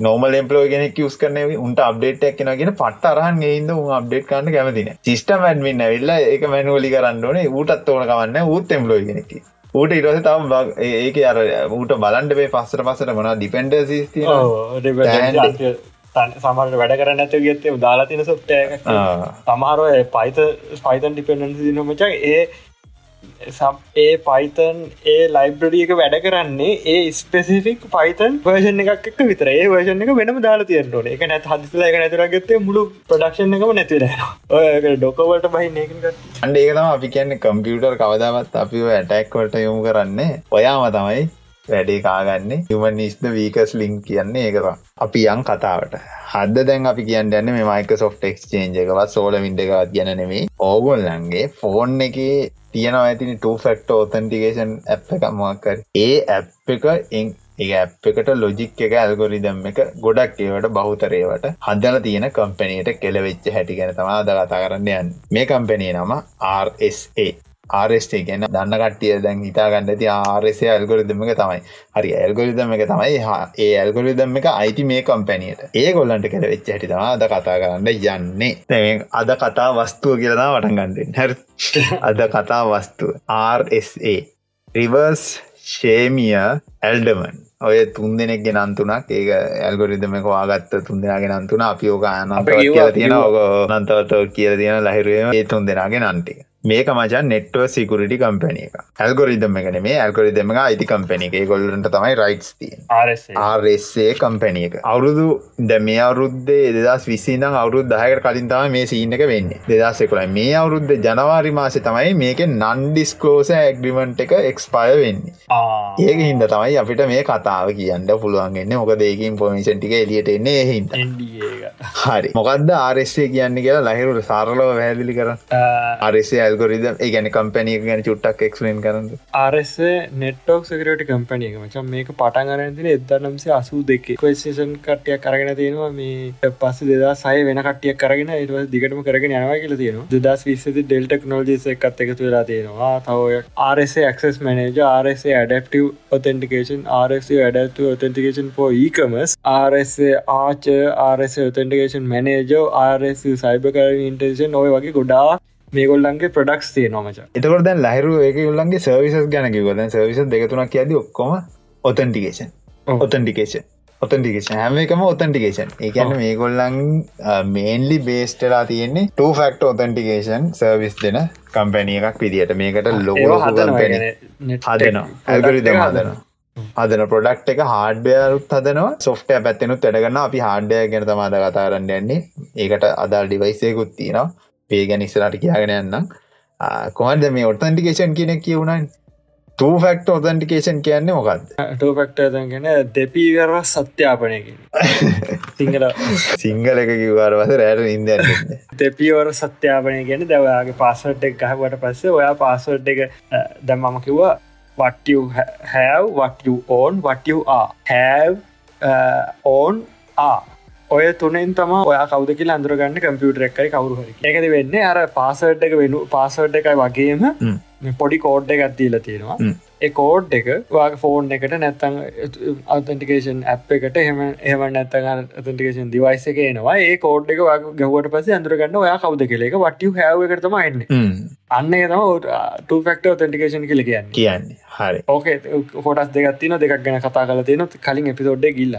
නෝමල් එම්පලෝයි ගෙනෙක් යස් කරන උන්ට අප්ඩේට් එක්ෙනගෙන පට අරහන් ඒද උන් අප්ඩේට් කන්න කැමතින සිිස්ටම ඇඩමින් ඇවිල්ල එක මැනුවලි කරන්න ඕනේ ඌටත් ඕන කවන්න ඌත් එම්ලෝයි ගෙනෙකි ඌට ඉරස තම ඒක අර ඌට බලන්ඩ පේ පස්සට පසට මන ඩිපෙන්ඩ සිස්ති සමට වැඩ කරන්න ඇත ගත්තේ දාලා තින සොප්ට සමහරුව පයිත පයිතන් ඩිපෙන්ඩන්සි නොමචා ඒ ඒ පයිතන් ඒ ලයිබ්‍රඩියක වැඩ කරන්නේ ඒ ස්පෙසිෆික් පයිතන් වර්ෂන් එකක් එක විතර ඒ වර්ෂන් එක වෙනම දාලා තියෙන්ටන එක නැත් හදිසල එක නැතුරගත්තේ මුළු ප්‍රඩක්ෂන් එකම නැතිර ඔය ඩොකවලට බහින්න අන්ඩ ඒකතම අපි කියන්න කම්පියුටර් කවදාවත් අපි ඇටැක්වට යොමු කරන්නේ. ඔයාම තමයි වැඩේ කාගන්නේ. හමන් නිස්ද වීකස් ලිංක් කියන්නේ ඒකවා අපි යන් කතාවට. හද දැන් අපි කියන්න යන්න මේ මයික සොෆ් ක්ස්චේන්ජ එකවත් සෝල විින්ඩ එකවත් ගැන නෙමේ ඕගොල්ලන්ගේ ෆෝන් එක තියෙනවා ඇතිනි 2ෆෙක්ට ඔතන්ටිකේෂන් ඇ් එක මොක්කර ඒ ඇප් එක එං ඒ ඇප් එකට ලොජික් එක ඇල්ගොරිදම් එක ගොඩක් ඒවට බහුතරේවට හදල තියෙන කම්පනීට කෙලවෙච්ච හැටි ගැන තමා ද කතා කරන්න යන්න. මේ කම්පනී නම RSA ආරස්ටේ ගැන දන්න කට්ටිය දැන් හිතාගන්න ඇති ආරසේ ඇල්ගොරිදම එක තමයි. හරි ඇල්ගොරිදම එක තමයි ඒ ඇල්ගොරිදම් එක අයිති මේ කම්පැනියට ඒ ගොල්ලන්ට කර වෙච්ච හැටි අද කතා කරන්න යන්නේ. අද කතා වස්තුව කියලදා වටන් ගන්නෙන් හැ අද කතා වස්තුව. RSA රිවර්ස් ශේමිය ඇල්ඩමන් ඔය තුන් දෙනෙක් ගෙනන්තුනක් ඒක ඇල්ගොරිදම එක වාගත්ත තුන් දෙනාගෙන අන්තුන අපි ඕක අනන්ත කියලා තියෙන ඕක නන්තවත කියල තියෙන ලහිරුවම. ඒ තුන් දෙනාගෙන අන්ටික මේක මචන් නෙට්ව සිකුරටි කම්පැන එක. ඇල්ගොරිදම එකන මේ ඇල්ගොරිදම එක අයිති කම්පැනි එක. ගොල්ලට තමයි රයිටස් තිය ආරස්සේ කම්පැනි එක. අවුරුදු ද මේ අවුරුද්දේ දෙදස් විසිදම් අවුරුද් දහකට කලින් තම මේ සීන එක වෙන්නේ. දෙදස් එකොලයි මේ අවුරුද්ධ ජනවාරි මාසය තමයි මේක නන්ඩිස්කෝස ඇග්‍රිමන්ට් එක එක්ස්පය වෙන්නේ. ඒක හින්ද තමයි අපිට මේ කතාව කියන්න පුළුවන්ගන්න මොක දෙකින් පොමිෂන් ටික එලියට එන්නේ හින්ද. හරි. මොකක්ද ආරස්සේ කියන්න කියලා ලහිරුට සාරලව වැහැදිලි කර ආරස්සේ ඇල්ගොරිදම් ඒ ගැන කම්පැනිය ගැන චුට්ටක් එක්ස්ලෙන් කරන්න. ආරස නෙට්ටෝක් සකරට කම්පැනිය මචන් මේක පටන්ගරතින එදන්නම්සේ අසූ දෙක කොසේෂන් කට්ටිය කරගෙන තියෙනවා මේ පස්ස දෙදා සය වෙන කටිය කරගෙන ඒව දිගටම කරගෙන යනවා කියල තියෙනවා. දස් විස්සති ඩෙල්ටක් නෝජිස එකත් එකතු වෙලා තියෙනවා. තවය ආරස ක්ස් මනජ ආරස ඩප්ටව ඔතෙන්ටිකේෂන් ආරස ඩ ඔතෙන්ටිකේෂන් පෝ ඒකමස් ආරස ආච ආරස ඔතෙන්ටිකේෂන් මනේජෝ ආරස සයිබ කර ඉන්ටේෂන් ඔය වගේ ගොඩා මේගොල්ලන්ගේ ප්‍රඩක්ස් තිය නොමච එතකොට දැන් ලහිරු ඒක උල්ලන්ගේ සර්විසස් ගැනකිවද සර්විස දෙකතුනක් ඇද ඔක්කොම ඔතන්ටිකේෂන් ඔතන්ටිකේෂන් ඔතන්ටිකේෂන් හැම එකම ඔතන්ටිකේෂන් ඒකන්න මේගොල්ලන් මේන්ලි බේස්ටලා තියෙන්නේ ට ෆක්ට ඔතන්ටිකේෂන් සර්විස් දෙන කම්පැනිය එකක් විදිට මේකට ලොකෝ හදන හදන හදන පොඩක්් එක හාඩ්‍යයරුත් හදනවා. සොෆ්ට පැත්තෙනුත් වැඩගන්න අපි හාඩ්‍යය ගැන තමාද කතාරන්න යන්නේ. ඒකට අදාල් ඩිවයිසයකුත් තියෙනවා පේ ගැන ඉස්සරට කියගෙන යන්න කොමද මේ ඔටන්ටිකේෂන් කියනෙක් කියවුණන් ෆක්ට ඔතන්ටිකේෂන් කියන්නේ මොකක්ද ටෆක්ට ගැන දෙපීවර සත්‍යාපනයකින් සිංහල. සිංහල එක කිවාරවස රෑට ඉද දෙපියවර සත්‍යාපනය ගැන දවයාගේ පාසට් එක් ගහවට පස්සේ ඔයා පාසට් එක දැම් මම කිව්වා what you have what you own what you are ඔය තුනෙන් තම ඔය කවදක අන්දුරගන්න කම්පියුටර එකයි කවරුහරි එකද වෙන්න අර පාසට් එක වෙනු පාසට් එකයි වගේම පොඩි කෝඩ් එක ඇත්දීල තියෙනවා. ඒ කෝඩ් එක වාගේ ෆෝන් එකට නැත්තං අතන්ටිකේෂන් ඇප් එකට එහම එහම නැත්තන් අතන්ටිකේෂන් දිවයිස එක එනවා. ඒ කෝඩ් එක ගවට පස අඳුරගන්න ඔයා කවද කෙලෙක වටිය හැව එකටම එන්න. අන්න තම ටෆක්ට ඔතන්ටිකේෂන් කල කියන්න. කියන්නේ. හරි. ඕකේ කොටස් දෙගත්තින දෙකක් ගැන කතා කල තියෙන කලින් එපිසෝඩ්ඩ ගිල්ල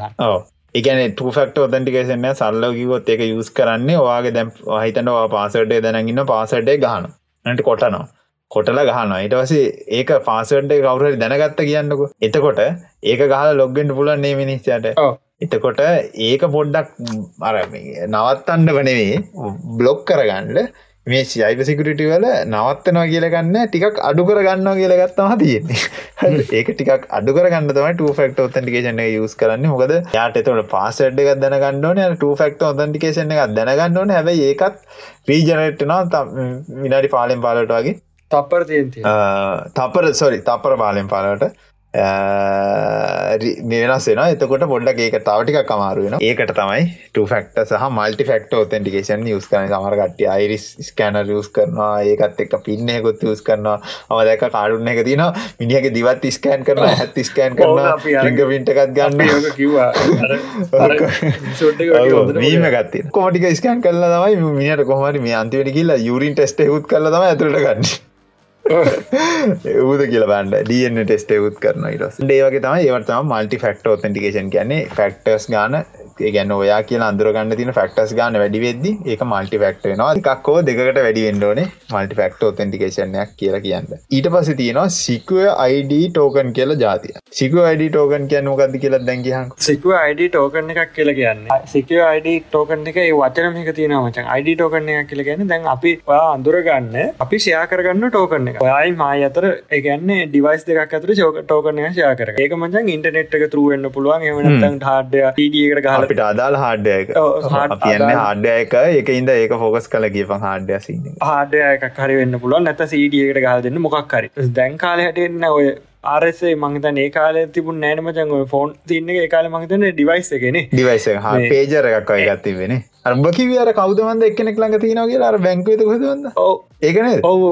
එකන ටෆක්ට ඔතන්ටිකේෂන සල්ල කිවොත් එක යුස් කරන්නේ ඔයාගේ දැම් හිතනවා පාසටේ දැනගන්න පාසටේ ගහන නට කොටනවා. කොටල ගහන ඊට වසේ ඒක පාසටේ කවුරට දැනගත්ත කියන්නක. එතකොට ඒක ගහල ලොග්ගෙන්ට පුලන් නේ මිනිස්චට එතකොට ඒක පොඩ්ඩක් අර නවත්තන්න වනවේ බ්ලොග් කරගන්නඩ මේ සයිප සිකරිට වල නවත්තනවා කියලගන්න ටිකක් අඩු කර ගන්නවා කියලගත්තම තියෙන්නේ. ඒක ටිකක් අඩු කරගන්න තමයි ෆක්ට ඔතන්ටිකේෂන යස් කරන්න. මොකද යාට එතවට පාසඩ් එකක් දැනගන්නන ෆක්ට ඔතන්ටිකේෂන එකක් දැනගන්න ඕන. හැබයි ඒකත් රීජනට්නවා විනාඩි පාලෙන් පාලට වගේ. තියන්ති තපර සොරි තපර බාලෙන් පාලට වෙනස් වෙන එතකොට පොඩ්ඩක් ඒක තවටික කමාරු වෙන ඒකට තමයි ටෆක්ට සහ මල්ටි ෆක්ට ෝතෙන්ටිකේෂන් යස් කරන සමරගට අයිරිස් ස්කෑන යස් කරනවා. ඒකත් එක් පින්නයකොත් යස් කරනවා. අම දැක කාඩුන්න එක තින මිනිියක දිවත් ස්කෑන් කරන හැත් ස්කෑන් කරන ිංග පින්ටකත් ගන්න කිවා මීම ගත්ති කෝටික ස්කෑන් කල්ල තමයි මිනිට කොහමරි මේ අන්තිවට කියලා යුරින් ටෙස්ට හුත් කල තම ඇතුට ගන්න ඌද කියල බන්ඩ ඩියන්න ටෙස්ට යුත් කරන ඉරස් ඒවගේ තම ඒවටම මල්ටි ෆක්ට ෝතන්ටිකේෂන් කියන්නේ. ෆක්ටර්ස් ගාන ගැන්න ඔයා කිය අන්දුරගන්න තින ෆක්ටස් ගන්න වැඩි වෙද්දි ඒක මල්ටි ෆක්ට නවා එකක්කෝ දෙකට වැඩි වෙන්ඩෝන මල්ටි ෆක්ට ෝතන්ටිකේෂනයක් කියලා කියන්න. ඊට පස තියෙනවා සිකුව අයිඩ ටෝකන් කියල ජාතිය සිකුව අයිඩ ටෝකන් කියන්න මොකක්ද කියලා දැන්ගහන් සිකුව අයිඩ ටෝකන් එකක් කියල කියන්න. සිකුව අයිඩ ටෝකන් එක වචන මේක තියෙන මචන් අයිඩ ටෝකන් එක කියල ගැන දැන් අපි අඳුරගන්න අපි ෂයා කරගන්න ටෝකන එක. ඔයයි මා අතර ඒගන්නේ ඩිවයිස් දෙක් අතර ෝක ටෝකන ෂයා කර ඒක මචන් ඉන්ටනෙට් එක තුරුවෙන්න්න පුළුවන්. එවනතන් හාඩ ඩියකට ගහල අපිට අදාල් හාඩ්ඩයක කියන්න හාඩ්ඩයක එක. ඉද ඒක ෆෝකස් කල කියපන් හාඩ්ඩය සින්න හාඩයක හරි වෙන්න පුළුවන්. නැත සීඩියකට ගහ දෙන්න මොකක් හරි. දැන් කාලහට එන්න ඔය ආරසේ මංතන ඒ කාල තිබුණ නෑනමචන් ෆෝන් තින්න ඒ කාල මංතන ඩිවයිස් එකෙන ඩිවයිස පේජර එකක් අයි ගත්තිවෙන අරබකිවර කවදමන්ද එක්කෙනෙක් ළඟ කියලා? අර බැංකවත හොදවන්න ඒකන ඔව.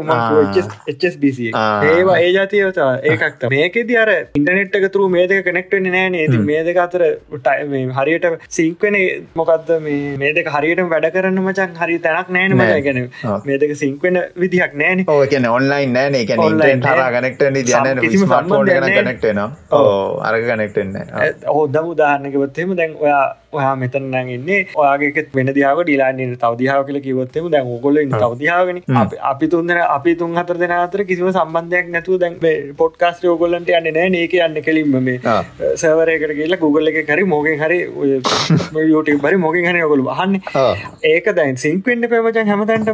HSBC ඒවා ඒ ජාතියවත ඒකක්ත මේකෙද අර ඉන්ටනෙට් එක තුරු මේ දෙක කනෙක්ටෙන නෑන ඇති මේ දෙක අතර හරියට සිංක්වන මොකක්ද මේ දෙක හරියට වැඩ කරන්න මචන් හරි තැනක් නෑන ම ගැන මේ දෙක සිංක්වෙන විදිහක් නෑන. ඕකන ඔන්ලයින් නෑන. එක හර කනෙක්ට න කනෙක්ටන ඕ අර කනෙක්ටෙන්න හොදම උදාහරණකවත්තෙම දැන් ඔයා ඔයා මෙතන ඉන්නේ. ඔයාගේත් වෙන දිහාව ඩිලාන්න තවදිහාව කියල කිවොත්තෙම දැන් ඔගොල තවදිහාවගෙන අපි තුන්දෙන අපි තුන් හතර දෙන අතර කිසිම සම්බන්ධයක් නැතුව දැන් පොඩ්කාස්ට යෝගොල්ලන්ට යන්න නෑ. නේක යන්න කෙලින්ම මේ සවරයකට කියලා Google එක හරි මෝගෙන් හරි YouTube බරි මොකින් හරි ඔගොලු අහන්න. ඒක දැන් සිංක්වෙන්ඩ පේමචන් හැමතැන්ට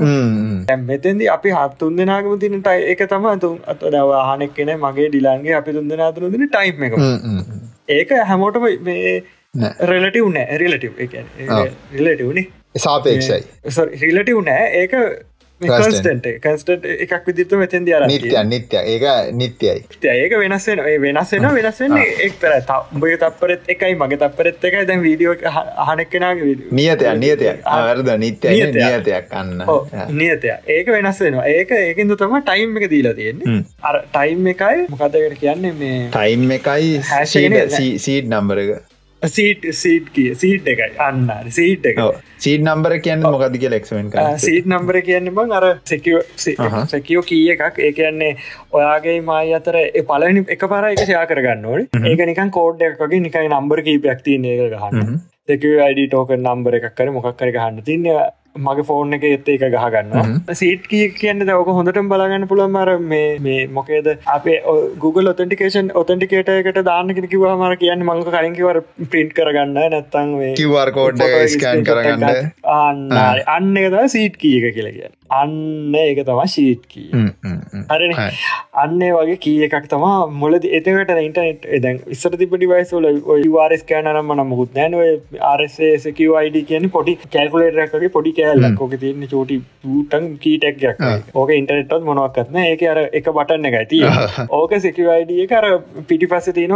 මෙතැදි අපි හත්තුන් දෙනාගම තිනට ඒක තම තුන් අත දව ආනෙක් කෙන මගේ ඩිලාන්ගේ අපි තුන් දෙනාතුර දින ටයිම් එක. ඒක හැමෝටම රෙලටව් නෑ. රිලටව් රිලටව්නේ සාපේක්ෂයි. රිලටව් නෑ. ඒක කස්ටට කස්ට එකක් විදිත මෙතැද අර නිත්‍ය නිත්‍ය. ඒක නිත්‍යයි. ඒක වෙනස්සෙන වෙනස්සෙන වෙනස්සෙන එක්තර උඹගේ තපරත් එකයි මගේ තපරත් එකයි. දැන් වීඩියෝ අහනෙක්කෙනගේ නියතය නියතය අවරද නිත්‍ය නියතයක් අන්න. නියතය ඒක වෙනස්සෙනවා ඒක ඒකින්ද තම ටයිම් එක දීලා තියෙන්නේ. අර ටයිම් එකයි මොකදකට කියන්නේ මේ ටයිම් එකයි හැශ සීඩ් නම්බර එක සීට් සීට් කිය සීට් එකයි. අන්න සීට් එක. සීට නම්බර කියන්න මොකද කිය ලෙක්මෙන් සීට් නම්බර කියන්න බං අර සැකියෝ කිය එකක්. ඒ කියන්නේ ඔයාගේ මයි අතර පලනි එක පර එක ෂයා කරගන්න ඕන. ඒක නිකන් කෝඩ් එකගේ නිකයි නම්බර කීපයක් තියන එක ගහන්න. සැකව අයිඩ ටෝක නම්බර එකක් කර මොකක් කර ගහන්න තින්න මගේ ෆෝර්න් එක එත්ත එක ගහගන්න සීට් කිය කියන්න දවක හොඳටම බලගන්න පුළන් මර මේ මොකේද? අපේ Google ඔතන්ටිකේෂන් ඔතන්ටිකේට එකට දාන්න කෙන කිවා මර කියන්න මංක කලින්කිවර පින්ට් කරගන්න. නැත්තං කිවර් කෝඩ් ස්කෑන් කරගන්න. අන්න අන්න එකද සීට් කිය එක කියලා කියන්න අන්න ඒක තම ශීට් කී හරන? අන්නේ වගේ කිය එකක් තමා මොලද එතකට ඉන්ටනෙට් දැන් ඉස්සර තිබටි වයිස්වල වාරස් කෑනනම් මන මුකුත් නෑන ආරසකයිඩ කියන පොටි කැල්කුලේටරක්ගේ පොඩි කෑල්ලක්. ඕක තියන්න චෝටි ටන් කීටක්යක් ඕක ඉන්ටනෙට්ත් මොනවක්ත්න ඒක අර එක බටන්න එකයි තිය ඕක සෙකවයිඩ එක අර පිටි පස්ස තියන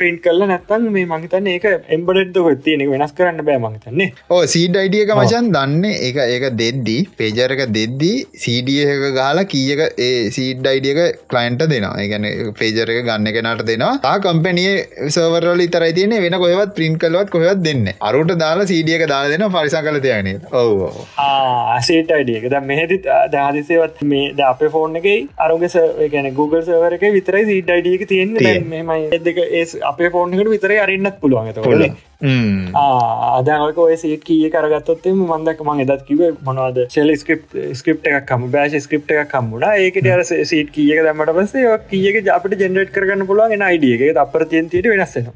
පින්ට් කල්ල නැත්තන් මේ මහිතන්න ඒක එම්බඩ තියෙනෙ වෙනස් කරන්න බෑ මහිතන්නේ ඕ සීඩ අයිඩියක මචන් දන්න. ඒක ඒක දෙද්දී පේජරක දෙද්දී සීඩියක ගාලා කියක ඒ සීඩ් අයිඩියක කලයින්ට දෙනවා. ඒගැන පේජරක ගන්න කෙනට දෙනවා. තා කම්පැනිය සවරල තරයි තියන වෙන කොයවත් පින් කලවත් කොහත් දෙන්න අරුට දාලා සීඩියක දාලා දෙන පරිසා කල තියන ඔව ආසේට අයිඩියක ද මෙහෙදි දාදිසේවත් මේ ද අප ෆෝන් එක අරුගෙස ගැන Google සවරක විතරයි සීඩ් අයිඩියක තියෙන්නේ. මෙමයි දෙක ඒ අපේ ෆෝන්කට විතර අරන්නත් පුළුවන්. තොල අදක සේට කිය කරගත්තොත්තේ මන්දක් මං එදත් කිව මොනවද? ශෙල් ස්ක්‍රප් ස්ක්‍රප් එකක්ම බෑශ ස්ක්‍රප් එකක් කම්මුණ ඒකට අර සීට කියක දමට පසේ කියක අපට ජෙනරට් කරන්න පුළුවන් අයිඩිය එක. අපර තියන්තියට වෙනස්සෙන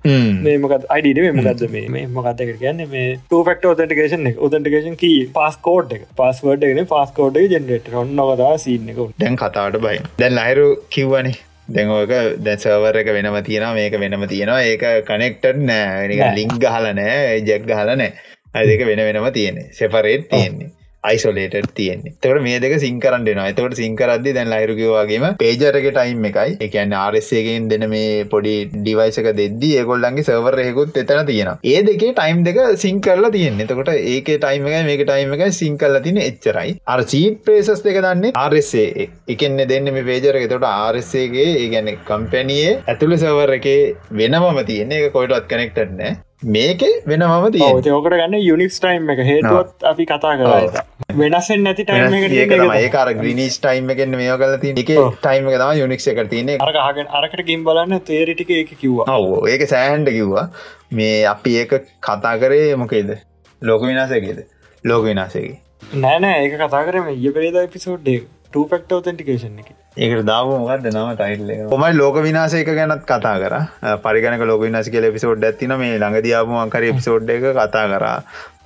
මේමකත් අයිඩ මේමකක්ද මේ මොකක්දක කියන්න? මේ ටෆක්ට ෝතටිකේෂන් ෝතටිකේෂන් කී පස්කෝඩ් එක. පස්වර්ඩ් එකන පස්කෝඩ් ජෙනරට ඔන්නවදා සිීන්න එක දැන් කතාට බයි දැන් අයරු කිව්වනේ දැන්ෝක දැසවර එක වෙනම තියෙන මේක වෙනම තියෙනවා. ඒක කනෙක්ටඩ් නෑ. ලිංක් ගහල නෑ. ජැක් ගහල නෑ. අදක වෙන වෙනම තියෙන සෙපරේට් තියෙන්නේ අයිසොලේට තියෙන්නේ. තකට මේ දෙක සිංකරන්න දෙනවා එතකට සිංකරද්දි දැන් ලහිරුකිවාගේම පේජරක ටයිම් එකයි. එකන්න ආරස්සේගෙන් දෙන මේ පොඩි ඩිවයිසක දෙද්දී ඒගොල්ලන්ගේ සවරයකුත් එතන තියෙන ඒ දෙකේ ටයිම් දෙක සිං කරලා තියෙන එතකොට ඒක ටයිම එක මේක ටයිම එක සිං කරලා තින එච්චරයි. අර සීට ප්‍රේසස් දෙක දන්නේ ආරස්සේ එකන්න දෙන්න මේ පේජරක තොට ආරස්සේගේ ඒ ගැන කම්පැනියේ ඇතුළ සවර එක වෙනමම තියෙන එක කොයිටත් කනෙක්ටනෑ මේක වෙනමම තිය ඕකට ගන්න යුනික්ස් ටයිම් එක. හේතුවත් අපි කතා කර වෙනස්සෙන් නැති ටයිම් ඒකාර ග්‍රීනිස් ටයිම් එකෙන් මේ කල ති එක ටයිම් තම යුනික් එක තියන අරගහගෙන අරකට ගිම් බලන්න තේරිටික එක කිව්වා. ඔව ඒක සෑහන්ට කිව්වා. මේ අපි ඒක කතා කරේ මොකේද? ලෝක විනාසයකේද ලෝක විනාසයකි නෑනෑ ඒක කතා කරම ඒ පරේද එපිසෝඩ්ඩේ ටෆෙක්ට ෝතෙන්ටිකේෂන් එක ඒකට දාව මොකක්ද නම ටයිල්ල කොමයි ලෝක විනාසයක ගැනත් කතා කර. පරිගනක ලෝක විනාස කියල පිසෝඩ් ඇතින මේ ළඟදයාපුමකර පිසෝඩ් එක කතා කරා.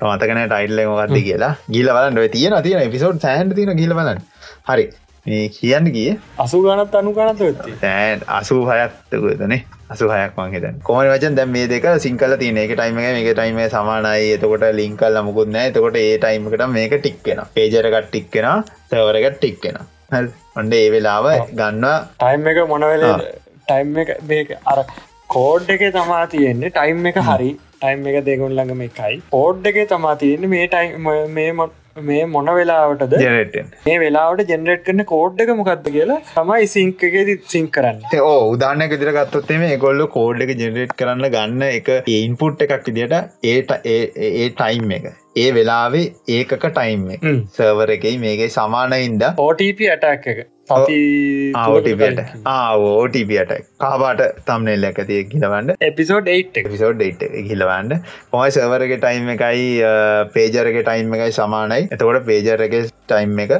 මතකන ටයිල්ල මොකක්ද කියලා. ගිල බලන්න. තියෙන තියෙන පිසෝඩ් සෑන්ට තින ගිල බලන්න. හරි. මේ කියන්න කිය අසු ගනත් අනු ගනත තෑන් අසූ හයත්තකතනේ අසු හයක් මංහිත කොම වචන්? දැම් මේ දෙක සිංකල තියන එක ටයිම එක ටයිම සමානයි. එතකොට ලිංකල් ලමුකුත් නෑ එතකොට ඒ ටයිමකට මේක ටික්කෙන පේජරකට ටික්කෙන සවරකට ටික්කෙන ඔන්ඩ ඒ වෙලාව ගන්න ටයිම් එක මොනවෙල ටයිම් එක අර කෝඩ් එක තමා තියෙන්නේ ටයිම් එක හරි. ටයිම් එක දෙගුන් ළඟම එකයි. කෝඩ් එක තමා තියෙන්නේ මේ ටයිම් මේ මේ මොන වෙලාවටද? මේ වෙලාවට ජෙනරේට් කරන කෝඩ් එක මොකක්ද කියලා තමයි සිංක එකෙද සිං කරන්න. ඕ උදානක දිර ගත්තොත්තේ මේ ගොල්ල කෝඩ් එක ජෙනරේට් කරන්න ගන්න එක ඉන්පුට් එකක් විදිට ඒට ඒ ටයිම් එක. ඒ වෙලාවේ ඒකක ටයිම් සර්වර එකයි මේකයි සමානයින්ද? ඕටප ඇටක් එක ඕටට ඕටපට කාබාට තම්නෙල් ඇකතිය කියලවන්න එපිසෝඩ් පිසෝඩ් හිලවන්න පොයි සවරගේ ටයිම් එකයි පේජරගේ ටයිම් එකයි සමානයි. එතකොට පේජරගේ ටයිම් එක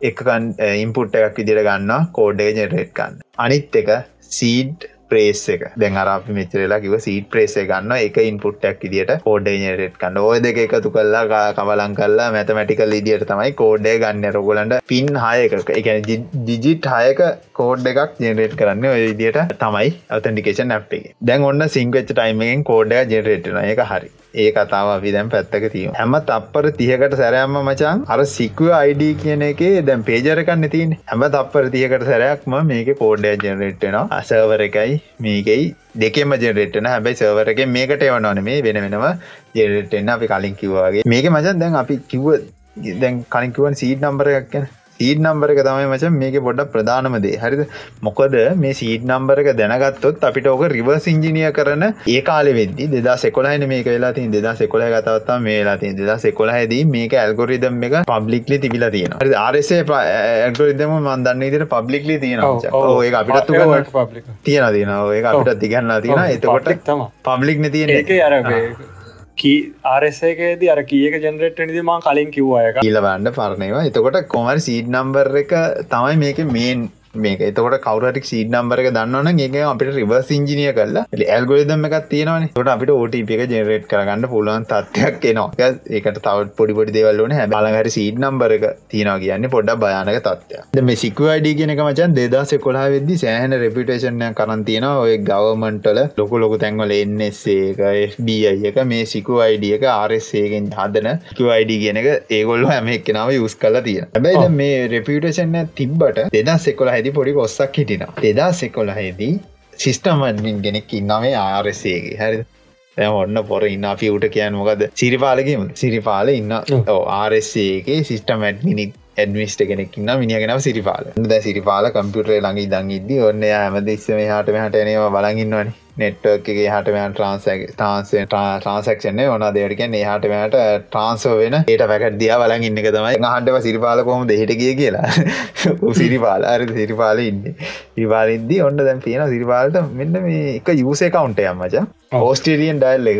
එකකන් ඉම්පුට් එකක් විදිර ගන්න කෝඩ්ඩේ ජෙනරේට් කන්න අනිත් එක සීඩ් ප්‍රේස් එක. දැන් අරපි මෙචරලා කිව සීට ප්‍රේසේ ගන්න එක ඉන්පුට්ටක් ඉදිට කෝඩ්ඩේනරට් කන්න ඕය දෙක එකතු කල්ලා කවලං කල්ලා මැතමටිකල් ඉදිට තමයි කෝඩ්ඩේ ගන්න. රොගලන්ට පින් හයක. එකන දිජිට් හයක කෝඩ් එකක් ජෙනරේට් කරන්න ඔය විදිට තමයි අතන්ඩිකේෂන් ඇ්ේ දැන් ඔන්න සිංවෙච් ටයිමෙන් කෝඩ්ඩ ජෙනරේට්න එක හරි. ඒ කතාව අපි දැන් පැත්තක තිය හැම තප්පර තියකට සැරයම්ම මචන් අර සිකුව අයිඩ කියන එක දැන් පේජරකන්න තින් හැම තප්පර තියකට සැරයක්ම මේක කෝඩ්ඩය ජනරෙට්න අසවර එකයි මේකයි දෙකෙම ජෙනරෙට්න හැබයි සවරක මේකට එවනන මේ වෙන වෙනම ජෙනරෙට්න්න අපි කලින් කිවවාගේ මේක මචන් දැන් අපි කිව්ව දැන් කලින්කිවන් සීඩ් නම්බරයක් ගැන. සීඩ් නම්බර එක තමයි මචන් මේක පොඩ්ඩක් ප්‍රධානමදේ හරිද? මොකද මේ සීඩ් නම්බර එක දැනගත්තොත් අපිට ඕක රිවර්ස් ඉංජිනිය කරන ඒ කාලෙ වෙද්දි දෙදා සෙකොලහන මේක වෙලා තින් දෙදා සෙකොල ගතවත්තා මේ වෙලා තින් දෙදා සෙකොලහදී මේක ඇල්ගොරිදම් එක පබ්ලික්ලි තිබිලා තියෙන ආරසේ ඇල්ගොරිදම මන්දන්න ඉදිර පබ්ලික්ලි තියෙන ඒ අපිටත් තියෙන තියෙන ඒ අපිට තිගන්න තියෙන එතකොට පබ්ලික් නතියෙන එක අර ආරසේකේද අර කියක ජනරට නිදි මා කලින් කිව්වාය කියලවන්න පරණවා එතකොට කොමර් සීඩ් නම්බර් එක තමයි මේක මේන් මේක. එතකොට කවරට සීඩ නම්බරක දන්නවන ඒක අපිට රිවර්ස් ඉංජිනිය කරලා ඇල්ගොරිදම් එකක් තියෙනවන. ට අපිට ඕටප එක ජෙනරේට් කරගන්න පුළුවන් තත්වයක් එනවා. ඒකට තවත් පොඩිපොඩි දේවල්ලන හැ බලහරි සීඩ් නම්බර එක තියෙනවා කියන්න පොඩ්ඩ භයානක තත්වය මේ සිකුවඩ කියනක මචන් දෙදස කොලා වෙදදි සෑහන රෙපිටේෂන්ය කරන් තියෙන ඔය ගවමන්ටල ලොකු ලොකු තැන්වල එන්නස්සේ එක FBI එක මේ සිකු අයිඩිය එක ආරස්සේගෙන් හදන කිවයිඩ කියන එක ඒගොල්ල හැම එක්කෙනාව යුස් කලා තියෙන හැබැයි මේ රෙපිටේෂන්න තිබ්බට දෙදස් එකොලා හැදි පොඩි කොස්සක් හිටිනවා එදා සෙකොලහෙදී සිිස්ටමඩමින් ගෙනෙක් ඉන්නවේ ආරසේගේ හරි ඔන්න පොර ඉන්න පියුට කියන්න මොකද සිරිපාලකම සිරිපාල ඉන්න. ආරසේගේ සිිස්ටමැඩ්මිනික් ඇඩමිස්ට කෙනෙක්න්න මිනිගෙනව සිරිපාල ද සිරිපාල කම්පියුටරේ ළඟි දං ඉද ඔන්න ඇමද ඉස්සම හට හට එනවා බලගන්නවනේ නෙට්වර්ක්ගේ හටමයන් ට්‍රන්ස ට්‍රන්සේ ට්‍රන්සක්ෂන්නේ ඕන දෙවටකෙන් ඒහටමට ට්‍රන්සෝ වෙන ඒට පැකත් දිය බලන් ඉන්න තමයි. හන්ටව සිරිපාල කොම දෙහිට කිය කියලා. සිරිපාල. අර සිරිපාල ඉන්න. ඉවාලින්දී ඔන්න දැන් තියෙන සිරිපාලට මෙන්න මේ එක යුසේ කවුන්ටය අම්මච ඕස්ටේලියන් ඩයිල් එක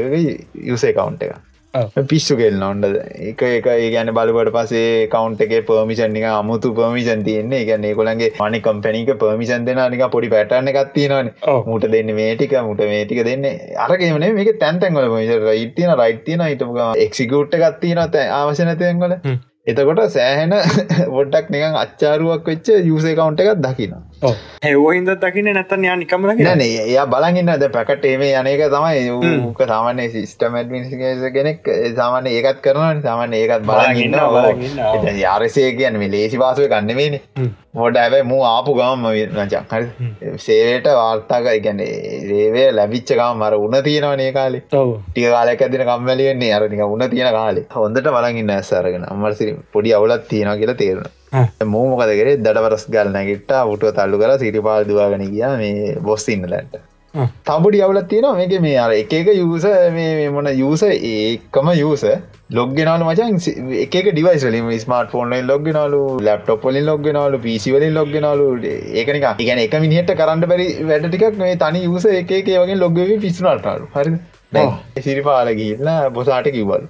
යුසේ කවුන්ට එක පිස්සු කෙල්න්න ඔොන්ඩ එක එක ඒගැන බලවට පසේ කවන්් එක පර්මිෂන් එක අමුතු පර්මිෂන් තියන්නේ. ගැන්නේ කොළන්ගේ මනි කම්පැනික පර්මිෂන් දෙෙන නික පොඩි පැටන එකත්තිනවන මුට දෙන්න මේටික මුට මේටික දෙන්න. අරගේමන මේක තැන්තැන්වල ඉතින රයිතියන හිටපුග එක්සිකුට් එකත්තින අවශනතයන්වල එතකොට සෑහෙන වොඩ්ඩක් නිකන් අච්චාරුවක් වෙච්ච යුසේ කවුන්ට එකක් දකිනවා හැවෝහින්ද දකින්න නැතන් යා නිකම නේ එයා බලගන්න ද පැකට ඒමේ යනක තමයි ක සාමාන්‍ය සිිස්ටම ඩමිනිස් කෙනෙක් සාමාන්‍ය ඒකත් කරන සාමාන්‍ය ඒකත් බලගන්න යාරසය කියන්න ලේසි පාසුව ගන්නවේන හොඩ ඇබයි මූ ආපු ගම මචක් හරි. සේවයට වාර්තාක ගැන රේවේ ලැබිච්ච ගම මර උන තියෙනවනේ කාලේ. ටික කාලයක් ඇතින කම්මැලිවෙන්නේ අරනික උන තියෙන කාලේ. හොඳට බලගන්න ඇස්සරගෙන අම්මරසිරි පොඩි අවුලත් තියෙනවා කියලා තේරෙන මෝමකද කරේ? දඩවරස් ගල් නැගිට්ට උටුව තල්ලු කර සිරිපාල් දුවාගෙන කිය මේ බොස් ඉන්න ලැන්ට තබඩි අවුලත් තියෙනවා. මේක මේ අර එක එක යුස මේ මොන යුස ඒකම යුස ලොග්ගෙනලු මචන්. එක ඩිවයිස් වලින් ස්මාර්ට ෆෝන් ලොග්ගෙනලු ලප්ටොප් වලින් ලොග්ගෙනලු පිසි වලින් ලොග්ගෙනලු ඒකනික ඉගැන එක මිනිහට කරන්න බැරි වැඩ ටිකක් මේ තනි යුස එක වගේ ලොග්ගේ පිස්සුනටලු හරි සිරිපාල ගිල්ලා බොසාට කිව්වලු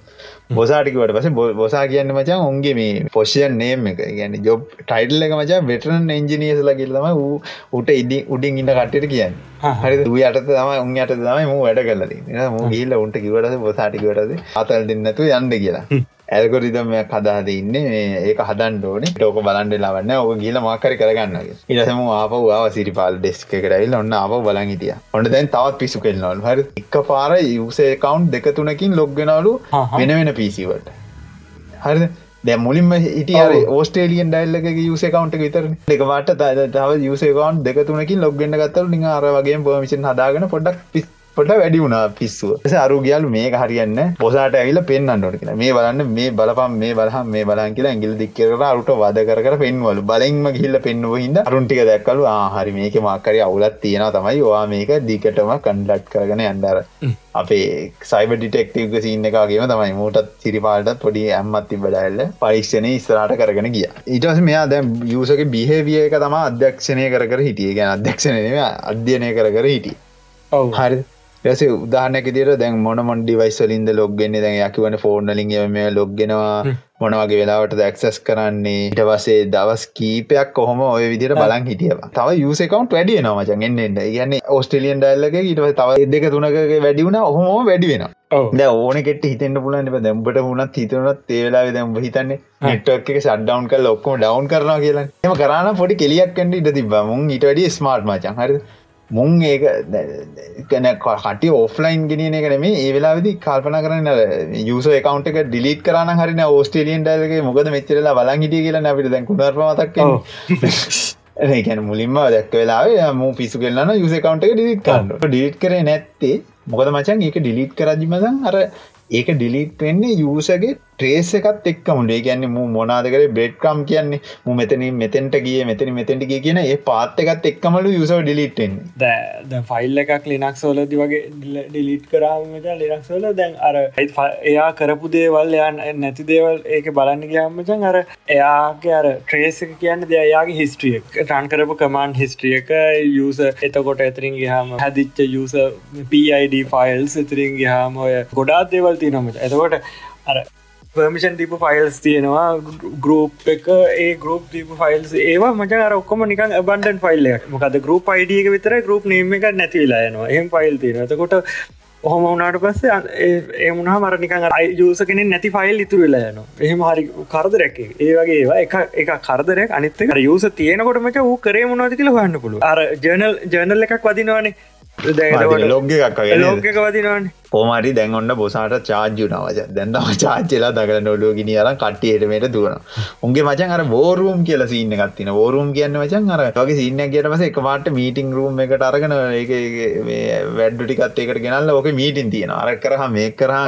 බොසාටිකට පස බොසා කියන්න මචන් උන්ගේ මේ පොෂයන් නේම් එක. ගැන ජොබ් ටයිටල් එක මචා වෙටරන් එන්ජිනියස්ල කිල්ලම වූ උට ඉදි උඩින් ඉන්න කටට කියන්න. හරි දූ යට තම උන් යට තමයි මූ වැඩ කලද මූ ගිල්ල උන්ට කිවට බොසාටිකවටද අතල් දෙන්නතු යන්න කියලා ඇල්ගොරිදමයක් හදාද ඉන්න. ඒක හදන් ෝන ටෝක බලන්ඩ ලවන්න ඕක ගීල මාකර කරගන්නගේ ඉරසම ආපව ආව සිරිපාල් ඩෙස්ක කරයිල් ඔන්න ආප බලන් හිටිය. ඔන්න දැන් තවත් පිසු කෙල්නවල් හරි. එක පාර යුසේ කවන්් දෙක තුනකින් ලොග්ගෙනලු වෙන වෙන පිසිවට හරි දැ මුලින්ම හිටිය ඕස්ටේලියන් ඩයිල්ලක යුසේ කවන්ට විතර එකවාට තව යුසේකවන් දෙක තුනකින් ලොග්ගන්න ගත්තල. නිං අර වගේ පමිසින් හදාගෙන පොඩක් පිස් පොට වැඩි වුණා පිස්සුව. අරු ගියලු මේ හරියන්න පොසාට ඇවිල පෙන්න්නට කියලා. මේ බලන්න මේ බලපම් මේ බලහම් මේ බලන් කියලා ඇගිල් දික්කර අරුට වද කර පෙන්වලු. බලෙන්ම ගිල්ල පෙන්ව හිද අරුන්ටික දැක්කලු ආහරි මේක මක්කරි අවුලත් තියෙන තමයි. වා මේක දිකටම කන්ඩට් කරගෙන යන්ඩර අපේ සයිබ ඩිටෙක්ටව සින්න එකගේම තමයි. මූටත් සිරිපාලටත් පොඩි ඇම්මත් තිබඩඇල්ල පරික්ෂණය ඉස්රට කරගෙන ගිය. ඊටස මෙයා දැම් යසක බිහේවිය එක තම අධ්‍යක්ෂණය කර හිටිය. ගැන අධ්‍යක්ෂණය අධ්‍යනය කර කර හිටිය. හරි ස උදාහනක දිර දැන් මොන මොන්ඩි වයිස්වලින්ද ලොග්ගෙන දැන් යකිවන ෆෝර්නලින් මේ ලොග්ගෙනවා මොනවගේ වෙලාවට දැක්සස් කරන්නේ? ඉට වසේ දවස් කීපයක් කොහොම ඔය විදිර බලන් හිටියව තව යුසකවන්් වැඩිය නමචන් එන්නන්න ගන්න ඔස්ට්‍රලියන් ඩල්ලක ඉට තව දෙක තුනක වැඩිවුණ ඔහොම වැඩි වෙන ද ඕන කෙට හිතන්න පුලන් දැම්බට මුණත් හිතනත් තේවෙලා දැම්බ හිතන්නේ නෙට්ක් එක සඩ්ඩවන් කල් ඔක්කොම ඩවන් කරනවා කියලා. එම කරන්න පොඩි කෙලියක් කැන්ට ඉට තිබ මුන් ඉට වැඩි ස්මාර්ට් මචන් හරි මුං ඒක කැන කටි ඔෆ්ලයින් ගෙනියන එකන මේ ඒ වෙලා විදි කල්පන කරන්න යුස එකකවන්ට එක ඩිලිට කරන හරින ඕස්ටේලියන් ඩල්ගේ මොකද මෙච්චරලා බලන් හිටිය කියලා අපිට දැන් කුණර්මතක් ඒකැන මුලින්ම දැක්ක වෙලා මූ පිසු කෙල්ලන්න යුස කවන්ට එක ඩිලිට කරන්න. ඩිලිට් කරේ නැත්තේ. මොකද මචන් ඒක ඩිලිට් කරජිමසන් අර ඒක ඩිලිට් වෙන්නේ යුසගේ ට්‍රේස් එකත් එක් මුඩේ කියන්නේ මු මොනාදකර බෙඩ් කම් කියන්නේ මු මෙතන මෙතෙන්ට ගිය මෙතන මෙතැට කිය කියන ඒ පාත් එකත් එක්කමලු යුසව ඩිලිටෙන් ද ෆයිල් එකක් ලිනක් සෝලදි වගේ ඩිලිට් කරාමට ලිනක් සෝල දැන් අර එයා කරපු දේවල් යන් නැති දේවල් ඒක බලන්න ගයාමචන් අර එයාගේ අර ට්‍රේස් එක කියන්න දෙයාගේ හිස්ට්‍රිය ටන් කරපු කමාන්් හිස්ට්‍රියක යුස එතකොට එතරින් ගහම හැදිච්ච යුස පයිඩ ෆයිල්ස් එතරින් ගහම ඔය ගොඩාත් දේවල් තිනොමට එතකොට අර පර්මිෂන් තිප ෆයිල්ස් තියෙනවා. ගරුප් එක ඒ ගරුප් තිප ෆයිල්ස් ඒවා මචර ඔක්කොම නිකන් බන්ඩන් ෆයිල්ල මොකද ගරුප් අයිඩියක විතර ගරුප් නීම එක නැතිවෙලායනවා එහම ෆයිල් තියෙනතකොට ඔහොම වනාට පස්සේ ඒ මුණහ මරනිකන් අයජූස කෙනෙ නැති ෆයිල් ඉතුර වෙලායන එහෙම හරි කරදරැක් ඒ වගේ ඒවා එක එක කරදරයක් අනිත්තක යුස තියෙනකොටමට වූ කරේ මොනවද කියලා හන්න පුළුව අර ජනල් ජනල් එකක් වදිනවානේ. ලොග්ග එකක් ලෝක වදිනවානේ. පෝමරි දැන් ඔන්න බොසාට චාර්ජු නවජ දැන්දම චාච්චලා දකල නොලෝ ගිනි අර කට්ටියටමට දුවන උන්ගේ මචන් අර බෝරුම් කියල සින්න ගත්තින ෝරුම් කියන්න වචන් අර වගේ සින්න කියට පස එකවාට මීටිං රූම් එකට අරගෙන ඒ වැඩ්ඩුටිකත් එකට ගෙනල්ල ඕක මීටින් තියෙන අර කරහ මේ කරහ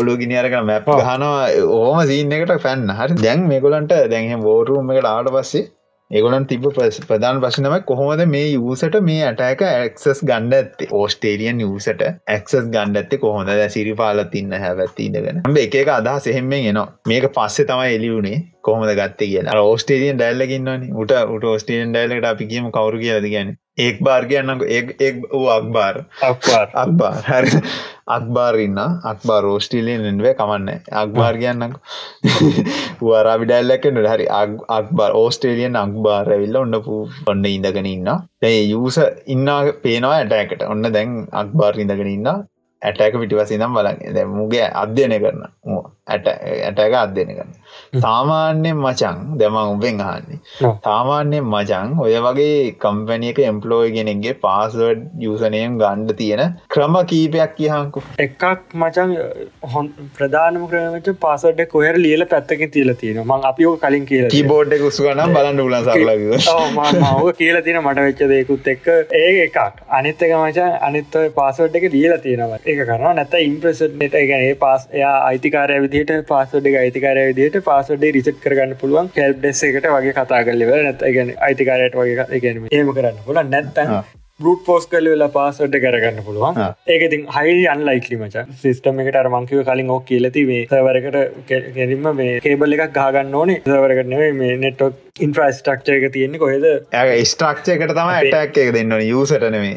ඔලු ගිනි අරගෙන මැප් හනවා ඕම සින්න එකට ෆැන්න හරි. දැන් මේකොලන්ට දැන්හ බෝරුම් එකට ආට පස්සේ ඒගොලන් තිබ ප්‍රධාන ප්‍රශ්නම කොහොමද මේ යසට මේ ඇටෑක ඇක්සස් ගණ්ඩ ඇත්තේ? ඕස්ටේලියන් යසට ඇක්සස් ගණ්ඩ ඇත්තේ කොහොඳ සිරි පාලත් ඉන්න හැවැත්තිීදගෙන එක එක අදහ සෙහෙම්මෙන් එනවා. මේක පස්සේ තමයි එලිවුණේ කොහොමද ගත්තේ කියලා. ඕස්ටේලියන් ඩැල්ලකින්නවනි උට උට ඕස්ටේලියන් ඩැල්ලට අපි කියම කවරු කියලද ගැන ඒක් බාර් කියන්නක ඒ වූ අක්බාර් අක්බාර් අක්බාර් හරි. අක්බාර් ඉන්න. අක්බා රෝස්ටිලියෙන් එන්වේ කමන්න. අක්බාර් කියන්නක. වරාවිඩල්ලක හරි. අක්බාර් ඕස්ටේලියන් අක්බාර ඇවිල්ල ඔන්න ඔන්න ඉඳගෙන ඉන්න ඒ යුස ඉන්න පේනවා ඇටෑකට ඔන්න දැන් අක්බාර් ඉඳගෙන ඉන්න ඇටෑක පිටිවස නම් බලන්න. දැ මුගේ අධ්‍යයනය කරන ඇට ඇටෑක අධ්‍යයනය කරන්න සාමාන්‍යෙන් මචං දෙම උබෙන් අහන්නේ. සාමාන්‍යයෙන් මචං ඔය වගේ කම්පැනියක එම්පලෝයි කෙනෙක්ගේ පාස්වඩ් යුසනයෙන් ගණ්ඩ තියෙන ක්‍රම කීපයක් කියහන්කු එකක් මචන් හොන් ප්‍රධානම ක්‍රමච පාසඩ කොහර ලියල පැත්තකින් තිීල තියෙන මං අපිෝ කලින් කියල කීබෝඩ් ගුස්ගනම් බලන්න සරල මව කියල තියෙන මට වෙච්ච දෙකුත් එක්ක. ඒ එකක්. අනිත්තක මචන් අනිත් පාසඩ් එක ලියලා තියෙනවා එක කරන නැත ඉම්ප්‍රසට් නට ගැන පාස් එයා අයිතිකාරය විදිට පාසඩ් එක අයිතිකාරය විදිට පාස පාසඩේ රිසට් කරගන්න පුළුවන් කැල්් ඩෙස් එකට වගේ කතා කරලිව නැත ගැන අයිතිකාරයට වගේ ගැන ඒම කරන්න පුල නැත්තන් බරුට් පෝස් කල වෙලා පාසට කරගන්න පුළුවන්. ඒකති හයි අන්ලයිකලි මච. සිස්ටම එකට අරමංකිව කලින් ඕක් කියලති මේ සවරකට කෙරීම මේ කේබල් එකක් ගාගන්න ඕනේ. සවරකටනේ මේ නෙට්ටොක් ඉන්ෆ්‍රස්ටක්ෂය එක තියෙන්නේ කොහෙද? ඇ ස්ට්‍රක්ෂය එකට තම ඇටක් එක දෙන්න යසටනේ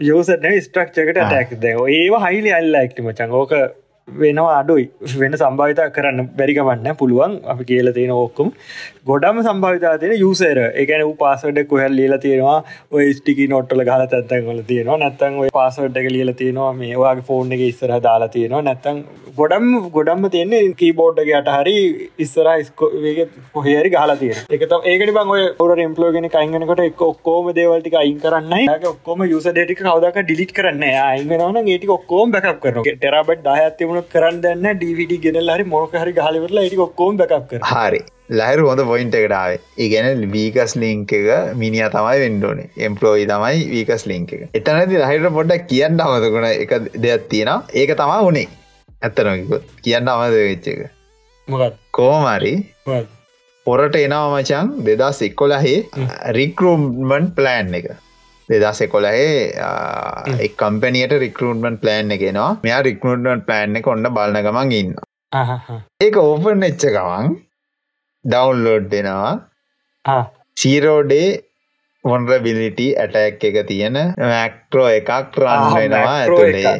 යෝසන ස්ට්‍රක්ෂකට ටැක් දෙ ඒවා හයිලි අල්ලයික්ලි මචන් ඕක වෙනවා අඩුයි. වෙන සම්භාවිතා කරන්න බැරිකමන්න පුළුවන් අපි කියල තියෙන ඕක්කුම් ගොඩම සම්භාවිතා තියෙන යුසර එකන පාසට කොහල් ලියල තියෙනවා. ඔය ස්ටිකි නොට්ටල ගල තැත්තැන්ගල තියෙනවා. නැත්තන් ඔය පාසට් එක ලියල තියෙනවා මේවාගේ ෆෝන් එක ඉස්සර දාලා තියෙනවා. නැත්තන් ගොඩම් ගොඩම්ම තියන්නේ කීබෝඩ්ඩගේ අට හරි ඉස්සර ස්කෝගේ පොහරි ගහලා තියෙන එකත ඒකට බං ඔය ඔර එම්පලෝගෙන කයිගනකට එක් ඔක්කෝම දේවල්ටික අයින් කරන්න ඔක්කොම යුස ඩේටික කවදක ඩිලිට කරන්න අයිගනන ඒටි ඔක්කෝම් බැකක් කරන ටෙරබට දහඇතිවුණු කරන්න දන්න ඩවිඩ ගෙනල් හරි මොක හරි ගහලිවරලා ඒටි ඔක්කෝම් බැකක් කර හරි. ලයිරු හොඳ පොයින්ට එකටාව ඒගැන වීකස් ලිංක එක මිනිිය තමයි වෙන්ඩෝනේ එම්පලෝයි තමයි වීකස් ලිංක එක. එතනති රහිට පොඩ්ඩක් කියන්න අමතකුණ එක දෙයක් තියෙන ඒක තමා උනේ ඇත්තනොක කියන්න අමද වෙච්ච එක. කෝමරි පොරට එනවා මචන් දෙදස් එක්කොලහේ රික්රූම්මන්් ප්ලෑන් එක දෙදස් එකොලහේ එක් කම්පනියට රිකරූටමන් ප්ලෑන් එකෙනවා මෙයා රිකරටමන් ප්ලෑන් එක ඔන්න බලන ගමන් ඉන්න ඒක ඕපන් එච්ච ගමන් ඩවන්ලෝඩ් දෙනවා. සීරෝඩේ වොන්රබිලිටි ඇටැක් එක තියෙන මැක්ට්‍රෝ එකක් රන් වෙනවා ඇතුලේ.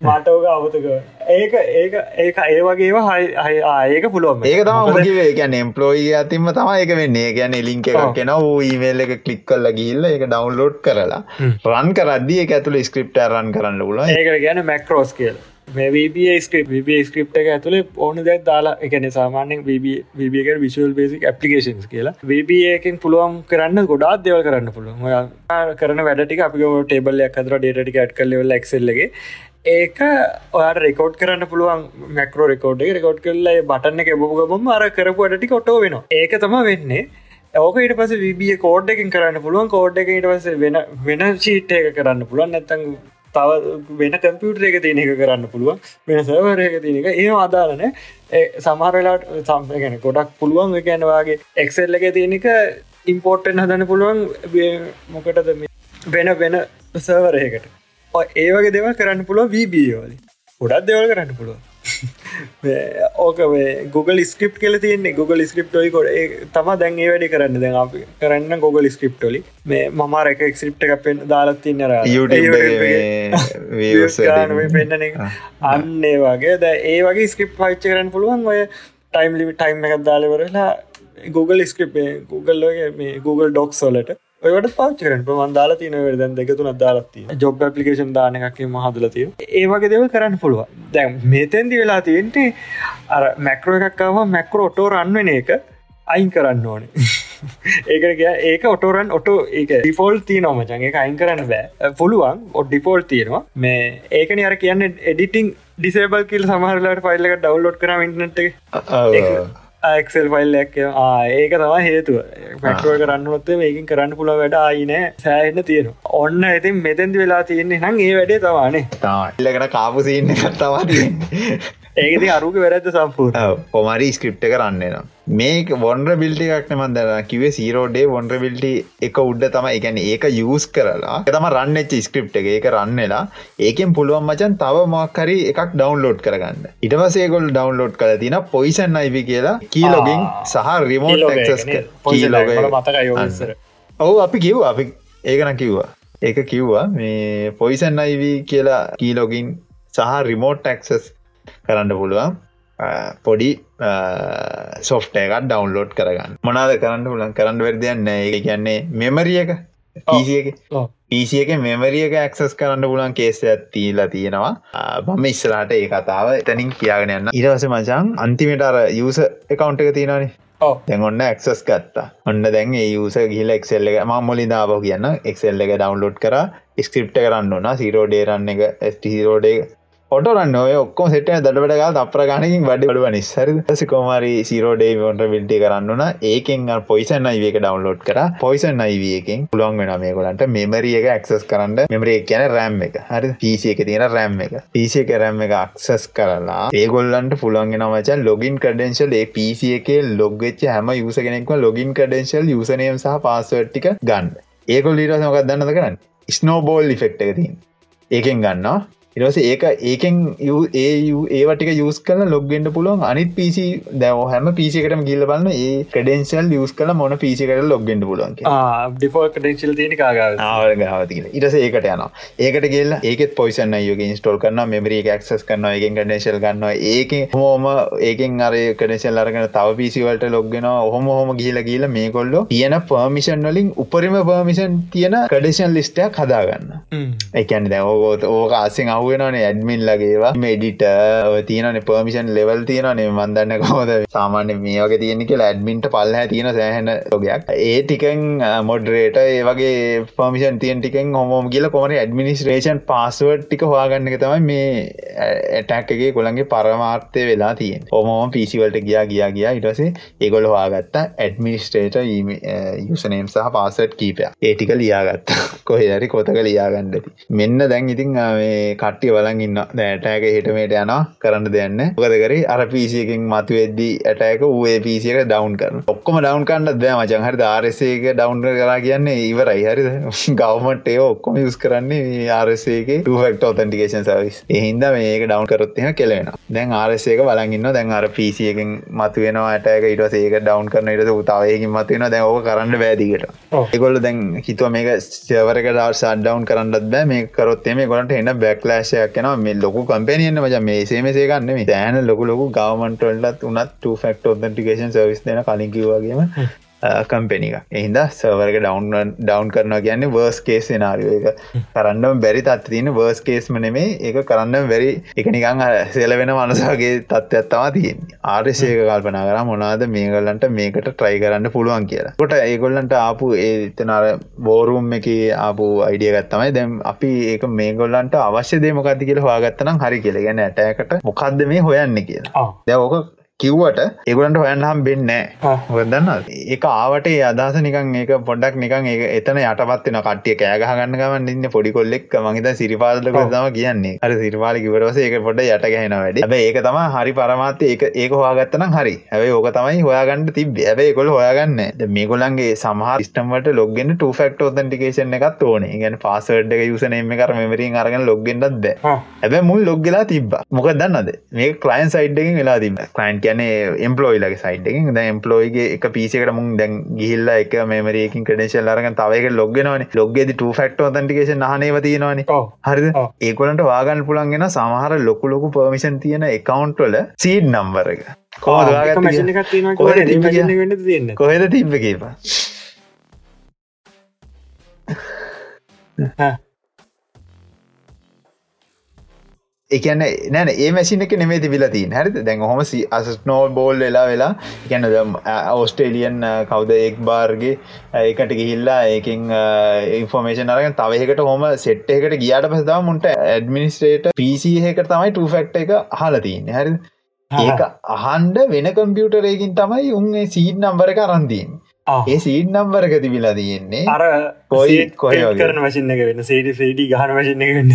මටෝක අවතක ඒක ඒක ඒක ඒ වගේ හයි ඒක පුළුවන් ඒක තම ගැන එම්පලෝයි අතින්ම තම එක වෙන්නේ. ගැන ලින්ක එකක් කෙන ඊමේල් එක කලික් කල්ල ගිල්ල එක ඩවන්ලෝඩ් කරලා රන් කරදදි එක ඇතුළ ස්ක්‍රප්ට රන් කරන්න පුල ඒක ගැන මැක්රෝස් කියලා මේ ස්ක්‍රප් ස්ක්‍රප් එක ඇතුළේ ඕන දෙයක් දාලා එකන සාමාන්‍යෙන් වබක විශල් බේසික් පපිකේන්ස් කියලා. වබකින් පුළුවන් කරන්න ගොඩාත් දෙවල් කරන්න පුළුවන්. කරන වැඩටික අපි ටේබල්ලයක් අතර ඩේටික ඇට් කල්ලෙවල් එක්සල්ලගේ ඒක ඔයා රෙකෝඩ් කරන්න පුළුවන් මැක්‍රෝ රෙකෝඩ් එක. රෙකෝඩ් කරලා බටන්න එක බොගම අර කරපු අඩටි කොටෝ වෙන ඒක තම වෙන්නේ. ඕක ඊට පස විබිය කෝඩ් එකින් කරන්න පුළුවන්. කෝඩ් එක ඊට පස වෙන වෙන චීට් එක කරන්න පුළුවන්. නැත්තං තව වෙන කම්පියුටර එක තියෙන එක කරන්න පුළුවන්. වෙන සවර එක තියෙන එක. ඒ අදාලන සමහරලාට සම්පගෙන ගොඩක් පුළුවන් ගැනවාගේ එක්සෙල්ල එක තියෙන එක ඉම්පෝර්ටෙන් හදන්න පුළුවන්. මොකටද වෙන වෙන සවරයකට ඒවගේ දෙව කරන්න පුළුව වීබියෝලි ගොඩක් දෙවල් කරන්න පුළුව ඕක Google ස්ක්‍රප් කල තියන්නේ. Google ස්ක්‍රප්ටොයි කොට තම දැන් ඒ වැඩි කරන්න. දැන් අපි කරන්න Google ස්ක්‍රප්ටොලි මේ මමාර එක එක්ස්ක්‍රප්ට එක පෙන් දාලත්තින්නර පෙන්න්න අන්නේ වගේ. ද ඒ වගේ ස්ක්‍රප් පච්ච කරන්න පුළුවන් ඔය ටයිම් ලිමි ටයිම් එකක් දාලවරලා Google ස්ක්‍රප් Google මේ Google ඩොක් සොලට ඔයට පාච්චරෙන් පමන් දාලා තියන වැදන් දෙකතුන දාලත්ති ජොබ් පපිකේෂන් දාන එකක් මහදලතිය ඒවගේ දෙව කරන්න පුළුව දැන් මේතැන්දි වෙලා තියෙන්ටේ අර මැක්‍රෝ එකක්කාව මැක්‍රෝ ඔටෝ රන්වෙන එක අයින් කරන්න ඕනේ. ඒක ඒක ඔටෝරන් ඔටෝ ඒක ඩිෆෝල් තිය නොමචන් එක අයින් කරන්න බෑ. පුළුවන් ඔ ඩිෆෝල් තියෙනවා. මේ ඒකන අර කියන්න එඩිටිං ඩිසේබල් කිල් සමහරලට ෆයිල්ල එක ඩවලෝඩ් කරම ඉන්නට ඇක්සල් ෆයිල්ලක් ඒක තම හේතුව. පැටුව කරන්නනොත්තේ මේකින් කරන්න පුළ වැඩ අයිනෑ සෑහන්න තියෙන ඔන්න ඇතින් මෙතැන්දි වෙලා තියෙන්නේ නං ඒ වැඩේ තවානේ තාල්ලකට කාපුසින්න කත්තවා ඒකති අරුක වැරැද සම්පූර් පොමරි ස්ක්‍රප්ට කරන්නවා මේ වොන්ඩ බිල්ටි එකක්න මන්දර කිවේ සීරෝඩේ වොන්ඩ බිල්ටි එක උඩ තම එකැන ඒක යස් කරලා තම රන්නච්ච ස්ක්‍රප් එක. ඒක රන්නලා ඒකෙන් පුළුවන් මචන් තව මක්කරි එකක් ඩවන්ලෝඩ් කරගන්න. ඉටවසේගොල් ඩවන්ලෝඩ් කර තින පොයිසන් අයිවි කියලා කීලොගින් සහ රිමෝට් මතක ඔවු අපි කිව් අපි ඒකන කිව්වා. ඒක කිව්වා මේ පොයිසන් අයිවී කියලා කීලොගින් සහ රිමෝට් ටක්සස් කරන්න පුළුවන්. පොඩි සොෆ්ට එකත් ඩවන්ලෝඩ් කරගන්න. මොනාද කරන්න පුලන් කරන්න වැරදියන්න ඒ කියන්නේ මෙමරිය එක පිසියක මෙමරියක ඇක්සස් කරන්න පුලන් කේසයක් තිීලා තියෙනවා. බම ඉස්සලාට ඒ කතාව එතනින් කියාගෙන යන්න. ඉරවස මචන් අන්තිමට අර යස එකකවන්් එක තියෙනවානේ. දැන් ඔන්න ඇක්සස් ගත්තා. ඔන්න දැන් යුස ගිල එක්සෙල්ල එක ම මුලි දාව කියන්න. එක්සෙල්ල එක ඩවන්ලෝඩ් කර ස්ක්‍රප්ට කරන්න ඕන සිරෝඩේරන්න එක ස්ටිහිරෝඩේ ඔටරන්න ඔය ඔක්කොම සෙට දඩට ගල් අප්‍ර ගණකින් වැඩි බඩුව නිස්සර සිකෝමරි සිරෝඩේ ොට විල්ටි කරන්නුන ඒකෙන් පොයිසන් අයිවක ඩවන්ලෝඩ් කර. පොයිසන් අයිවයකින් පුළොන් වෙන මේකොලන්ට මෙමරිය එක ඇක්සස් කරන්න. මෙමරේ කියන රෑම් එක. හරි පිසි එක තියෙන රෑම් එක. පිසි එක රැම් එක අක්සස් කරලා ඒගොල්ලන්ට පුළන්ගෙන මචන් ලොගින් කඩෙන්ශල් ඒ පිසි එක ලොග්වෙච්ච හැම යුස කෙනෙක්ව ලොගින් කඩෙන්ශල් යුසනයම් සහ පාස්වට්ටික ගන්න. ඒකොල් ලීට මොකක් දන්නද කරන්න? ස්නෝබෝල් ලිෆෙක්් එක තින් ඒකෙන් ගන්නවා. ඉරස ඒක ඒකෙන් ඒ ඒවටික යස් කල ලොග්ගෙන්ට පුළුවන්. අනිත් පිසි දැව හැම පිසිකටම ගිල්ල බලන්න ඒ කඩෙන්ශල් යස් කල මොන පිසිකට ලොග්ගෙන්ට පුළුවන් ඩිෆෝ කඩෙන්ශල් තියෙන ගාවති ඉරස ඒකට යන ඒකට ගෙල්ල ඒකත් පොයිසන්න යෝග ස්ටෝල් කරන්න මෙමරි ක්සස් කරන්න ඒකෙන් කඩේශල් ගන්න ඒක හෝම ඒකෙන් අර කඩේශල් අරගෙන තව පිසිවලට ලොග්ගෙන හොම හොම ගිල ගීල මේ කොල්ලො තියෙන පර්මිෂන් වලින් උපරිම පර්මිෂන් තියෙන කඩේශන් ලිස්ටයක් හදාගන්න එකැන දැ ඕගෝත ඕක ආසිෙන් අව අහුවෙනනේ ඇඩ්මින් ලගේවා මෙඩිට තියන පර්මිෂන් ලෙවල් තියනේ මන්දන්න කොහොද සාමාන්‍ය මේක තියෙන කියලා ඇඩ්මින්ට පල්හ තියෙන සෑහන ොගයක් ඒ ටිකෙන් මොඩරේට ඒ වගේ පර්මිෂන් තියන් ටිකෙන් හොමෝම කියල කොමට ඇඩමිනිස්ට්‍රේෂන් පස්සුවට් ටික හවාගන්න එක තමයි මේ ඇටැක්ගේ කොළන්ගේ පරමාර්ථය වෙලා තියෙන් ඔමෝම පිසිවලට ගියා ගියා ගියා. ඉටසේ ඒගොල හවාගත්ත ඇඩමිනිස්ට්‍රේට යුසනයම් සහ පාසට් කීපය ඒටික ලියාගත්ත. කොහෙදරි කොතක ලියාගන්නඩති මෙන්න දැන් ඉතින් කට කට්ටිය බලන් ඉන්න. දැටෑක හිටමට යන කරන්න දෙන්න ගදකර අර පිසියකින් මතු වෙද්දී ඇටෑක ඒ පිසියක ඩවන්් කරන ඔක්කොම ඩවන්් කන්නත් දෑ මචන් හරි ආරසේක ඩවන්් කරලා කියන්නේ ඉවරයි. හරි ගවමට ඔක්කොම යුස් කරන්නේ ආරසේක ටෆෙක්ට ඔතන්ටිකේෂන් සවිස් එහින්ද මේක ඩවන්් කරොත්තින කෙලෙන දැන් ආරසේක බලගන්න දැන් අර පිසියකින් මතු වෙන ඇටෑක ඉට ඒක ඩවන්් කරන ඉට උතාවයකින් මතුවෙන දැන් ඕක කරන්න බෑදිකට එකොල්ල දැන් හිතුව මේක සවරක ඩව් සඩ්ඩවන් කරන්නත් බෑ. මේ කරොත්තේ මේ ගොලට එන්න බැක්ලා ක්ලෑශයක් කෙන මේ ලොකු කම්පැනියන්න මච මේ සේමසේ ගන්න මේ තෑන ලොකු ලොකු ගවමන්ටල්ලත් උනත් ෆක්ට ඔදටිකේෂන් සවිස් දෙන කලින්කිවවාගේම කම්පෙනික එහින්ද සවරක ඩවන් ඩවන් කරනවා කියන්නේ වර්ස් කේස් නාරිය එක. කරන්නම් බැරි තත් තියන වර්ස් කේස්ම නෙමේ ඒක කරන්න බැරි එක නිකං සෙල වෙන මනසාගේ තත්ත්ත්තවා තියෙන් ආර්ශයක කල්පනා කර මොනාද මේගල්ලන්ට මේකට ට්‍රයි කරන්න පුළුවන් කියලා. කොට ඒගොල්ලන්ට ආපු ඒතනර බෝරුම් එක ආපු අයිඩිය ගත්තමයි දැම් අපි ඒක මේගොල්ලන්ට අවශ්‍ය දේමකති කියල හවාගත්තනම් හරි කියල. ගැන ඇටයකට මොකක්ද මේ හොයන්න කියලා. දැවෝක කිව්වට ඒගලන්ට හොයන්නම් බෙන්න හොදන්න එක ආවට අදහස නිකන් ඒක පොඩක් නිකන් ඒ එතන යටපත්වෙන කටිය කෑගහගන්න ගමන් ඉන්න පොඩි කොල්ලෙක් මහිත සිරිපාලක තම කියන්නේ. අර සිරිපාල කිවරවස ඒක පොඩ යට ගැහෙන වැඩ. ඇබ ඒක තම හරි පරමාත්ය ඒක ඒක හවාගත්තනම් හරි. ඇැයි ඕක තමයි හොයාගන්න තිබ ඇබයි කොල් හොයාගන්න මේගොලන්ගේ සමහ ස්ටමට ලොගගෙන ටෆෙක්ට ෝතන්ටිකේෂන් එකත් ඕන. ගැන පාසඩ් එක යුසනම කර මෙමරින් අරගෙන ලොගගෙන්ටත් ද ඇබ මුල් ලොග්ගලා තිබ මොක දන්නද මේ කලයින් සයිඩ්ගෙන් වෙලා තිබ කලයින්ට කියන එම්පලෝයිලගේ සයිට්කින් ද එම්පලෝයිගේ එක පිසිකට මුන් දැන් ගිහිල්ල එක මෙමරයකින් කඩේශල් අරග තවක ලොග්ගෙනවන ලොග්ගෙද ෆක්ට ොතන්ටිකේෂන් හනව තියෙනවාන. හරිද? ඒකොලට වාගන්න පුළන්ගෙන සමහර ලොකු ලොකු පර්මිෂන් තියෙන එකකවන්ට්වල සීඩ් නම්බර එක. කොහෙද තිබ්බ කේපා එකන නැන ඒ මැසින එක නෙමේ තිබිලති හැරිත දැන් හොම අස නෝල් බෝල් වෙලා වෙලා ගැන ඔස්ටේලියන් කවුද එක් බාර්ගේ ඒකට ගිහිල්ලා ඒකින් ඉන්ෆෝර්මේෂන් අරගෙන තවහකට හොම සෙට් එකට ගියාට පසදාව මුන්ට ඇඩමිනිස්ට්‍රේට පිසිහක තමයි ටෆෙක්් එක හලතින්න හැරි ඒක අහන්ඩ වෙන කම්පියුටරයකින් තමයි උන් සීඩ් නම්බර එක අරන්දීන් ඒ සීඩ් නම්බරක තිබිලා තියෙන්නේ. අර කොයි කොය කරන වශන්න එක වෙන්න? සේඩ සේඩි ගහන වශන්න එකන්න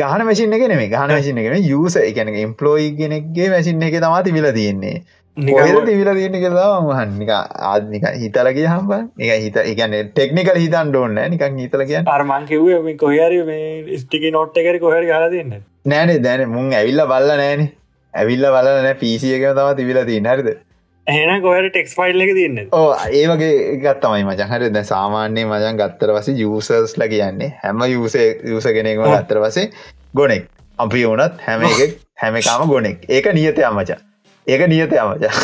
ගහන මසින එක නෙේ ගහන වශන එකන යුස එකන එම්පලෝයි කෙනෙක්ගේ මැසින් එක තමා තිබිලා තියෙන්නේ. කොහෙද තිබිලා තියෙන කියලා මහන්නික ආත්නික හිතල කිය හම්බ එක හිත එකන ටෙක්නිකල් හිතන් ඩෝන්න නිකන් හිතල කිය අර්මන් කිව්ව කොහරි මේ ස්ටිකි නොට් එකර කොහරි හලා තින්න නෑනේ දැන මුන් ඇවිල්ල බල්ල නෑන. ඇවිල්ල බලන පිසිය එක තම තිබිලා තින්න හරිද එහන කොහට ටෙක්ස් ෆයිල් එක තින්න ඕ ඒ වගේ ගත්තමයි මචහර ද සාමාන්‍යය මජන් ගත්තර වස යසර්ස් ල කියන්නේ හැම යුස යුස කෙනෙක්ම ගත්තර වසේ ගොනෙක්. අපි වනත් හැම හැමකාම ගොනෙක්. ඒක නියතය අමචා ඒක නියතය අමචා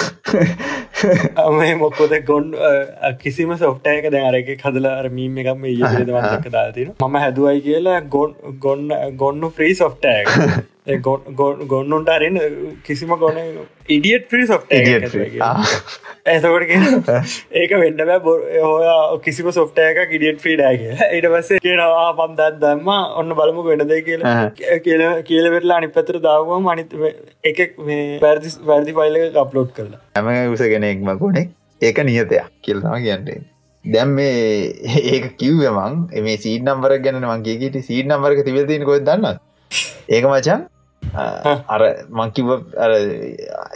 මේ මොක්කොද ගොන් කිසිම සොෆ්ටයක දැනරක කදලා මීම එකම ඒදවන්නක දාතින මම හැදුවයි කියලා ගොන් ගොන්න ගොන්නු ෆ්‍රී සොෆ්ටයක ගොන්නුන්ට අරන්න කිසිම ගොන ඉඩියට් ්‍රී සොෆ්ට ඇතකොට ඒක වෙන්න බෑ හෝ කිසිම සොෆ්ටයක ඉඩියට් ්‍රීඩාගේ ඊට පස්සේ කියනවා පන්දත් දම්ම ඔන්න බලමු වෙනද කියලා. කියල කියල වෙටලා අනි පතර දාවම අනිත් එක මේ පැරදි වැරදි පයිල අප්ලෝඩ් කරලා. හැම උසගෙනෙක්ම ගොනෙක් ඒක නියතයක් කියලවා කියන්නේ. දැම් මේ ඒක කිව්වමං මේ සීට නම්බර ගැන මංගේට සීට නම්බරක තිවතින කොත් දන්න ඒක මචන් අර මංකිව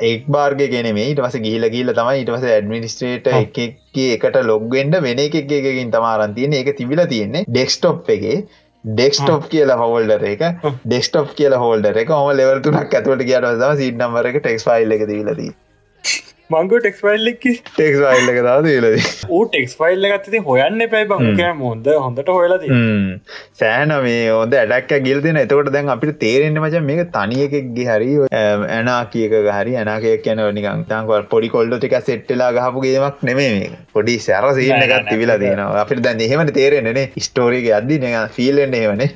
ඒක් බාර්ග ගෙන මේ ඉට පස ගිහිල ගිල්ල තමයි ඉට පස ඇඩමිනිස්ට්‍රේට එක එකට ලොග්ගෙන්ඩ වෙන එකකින් තමාරන්තියන එක තිබිල තියෙන්නේ ඩෙක්ස්ටොප් එකගේ ඩෙක්ස්ටොප් කියලා හෝල්ඩර එක. ඩෙක්ස්ටොප් කියල හෝල්ඩර එක. ම ලෙවල්තුනක් ඇතුවට කියට සම සිට නම්බර එක ටෙක්ස් ෆයිල් එක දීලදී මංගු ටෙක්ස් ෆයිල්ලෙක් ටෙක්ස් ෆයිල් එක දාද ලද ඌ ටෙක්ස් ෆයිල්ල ගත්තති හොයන්න පැයි බං. හොඳ හොඳට හොයලද සෑන මේ හොද ඇඩක් ගිල්තින එතකොට දැන් අපිට තේරෙන්න්න මච මේක තනියකෙක්ගේ හරි ඇනා කියක හරි ඇනාකයක් කියන නිකං තංකව පොඩි කොල්ඩ ටික සෙට්ටලා ගහපු ගේමක් නෙමේ පොඩි සැර සීනකත් තිබිලා තියෙනවා. අපිට දැන් එහෙමට තේරෙන්නේ ස්ටෝරික අද්දි නක ෆිල්ලෙන්න්න ඒවනේ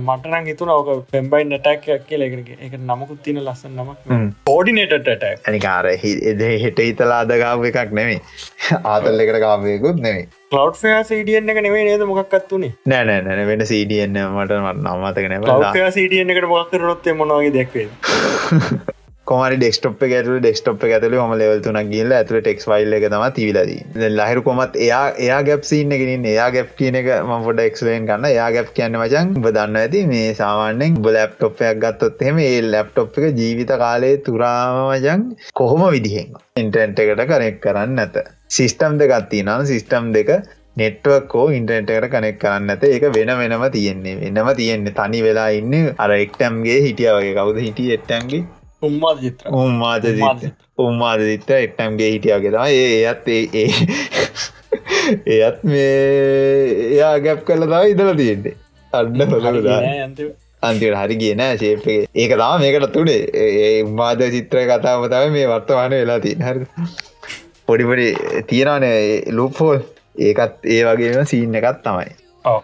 මටන හිතුන ඕක පෙම්බයි නටක් කියලෙක එක නමකුත් තින ලස්සන් නම පෝඩිනේටට ඇනිකාර එදේ හෙට හිතලා අදගාව එකක් නෙමේ ආතල් එකට ගාවයකුත් නෙමේ ලව් ෆයා සඩියන් එක නෙවේ නේද මොක්ත්තුනේ නෑ නෑ වෙන සඩියන්න මට මට නම්මතක නැ. සඩියන් එකට මොක්කරනොත්තේ මොනවාගේ දැක්වේ කොමරි ඩෙක්ස්ටප් ඇතුල ඩෙක්ස්ටප් ඇතුල ම ලෙවල් තුන ගිල්ල ඇතුල ටෙක්ස් වයිල්ල එක තම තිවිලදී ලහිරු කොමත් එයා එයා ගැප්සින්න ගෙනින් එයා ගැප් කියන එක ම ොඩ එක්ස්ලේන් කන්න එයා ගැප් කියන්න මචන් බදන්න ඇති මේ සාමාන්‍යෙන් බ ලැප්ටොප්යක් ගත්තොත් එහෙම ඒ ලැප්ටොප් එක ජීවිත කාලයේ තුරාම මජන් කොහොම විදිහෙන් ඉන්ටන්ට එකට කරෙක් කරන්න නැත. සිිස්ටම් දෙකත්ති නම් සිිස්ටම් දෙක නෙට්වකෝ ඉන්ටර්නෙට්කට කනෙක් කරන්න ඇත ඒක වෙන වෙනම තියෙන්නේ. වෙනම තියෙන්නේ. තනි වෙලා ඉන්න අර එක්ටම්ගේ හිටිය වගේ. කවුද හිටිය එට්ටන්ගේ උම්මාද චිත්‍ර උම්මාද උම්මාද දිත්ත එක්ටම්ගේ හිටියගේ තම ඒ එයත් ඒ එයත් මේ එයා ගැප් කල තම ඉදල තියෙන්නේ. අන්න හොදලා අන්තිට හරි කියන ශේපේ ඒක තම මේකට තුඩේ ඒ උම්මාද චිත්‍ර කතාම තම මේ වර්තමාන වෙලා තිය හරි පොඩිපොඩි තියෙනනේ ලූපෝල් ඒකත් ඒ වගේම සීන් එකත් තමයි.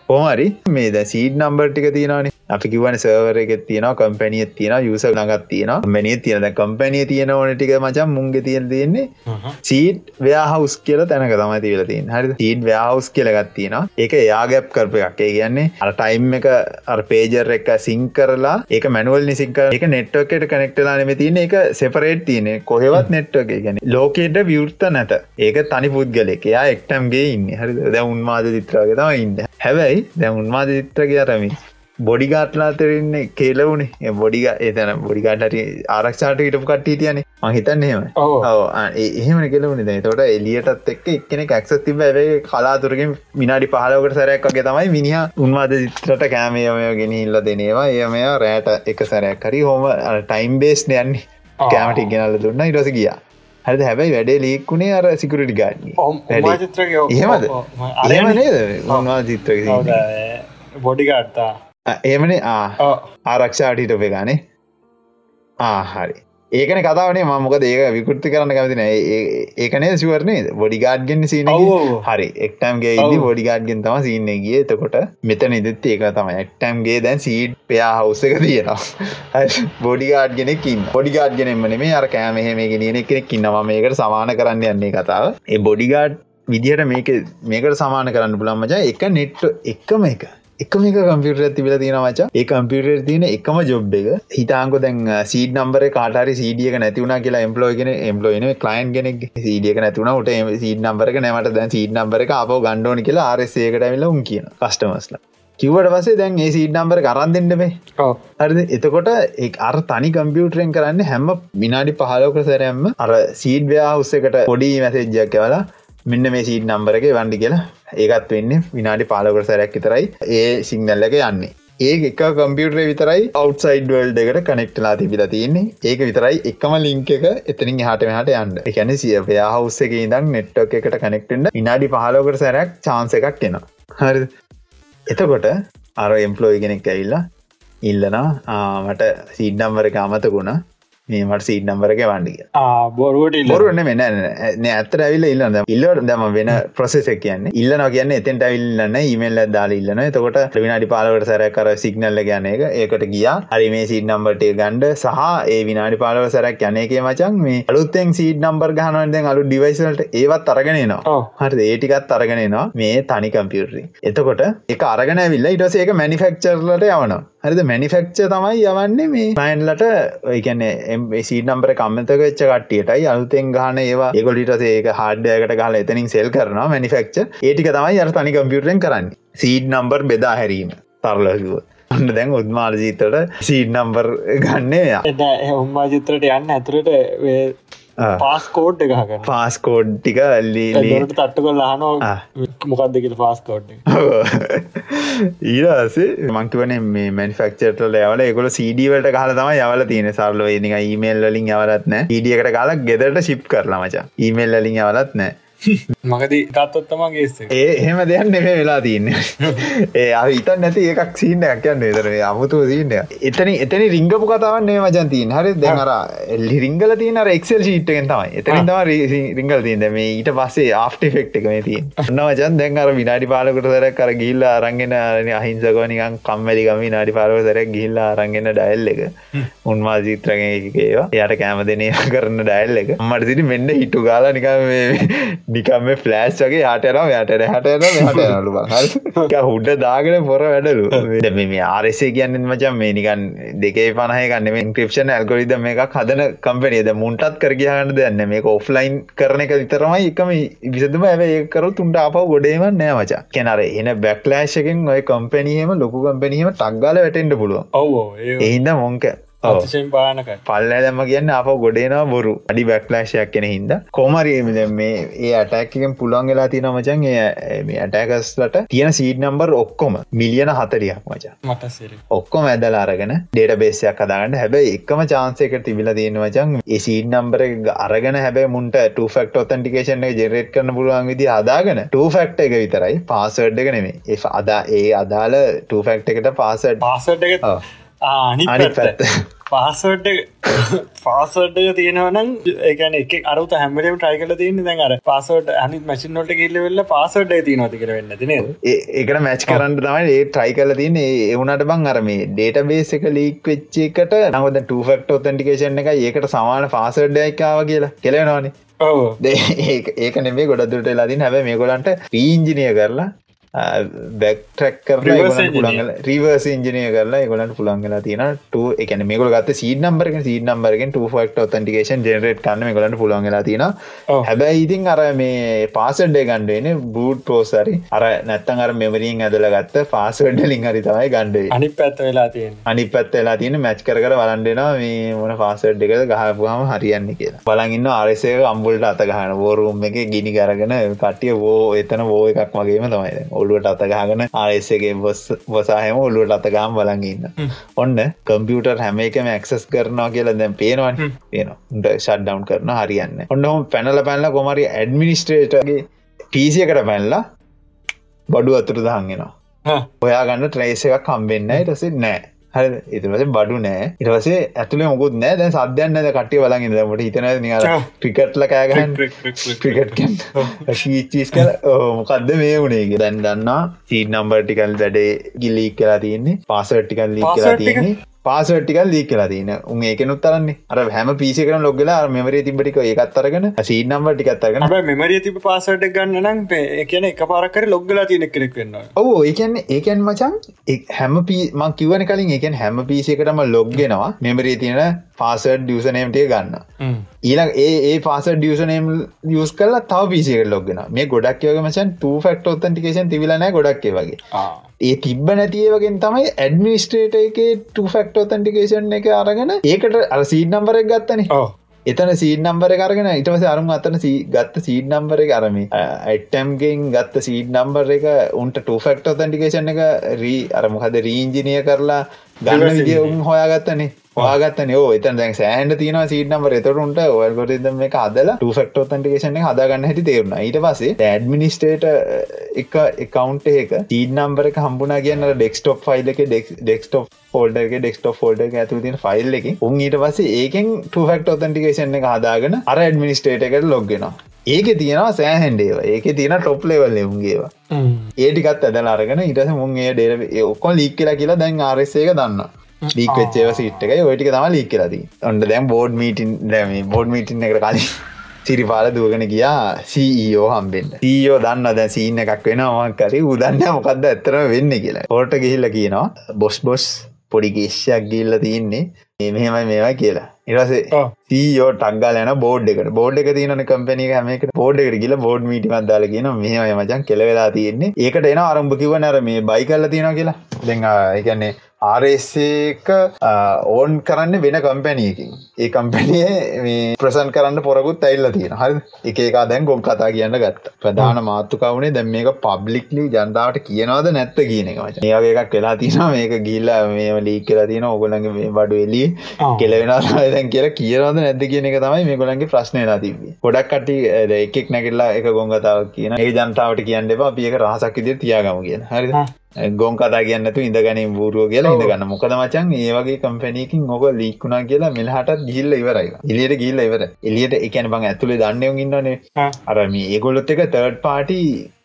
ඕමරි මේ ද සීඩ් නම්බර් ටික තියෙනවානේ අපි කිවන සර්වර එක තියෙන කම්පැනිය තියෙන යුස නගත් තියෙන මැනිය තියෙන කම්පැනිය තියෙන ඕන ටික මචන් මුන්ගේ තියෙන තියෙන්නේ සීට් ව්‍යහවස් කියල තැනක තමයි තිවල තින් හරි සීට් ව්‍යහවස් කියලගත් තියෙන ඒක යාගැප් කරප එකක්. කියන්නේ අර ටයිම් එක අර පේජර් එක සිං කරලා ඒක මැනුවල් නිසිංක එක නෙට්වකට කනෙක්ටලා නෙම තියෙන එක සෙපරේට් තියනෙ කොහෙවත් නෙට්වක ගැන ලෝකෙට විවෘත්ත නැත. ඒක තනි පුද්ගලෙක. එයා එක්ටම්ගේ ඉන්න. හරි ද උන්මාද චිත්‍රාග තම ඉන්න. හැබැයි දැ උන්මාද චිත්‍රක අරමි බොඩිගාට්ලාතරන්නේ කේලවුණේ බොඩිග ඒතන බොඩිගාටට ආරක්ෂාට ඉටපු කට්ටි තියනෙ මහිතන්න එහෙම කෙලවුණ දැ තොට එලියටත් එක් එක්කෙන ඇක්ස තිබ ඇවේ කලාතුරකින් මිනාඩි පහලකට සැරයක්ගේ තමයි මිනිහ උන්වාද චිත්‍රට කෑමයමය ගෙනහිල්ල දෙනවා. එයමය රෑට එක සැරයක් හරි හෝම ටයිම් බේස් යන්නේ. කෑමට ගෙනල්ල දුන්න. ඉරස ගියා. හරි හැබැයි වැඩේ ලීක්ුණේ අර සිකුරටි ගාඩ එහෙමද? අරම නේද? උන්වා චිත්‍ර බොඩිගාට්තා ඒමනේ ආරක්ෂාටීට පෙගානේ ආහරි ඒකන කතාවනේ මොක ඒක විකෘති කරන්න කැමතින ඒකනේ සිවරනේ බොඩිගාඩ් ගෙන්න්න සීන හරි. එක්ටම්ගේ බොඩිගාඩ්ගෙන් තම සින්න ගිය. එතකොට මෙතන ඉදත් ඒක තම එක්ටම්ගේ දැන් සීට් පයා හවස එක තියෙනවා. බොඩිගාඩ් ගෙනෙකින් පොඩිගාඩ් ගෙනෙම මේ අර කෑම මේ ගෙනියන කෙනෙක් ඉන්නවා. මේකට සමාන කරන්න යන්නේ කතාව. ඒ බොඩිගාඩ් විදිහට මේක මේකට සමාන කරන්න පුළන්මජ එක නෙට්ට එක්කම එක එකම එක කම්පියුටර තිබිල තියෙන මචා. ඒ කම්පියුටර් තියෙන එකම ජොබ් එක. හිතාංකො දැන් සීඩ නම්බර කාටරි සීඩියක නැතිවුණ කියලා එම්පලෝගෙන එම්පලෝයින කලයින් කෙනෙක් සීඩියක නැතුන ට සීඩ නම්බරක නැමට දැන් සීඩ නම්බර අප ගණ්ඩෝන කියලා ආරසේකට ඇවිල උන් කියන කස්ටමස්ලා කිවට පසේ දැන් ඒ සීඩ නම්බර කරන්න දෙන්නබේ හරි එතකොට ඒ අර තනි කම්පියුටරෙන් කරන්න හැම විනාඩි පහලෝක සැරයම්ම අර සීඩ්වයා උස්සකට පොඩි මැසේජ්ජක් කවලා මෙන්න මේ සීට් නම්බරක වන්ඩි කියලා. ඒකත් වෙන්න විනාඩි පාලකට සැරැක් විතරයි ඒ සිංනල්ලක යන්නේ. ඒ එක කම්පියුටරේ විතරයි අවට්සයිඩ් වල් දෙකට කනෙක්ටලා තිබිල තියන්නේ. ඒක විතරයි එකම ලිංක එක එතනින් හට හට යන්න. එකැන සිය පයා හවස්ස එක ඉදම් නෙට්ටක් එකට කනෙක්ටෙන්ට විනාඩි පහලෝකට සැරයක් චාන්ස එකක් කෙන හරි එතකොට අර එම්පලෝයි කෙනෙක් ඇවිල්ලා ඉල්ලනා මට සීඩ්නම්වර එක අමතකුණ මේ මට සීට නම්බර එක වන්ඩික බොරුවට බොරුවන්න මෙන්න ඇත්තර ඇවිල්ල ඉල්ලන්න ඉල්ලට දම වෙන ප්‍රසෙස කියන්න. ඉල්ලන කියන්න එතෙන්ට ඇවිල්ලන්න ඊමල් දාල ඉල්ලන තකොට විනාඩි පාලවට සැර කර සිගනල්ල ගැන එක ඒකට ගියා. හරි මේ සීට නම්බට ගණ්ඩ සහ ඒ විනාඩි පාලව සැරක් යනකේ මචන් මේ අලුත්තෙන් සීට නම්බර් ගහනුවෙන් අලු ඩිවයිසල්ට ඒවත් අරගෙනනවා හරි ඒටිකත් අරගෙනනවා මේ තනි කම්පියුටරි එතකොට එක අරගෙන විල්ල ඉටස ඒක මැනිෆෙක්චර්ලට යවනවා. හරිද? මැනිෆෙක්ච තමයි යවන්නේ මේ මයින්ලට ඒකන්නේ සී නම්බර කම්මතක වෙච්ච කට්ටියටයි අලුතෙන් ගහන ඒවා. ඒගොලිට ඒක හාඩ්ඩයකට ගහල එතනින් සෙල් කරනවා මැනිෆෙක්ච ඒටික තමයි අර තනි කම්පියුටරෙන් කරන්න. සීඩ් නම්බර් බෙදා හැරීම. තරලකිව අන්න දැන් උත්මාල ජීතට සීඩ් නම්බර් ගන්නේ එ උම්මා චිත්‍රට යන්න ඇතුරට පාස්කෝඩ් එකහගන්න පාස්කෝඩ් ටික ට තට්ට කොල් හනෝ මොකක්දකට පාස්කෝඩ් ඊරසේ මංකිවන මේ මැනිෆක්චර්ටල යවල එකොල සඩවට කාල තම යවල තියෙන සරලෝ නික ඊමේල් වලින් යවලත්න ඊඩියකට කාලක් ගෙදරට ශිප් කරලාමචා ඊමේල් වලින් යවලත් නෑ මගද කත්තොත්තමගේ ඒ එහෙම දෙයක් නෙමේ වෙලා තියන්න. ඒ අහිතන් නැති එකක් සීන්න ඇක්යන්න තර අමුතු දීන්න එතන එතනි රිංගපු කතාවන් නේ මජන් තියන් හරි දැන්ර ලිරිංගල තියන එක්සල් ශීට්ටෙන් තමයි. එතනින් තම රිංගල් තියද මේ ඊට පස්සේ ආෆ්ට ෆෙක්් එක මේ තිය ඔන්නවජන් දැන් අර විනාඩි පාලකට දර කර ගිල්ල අරගෙන අහිංසකවනිකන් කම්මලිගම විනාඩි පාලව දර ගිල්ල අරගෙන ඩයිල් එක. උන්මා ජීත්‍රගේවා යට කෑම දෙනය කරන්න ඩයිල් එක. මට සිටි මෙන්න හිටු ගාලා නිකම මේ ෆ්ලෑස් වගේ හටරම් යට හට නලු හුඩ දාගෙන පොර වැඩලු. මේ ආරෙසේ කියන්න මචන් මේ නිකන් දෙකේ පනහය ගන්න මේ ක්‍රපෂන් ඇල්ගොරිද මේක් හදන කම්පනේද මුන්ටත් කරගහන්න දෙන්න මේ ඔෆ්ලයින් කරන එක විතරමයි එකම විසදම ඇව ඒකරු තුන්ට අප ගොඩේම නෑ මචා. කෙනර එන බැක්ලෑශකෙන් ඔය කම්පැනීම ලොකු කම්පැනීම ටක්ගල වැටෙන්ට පුළුව ඔව එහින්ද මොංක බානක පල්ල දැම කියන්න අප ගොඩේනවා බොරු. අඩි බැක්ලෑශයක් කෙන හිද කෝමරීම මේ ඒ අටැක්කෙන් පුළන් වෙලා තින මචන් මේ ඇටෑකස්ලට තියෙන සීඩ් නම්බර් ඔක්කොම මිලියන හතරියක් මචා. ඔක්කොම ඇදල අරගෙන ඩේට බේසයක් අදාගන්න. හැබැයි එකම චාන්සයක තිබිල තියෙන මචන් ඒ සීඩ් නම්බර අරගෙන හැබැ මුන්ට ටෆෙක්ට ඔතන්ටිකේෂන ජෙරේට් කරන පුළුවන් විදි අදාගෙන ටෆෙක්ට එක විතරයි. පාසඩ් එක නෙමේ ඒ අදා ඒ අදාල ටෆෙක්ට එකට පාසඩ් පාසඩ් එක අනි පැත්ත. පාසට පාසට්ක තියෙනවනම් ඒකන එක අරුත හැමරම ට්‍රයි කල තියන්න. දැන් අර පාසට අනි මසින් නොට කිල්ල වෙල්ල පාසට තියනොති කර වෙන්න තින ඒකට මැච් කරන්න තමයි ඒ ට්‍රයි කල තියන එවුණට බං අරමේ ඩේට බේස එක ලීක් වෙච්චේකට නවද ටෆෙක්ට ඔතන්ටිකේෂන් එක ඒකට සමාන පාසඩ්ඩයක්කාව කියලා. කෙලෙනවානේ ඒක නෙේ ගොඩදුරට ලදින් හැබ මේ ගොලන්ට පීන්ජිනය කරලා බැක්ට්‍රක් කර පුළන්ගල රිවර්ස ඉංජනය කරලා ගොලන් පුළන්ගල තින එකන මේකල ගත සී නම්බරක සී නම්බරගෙන් ෆක් ොතන්ටිකේන් ජනරට කන්න ගලට පුළන්ගල තින හැබැයි ඉතින් අර මේ පාසඩ්ඩේ ගණ්ඩුවන බූට් පෝසරි අර නැත්තන් අර මෙවරින් ඇදල ගත්ත පාසඩ්ඩ ලින් හරි තමයි ගණ්ඩේ අනි පැත් වෙලා තියෙන අනි පැත් වෙලා තියෙන මැච් කර වලන්ඩෙනවා මේ මොන පාසඩ් එක ගහපුහම හරියන්න කියලා. බලගන්න ආරසය අම්බුල්ට අත ගහන ෝරුම් එක ගිනි කරගෙන කටිය වෝ එතන වෝ එකක් වගේම තමයි ඔල්ලුවට අතගාගෙන ආයසගේ වසාහම ඔල්ලුවට අතගාම් බලගන්න ඔන්න කම්පියුටර් හැම එකම ඇක්සස් කරනවා කියලා දැන් පේනවන්. පේන ෂඩ්ඩවන් කරන හරියන්න. ඔන්නහම පැනල පැල්ල කොමරි ඇඩමිනිස්ට්‍රේටගේ පිසියකට පැල්ලා බඩු අතුරු දහන්ගෙනවා ඔයා ගන්න ට්‍රේස එකක් කම්බෙන්න්න ටසෙ නෑ හරි ඉතුරස බඩු නෑ. ඉටවසේ ඇතුළ මුකුත් නෑ. දැන් සද්‍යයන්න ද කට්ටිය බලගන්න දමට හිතන ක්‍රිකට්ල කෑගහන් ක්‍රිකට් චීස් කල මොකක්ද මේ වුණේගේ දැන් දන්නා සීට නම්බර් ටිකල් වැඩේ ගිල්ලීක් කලා තියන්නේ. පාසට්ටිකල් ලී කලා තියන්නේ පාසටිකල් දී කියලා තින උන් ඒකනුත් තරන්නේ අර හැම පිසිකන ලොගලා මෙමරේ තිබටික ඒකත් අරගෙන සී නම්බ ටිකත්තරගෙන මෙමරිය තිබ පාසට ගන්න නම් කියන එක පාරකර ලොග්ගලා තියනෙ කෙනෙක් වෙන්න ඕ ඒකන් ඒකැන් මචන් හැම මං කිවන කලින් එකන් හැම පිසිකටම ලොග්ගෙනවා මෙමරේ තියෙන පාසඩ් ියසනේම්ටේ ගන්න. ඊලක් ඒ පාස ියසනේම් යස් කල තව පිසික ලොග්ගෙන මේ ගොඩක් යෝග මචන් 2 ෆක්ට ඔත්තන්ටිකේෂන් තිබිලනෑ ගොඩක්ේ වගේ ඒ තිබ්බ නැතිවගෙන් තමයි ඇඩමිනිස්ට්‍රේට එක ටෆක්ට ඔතන්ටිකේෂන් එක අරගෙන ඒකට අර සීඩ් නම්බරක් ගත්තන. එතන සීඩ් නම්බර කරගෙන ඉටවස අරුම් අතන ගත්ත සීඩ් නම්බර එක අරම ඇටම්ගෙන් ගත්ත සීඩ් නම්බර එක උන්ට ටෆක්ට ඔතන්ටිකේෂන් එක රී අරමහද රීංජිනය කරලා ගන්න විදිය උන් හොයාගත්තනේ වාගත්තන එතන් දැන් සෑන්ඩ තියන සීට නම්බර එතරුන්ට ඔල්ගොරිදම එක හදල ටෆෙක්ට ෝතන්ටිකේෂන හදාගන්න හැටි තේරුණ. ඊට පසේ ඇඩමිනිස්ටේට එක එකකවන්් එක තීට නම්බර හම්බුණ කියන්න ඩෙක්ස්ටොප් ෆයිල් එක ඩෙක්ස්ටොප් ෆෝල්ඩ එක ඩෙක්ස්ටෝ ෆෝල්ඩ ඇතු තින ෆයිල් එක. උන් ඊට පසේ ඒකෙන් ටෆෙක්ට ෝතන්ටිකේෂන එක හදාගෙන අර ඇඩමිනිස්ටේට එකට ලොග්ගෙන ඒක තියෙනවා සෑහන්ඩේව ඒක තියෙන ටොප් ලෙවල් එවුන්ගේවා ඒටිකත් ඇදල අරගෙන ඉටස මුන්ගේ ඩේර ඔක්කො ලීක් කියලා කියලා දැන් ආරෙස්සේක දන්න ලීක් වෙච්චේව සිට්ක ඔටික තම ලීක් කියලදී ඔන්න දැම් බෝඩ් මීටින් දැම බෝඩ් මීටින් එකට කලින් සිරිපාල දුවගෙන ගියා සීෝ හම්බෙන්න්න සීෝ දන්න දැ සීන එකක් වෙනවාමක් කරි උදන්න මොකක්ද ඇත්තරම වෙන්න කියලා හෝට ගිහිල්ල කියනවා බොස් බොස් පොඩි ගේෂයක් ගිල්ල තියන්නේ මෙහෙමයි මේවා කියලා ඉරසේ සීෝ ටක්ගල යන බෝඩ් එකට බෝඩ් එක තියන කම්පනි හමක බෝඩ් එකට ගිල බෝඩ් මීටිමත් දාල කියන මෙහම මචන් කෙලවෙලා තියෙන්නේ ඒකට එන අරම්භ කිව නර මේ බයි කල්ල තියෙන කියලා දෙ එකන්නේ ආරක ඕන් කරන්න වෙන කම්පැනියකින්. ඒ කම්පැනිය මේ ප්‍රසන් කරන්න පොරකුත් ඇල්ල තියෙන හරි එකක දැන් ගොම් කතා කියන්න ගත්ත. ප්‍රධාන මාතුකවුණේ දැම් මේක පබ්ලික්ලි ජනතාවට කියනවාද නැත්ත කියන එක මච ඒගේ එකක් වෙලා තින මේක ගිල්ල මේ ලී කියලා තින ඔගොලගේ මේ බඩු එලි කෙලවෙන දැන් කියලා කියනවාද නැද්ද කියන එක තමයි මේ ගොලන්ගේ ප්‍රශ්නයලා තිබේ ගොඩක් කටි එකෙක් නැකිල්ලා එක ගොංගතාව කියන ඒ ජනතාවට කියන්න එපා. අපියක රහසක් ඉදිරි තියාගම කියන හරි ගොන් කතා කියන්නතු ඉඳගනින් බූරුව කියලා ඉඳගන්න මොකද මචන් ඒ වගේ කම්පැනයකින් ඔක ලික්ුණා කියලා මෙලහටත් ගිල්ල ඉවරයි. එලියට ගිල්ල ඉවර එලියට එකන බං ඇතුළේ දන්නයෝ ඉන්නනේ අරම ඒගොල්ලොත් එක තර්ඩ් පාටි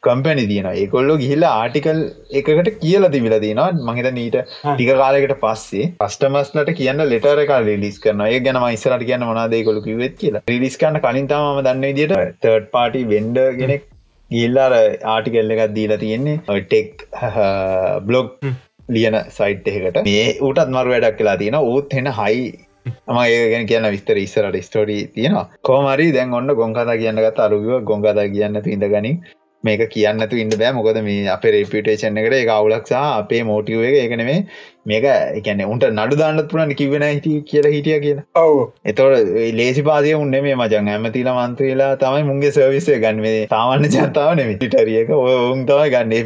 කම්පැනි තියන ඒකොල්ලො ගිහිල්ලා ආටිකල් එකකට කියලා තිබිල තිනවා. මහිත නීට ටික කාලෙකට පස්සේ පස්ටමස්ලට කියන්න ලෙටර එක ලිස් කරන ඒ ගැන මයිසරට කියන්න මනාදේකොලු කිවත් කියලා. රිලිස් කරන්න කලින් තම දන්න විදිට තර්ඩ් පාටි වෙන්ඩ ගෙනෙක් ගිල්ලාර ආටිකල්ල එකක් දීලා තියෙන්නේ ටෙක් බ්ලොග් ලියන සයිට් එකකට. මේ ඌටත් මරු වැඩක් කලා තියෙන ඌත් හෙන හයි ම ඒගෙන කියන විස්තර ඉස්සරට ස්ටෝඩී තියෙනවා. කෝමරි දැන් ඔන්න ගොංකතා කියන්නගත් අරුගව ගොංකතා කියන්න ඉඳ ගනින්. මේක කියන්නතු ඉන්න බෑ. මොකද මේ අප රේපිටේෂන් එකට එක අවුලක්සා අපේ මෝටිව එක. එකනෙමේ මේක එකන උන්ට නඩු දාන්නත් පුරන්න කිවෙන හිට කියලා හිටිය කියලා. ඔව. එතවට ලේසි පාසය උන්න මේ මචන් ඇමතිල මන්ත්‍රේලා තමයි මුන්ගේ සර්විසය ගන්වේ තාමන්න ජනතාව නෙමිටිටරියක ඔය උන් තමයි ගන්න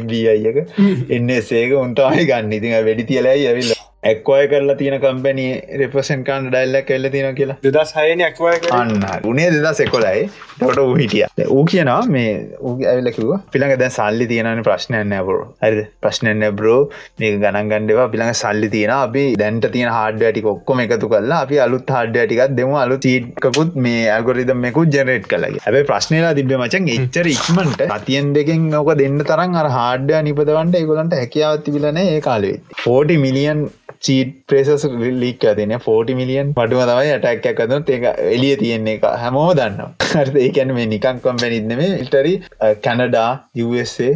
එක. එන්න සේක උන්ටමයි ගන්න. ඉතින් වැඩි තියලයි ඇවිල්ල? එක්වය කරලා තියෙන කම්පැනි රෙපසන් කාන් ඩයිල්ල කෙල්ල තියෙන කියලා. දෙදස් හයන එක්වය අන්න. උනේ දෙදස් එකොලයි ටොට ඌ හිටිය. ඌ කියනවා මේ ඌ ඇවිලකිව පිළඟ දැ සල්ලි තියෙනන ප්‍රශ්නයන්න බරු ඇරි ප්‍රශ්නයන්න බ්‍රෝ මේ ගණන් ගණඩවා පිළඟ සල්ලි තියෙන අපි දැන්ට තියෙන හාඩ ටික ඔක්කොම එකතු කරලා අපි අලුත් හාඩ ටිකක් දෙමු. අලු චීට්කකුත් මේ ඇගොරිදමෙකුත් ජනරේට් කලගේ ඇබේ ප්‍රශ්නලා තිබ මචන් එච්චර ඉක්මට අතියෙන් දෙකෙන් ඕක දෙන්න තරන් අර හාඩ්‍ය නිපදවන්ට ඒගොලන්ට හැකියාවත් තිබිලන ඒ කාලේ 40 මිලියන් චීට් ප්‍රේසස් ලික් තින 40 මිලියන් පටුව තමයි ඇටැක් ඇකතු ඒක එලිය තියෙන්නේ එක. හැමෝ දන්න හරි ඒකැන මේ නිකන් කොම්පැනිත්නෙම ඉල්ටරි කැනඩා USA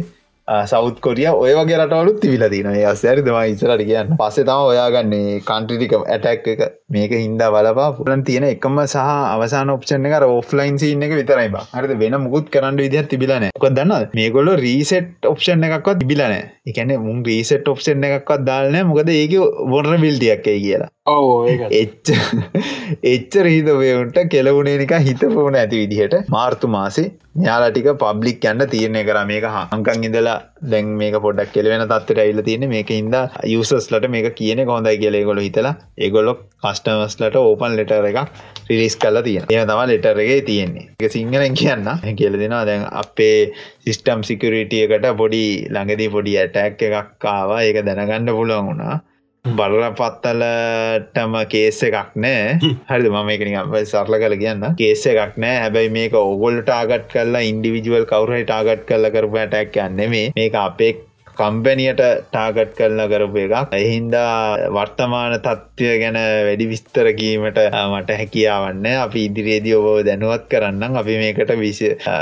සෞත් කොරිය ඔය වගේ රටවලුත් තිවිල තින අස්සරි දම ඉසරට කියන්න. පස්සේ තම ඔයාගන්නේ කන්ට්‍රිටික ඇටැක් එක. මේක හින්දා බලපා පුරන් තියෙන එකම සහ අවසාන ඔප්ෂන් එක ඔෆ්ලයින් සින්න එක විතරයි බා. හරි වෙන මුකුත් කරන්න විදිහත් තිබිලන කො දන්න මේගොල්ල රීසෙට් ඔප්ෂන් එකක්වත් තිබිලන එකන මුන් රීසෙට් ඔප්ෂන් එකක්වත් දාලන මොකද ඒක බොන්න බිල්ටියක්කයි කියලා. එච්ච එච්ච රීතවයුන්ට කෙලවුණේ එක හිතපුුණ ඇති විදිහට. මාර්තු මාසේ යාලාටික පබ්ලික් යන්න තියරණය කර. මේක හංකන් ඉඳලා දැන් මේක පොඩක් කෙලවෙන තත්වට ඇල්ල තියෙන මේක ඉද යුසස්ලට මේක කියන කොඳයි කියල ගොල හිතලා ඒගොලො කස්ටමස්ලට ඕපන් ලෙටර එක රිලිස් කල තියෙන ඒ තම ලෙටරගේ තියෙන්නේ. එක සිංහලෙන් කියන්න. කියල දෙෙනවා. දැන් අපේ සිිස්ටම් සිකරිටියකට පොඩි ළඟදී පොඩි ඇටැක් එකක් ආවා. ඒක දැනගන්න පුලුවන් වුණා. බලපත්තලටම කේස එකක් නෑ. හරි මම එකනික සරල කල කියන්න. කේස එකක් නෑ. හැබැයි මේක ඔගොල් ටාගට් කල්ලා ඉන්ඩිවිජුවල් කවුරහි ටාගට් කල්ල කරපු ඇටැක් යන්නෙමේ මේක අපේ කම්පැනියට ටාගට් කරලා කරපු එකක්. එහින්දා වර්තමාන තත්ත්වය ගැන වැඩි විස්තර කීමට මට හැකියාවන්න අපි ඉදිරියේදී ඔබ දැනුවත් කරන්න අපි මේකට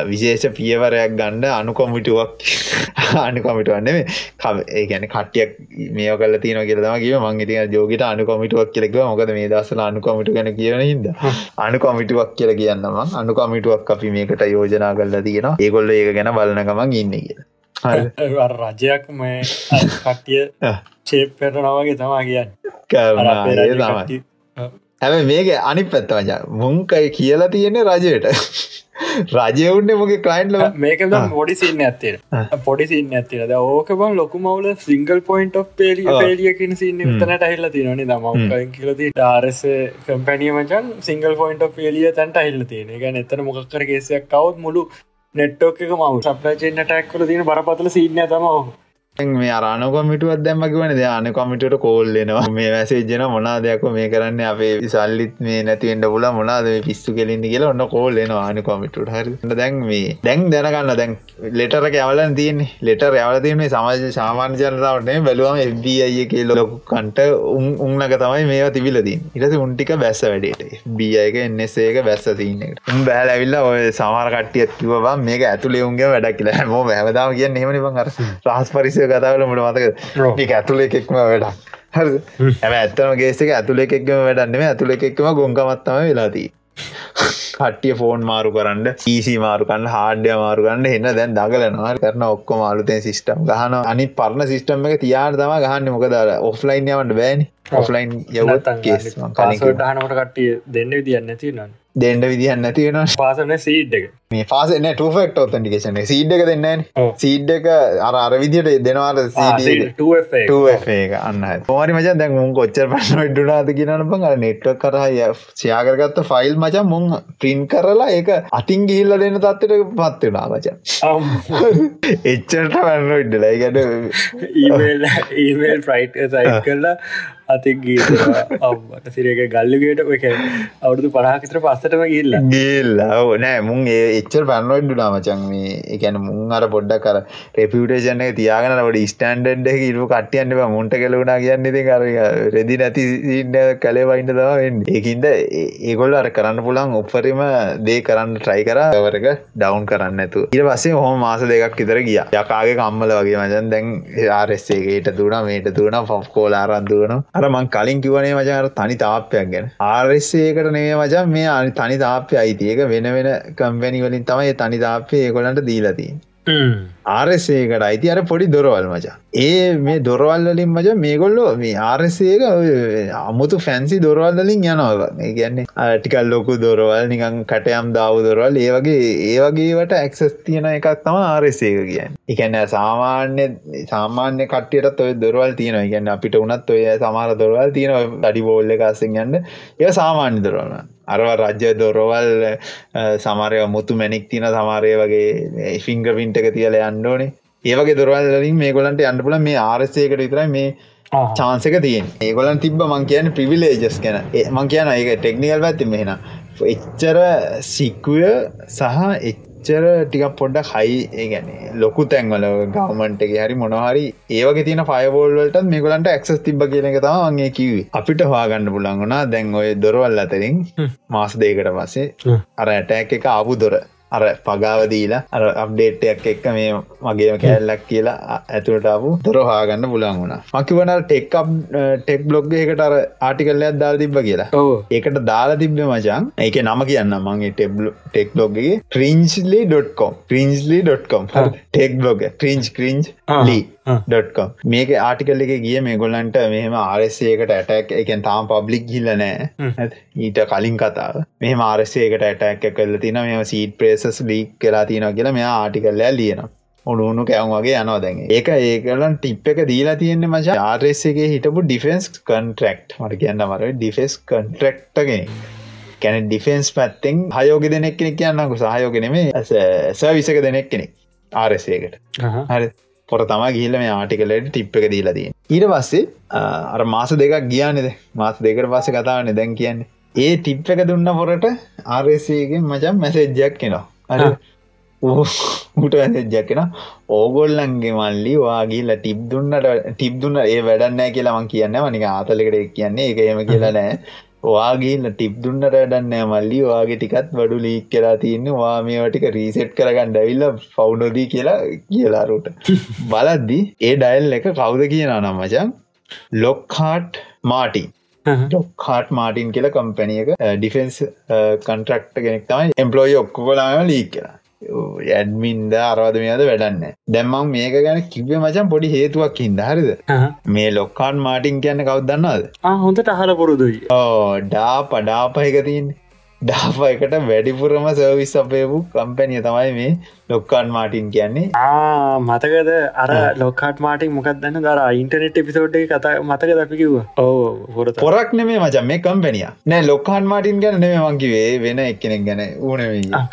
විශේෂ පියවරයක් ගණ්ඩ අනුකොමිටුවක් අනුකොමිටුවන්න ඒ ගැන කට්ටියක් මේ කල තින කියලම කිව මං ඉති ජෝගට අනුකොමිටුවක් කියලෙක මොකද මේ දසල අනුකොමිටු ගැන කියන හිද අනුකොමිටුවක් කියල කියන්නම අනුකොමිටුවක් අපි මේකට යෝජනා කල්ල තියෙන ඒගොල්ල ඒක ගැන බලනකමක් ඉන්න කියලා රජයක් මේ කට්ටිය චේප් පෙරනවගේ තමා කියන්න. හැබ මේක අනි පැත්තවජ මුංකයි කියලා තියෙන්නේ රජයට. රජයවුන්නේ මොක කලයින්ල මේක පොඩි සින්න ඇත්තේ. පොඩි සින්න ඇතින ද ඕක බන් ලොකු මවල සිංගල් පොයින්් පේලිය පේලියකින් සින්න තනට හිල්ල තිනනි දමකයින් කියලති ඩාරස කම්පැනිය මචන් සිංගල් පොයින්් පේලිය තැන්ට හිල්ල තියෙන එක එතන මොකක්කර ගේසයක් කවත් මුළු නෙට්ටෝක මව සප්‍රචෙන් ටැක්කල තින බරපතල සින්න තම මේ අරන කොමිටුවත් දැම්ම කිවන යාන කොමිටට කෝල්ලෙනවා මේ වැසේජන මොනා දෙයක් මේ කරන්න අපේ සල්ලිත් මේ නැතිවෙන්ට පුල මොනාද පිස්සු කෙලින්දි කියලා ඔන්න කෝල්ලෙනවා ආන කොමිටුට හරි දැන් මේ දැන් දැනගන්න දැන් ලෙටර ඇවලන් තියන්නේ. ලෙටර් ඇවල තියන්නේ සමාජ සාමාන්‍ය ජනතාවටේ බැලුවම එබ්බ අය කියල ලොකුකන්ට උන් උන්නක තමයි මේවා තිබිලදී ඉරස උන්ටික බැස්ස වැඩට. බියක එන්නසේක බැස්ස තියන්නට උන් බෑල ඇවිල්ල ඔය සමාර කටියත් කිවවා මේක ඇතුලේ උන්ගේ වැඩක් කියලා. මෝ හැමදාම කියන්න හෙමනිබං අර රහස් පරිසය කතාවල මට මතක ඇතුලේ එකෙක්ම වැඩක්. හ ඇම ඇත්තම ගේසික ඇතුලේ එකක්ම වැඩන්නෙම ඇතුලේ එකක්ම ගොංකමත්තම වෙලාදී කට්ටිය ෆෝන් මාරු කරන්න ඊසි මාරුකන්න හාඩ්‍ය මාරුගන්න එන්න. දැන් දගලනවා කරන ඔක්කො මාලුතේ සිිටම් ගහන අනි පරණ සිිටම් එක තියාට තම ගහන්න. මොකදර ඔෆ්ලයින් යවට බෑනි. ඔෆ්ලයින් යවත් කේස් කනකට කට්ටිය දෙන්න විදින්න තියන්න දෙන්ඩ විදිහන්න නැතිවෙන පාසන සීඩ් එක. මේ පාසන ටෆෙක්ට ඔතන්ටිකේෂන සීඩ් එක දෙන්න සීඩ් එක අර අර විදිට දෙනවාට එක? අන්න පොමරි මචන් දැන් මුන් කොච්චර පශන ඩුනාද කියනන බං අර නෙට්ව කරහය සයාකරගත්ත ෆයිල් මචන් මුං ප්‍රින් කරලා ඒක අතින් ගිහිල්ල දෙන්න තත්වට පත් වෙනා මචන් එච්චට වන්න ඉඩ්ඩලයි ගැට ඊමල් ෆ්‍රයිට් සයි කරලා අතික් ගී අම්මට සිරක ගල්ලගේට එක අවුදු පරාකිතර පස්සටම ගිල්ල ගිල්ලා නෑ මුන් ඒ එච්චර පන්නොඩ්ඩු නාමචන් මේ එකැන මුන් අර පොඩ්ඩක් කර රෙපියටේෂන එක තියාගෙන ොඩ ස්ටන්ඩ් එක ඉරු කටියන්න මුන්ට කලුණා කියන්න ති කර රෙදි නැති සින්න කලේ වයින්ට තවෙන් ඒකින්ද ඒගොල්ල අර කරන්න පුළන් උපරිම දේ කරන්න ට්‍රයි කරවරක ඩවන්් කරන්න ඇතු ඉට පස්සේ හොම මාස දෙකක් ඉතර ගිය. යකාගේ කම්මල වගේ මචන් දැන් ආරස්සේගේට දුන මේට දුන ෆොෆ් කෝලාරන් දුවනවා. අර මං කලින් කිවනේ මචාර තනි තාපයක් ගැන. ආරස්සේකට නේ මචන් මේ අනි තනි තාපය අයිතියක වෙන වෙන කම්පැනි වලින් තමයි තනි තාපය ඒගොලන්ට දීලතිී ආරසේකට අයිති අර පොඩි දොරවල් මචා. ඒ මේ දොරවල්ලින් මච මේගොල්ලෝ මේ ආරසේක අමුතු ෆැන්සි දොරවල්ලින් යනවා. මේ කියන්නේ ටිකල් ලොකු දොරවල් නිකං කටයම් දාව දොරවල්. ඒ වගේ ඒ වගේවට ඇක්සස් තියෙන එකක් තම ආරසේක කියන්න. එකන්න සාමාන්‍ය සාමාන්‍ය කට්ටියට ඔය දොරවල් තියෙන ගැන්න අපිට උනත් ඔය සමාර දොරවල් තියෙන දඩි බෝල්ල එකස්සෙන් යන්න. ඒ සාමාන්‍ය දොරවන්න අරව රජ්‍ය දොරවල් සමරය මුතු මැනික් තින සමාරය වගේ ෆිංග පින්ට එක තියල යන්නඩෝනේ ඒවගේ දොරවල්ලින් මේ ගොලන්ට අන්න පුල මේ ආරසයකට විතරයි මේ චාන්සක තියෙන් ඒගොලන් තිබ මං කියන ප්‍රිවිලේජස් කැන මං කියන ඒක ටෙක්නිකල් පැත්ති මෙහෙන එච්චර සික්වය සහ එච් එච්චර ටික පොඩ්ඩ හයි ඒගැන ලොකු තැන්වල ගවමන්ට එක හරි මොනහරි ඒවගේ තින ෆයබෝල්වලට මේගලන්ට එක්සස් තිබ කියන එක තමන්ගේ කිවේ අපිට හවාගන්න පුළන්ගුණා දැන් ඔය දොරවල් අතරින් මාස දේකට පස්සේ අර ඇටැක් එක ආපු දොර අර පගාවදීලා අර අප්ඩේට්යක් එක්ක මේ මගේම කෑල්ලක් කියලා ඇතුළට අපපු දොරහාගන්න පුලන් වුණ. මකිවන ටෙක් ටෙක් බ්ලොග් එකට අර ආටිකල්ලයක් දාල් තිබ්බ කියලා. ඒකට දාලා තිබ්බ මචන් ඒක නම කියන්න මගේ ටෙබ්ල ටෙක් බ්ලොග්ගේ ක්‍රීන්ස්ලි.කොම් ක්‍රීන්ස්ලි.කොම් ටෙක් බ්ලොග ක්‍රීන්ච් ක්‍රීන්ච් ලී ඩොට්කොම් මේක ආටිකල් එක ගිය මේ ගොල්ලන්ට මෙහම ආරසයකට ඇටැක් එකන් තාම පබ්ලික් හිල්ල නෑ ඊට කලින් කතාව. මේ මාරසයකට ඇටැක් කල්ල තින මෙම සීට ප්‍රේසස් ලීක් කලා තින කියලා මෙයා ආටිකල්ලෑ ලියනවා. උනුුණු කැවම් වගේ යනවා දැන් ඒක ඒකලන් ටිප් එක දීලා තියෙන්නේ මච ආරෙස්ගේ හිටපු ඩිෆෙන්ස් කන්ට්‍රක්් මට කියන්න මර ඩිෆෙස් කන්ට්‍රක්ටගෙන කැන ඩිෆෙන්ස් පැත්තෙන් හයෝග දෙනෙක් කෙනෙක් කියන්නකු සහයෝගෙනෙමේ සවිසක දෙනෙක් කෙනෙක් ආරසයකට හරි පොර තමා ගිහිල මේ ආටිකලට ටිප් එක දීලදී ඊට පස්සේ අර මාස දෙකක් ගියානෙද මාස දෙකට පස්ස කතාවන දැන් කියන්නේ. ඒ ටිප් එක දුන්න පොරට ආරසයගේ මචන් මැසෙජ්ජක් කෙනවා අර ඌට ඇසෙජ්ජක් කෙන ඕගොල්ලන්ගේ මල්ලි වාගේල ටිප් දුන්නට ටිප් දුන්න ඒ වැඩන්නෑ කියලා මං කියන්න මනික ආතලකට කියන්නේ. එක එම කියලා නෑ වාගේන්න ටිප් දුන්නට වැඩන්නෑ මල්ලි වාගේ ටිකත් බඩු ලීක් කියලා තියන්න. වා මේටික රීසෙට් කරගන්න ඩැවිල්ල ෆවුනොදී කියලා කියලාරුට බලද්දි ඒ ඩයිල් එක කවුද කියන නම් මචන් ලොක්හාට් මාටි ලොක්හාට් මාටින් කියල කම්පැනියක ඩිෆෙන්ස් කන්ට්‍රක්ට කෙනෙක් තමයි එම්පලෝයි ඔක්කොලාම ලීක් කියලා ඇඩමින්ද අරවද මේද වැඩන්න. දැම්මං මේක ගැන කිවේ මචන් පොඩි හේතුවක් හින්ද හරිද? මේ ලොක්කාන් මාටින් කියන්න කවදන්නද හොඳට අහල පුරුදුයි. ඕ ඩා පඩාපයක තියන්නේ ඩාප එකට වැඩිපුරම සර්විස් අපේපු කම්පැනිය තමයි මේ ලොක්කාන් මාටින් කියන්නේ. මතකද? අර ලොකාට මාටින් මොකක්දන්න දර ඉන්ටනෙට් එපිසෝඩ් කතා මතක දපිකිව ඕ හොර පොරක් නෙමේ මචන් මේ කම්පැනිය නෑ ලොක්කාන් මාටින් ගැන නෙම මංකිවේ වෙන එක්කෙනෙක් ගැන ඕන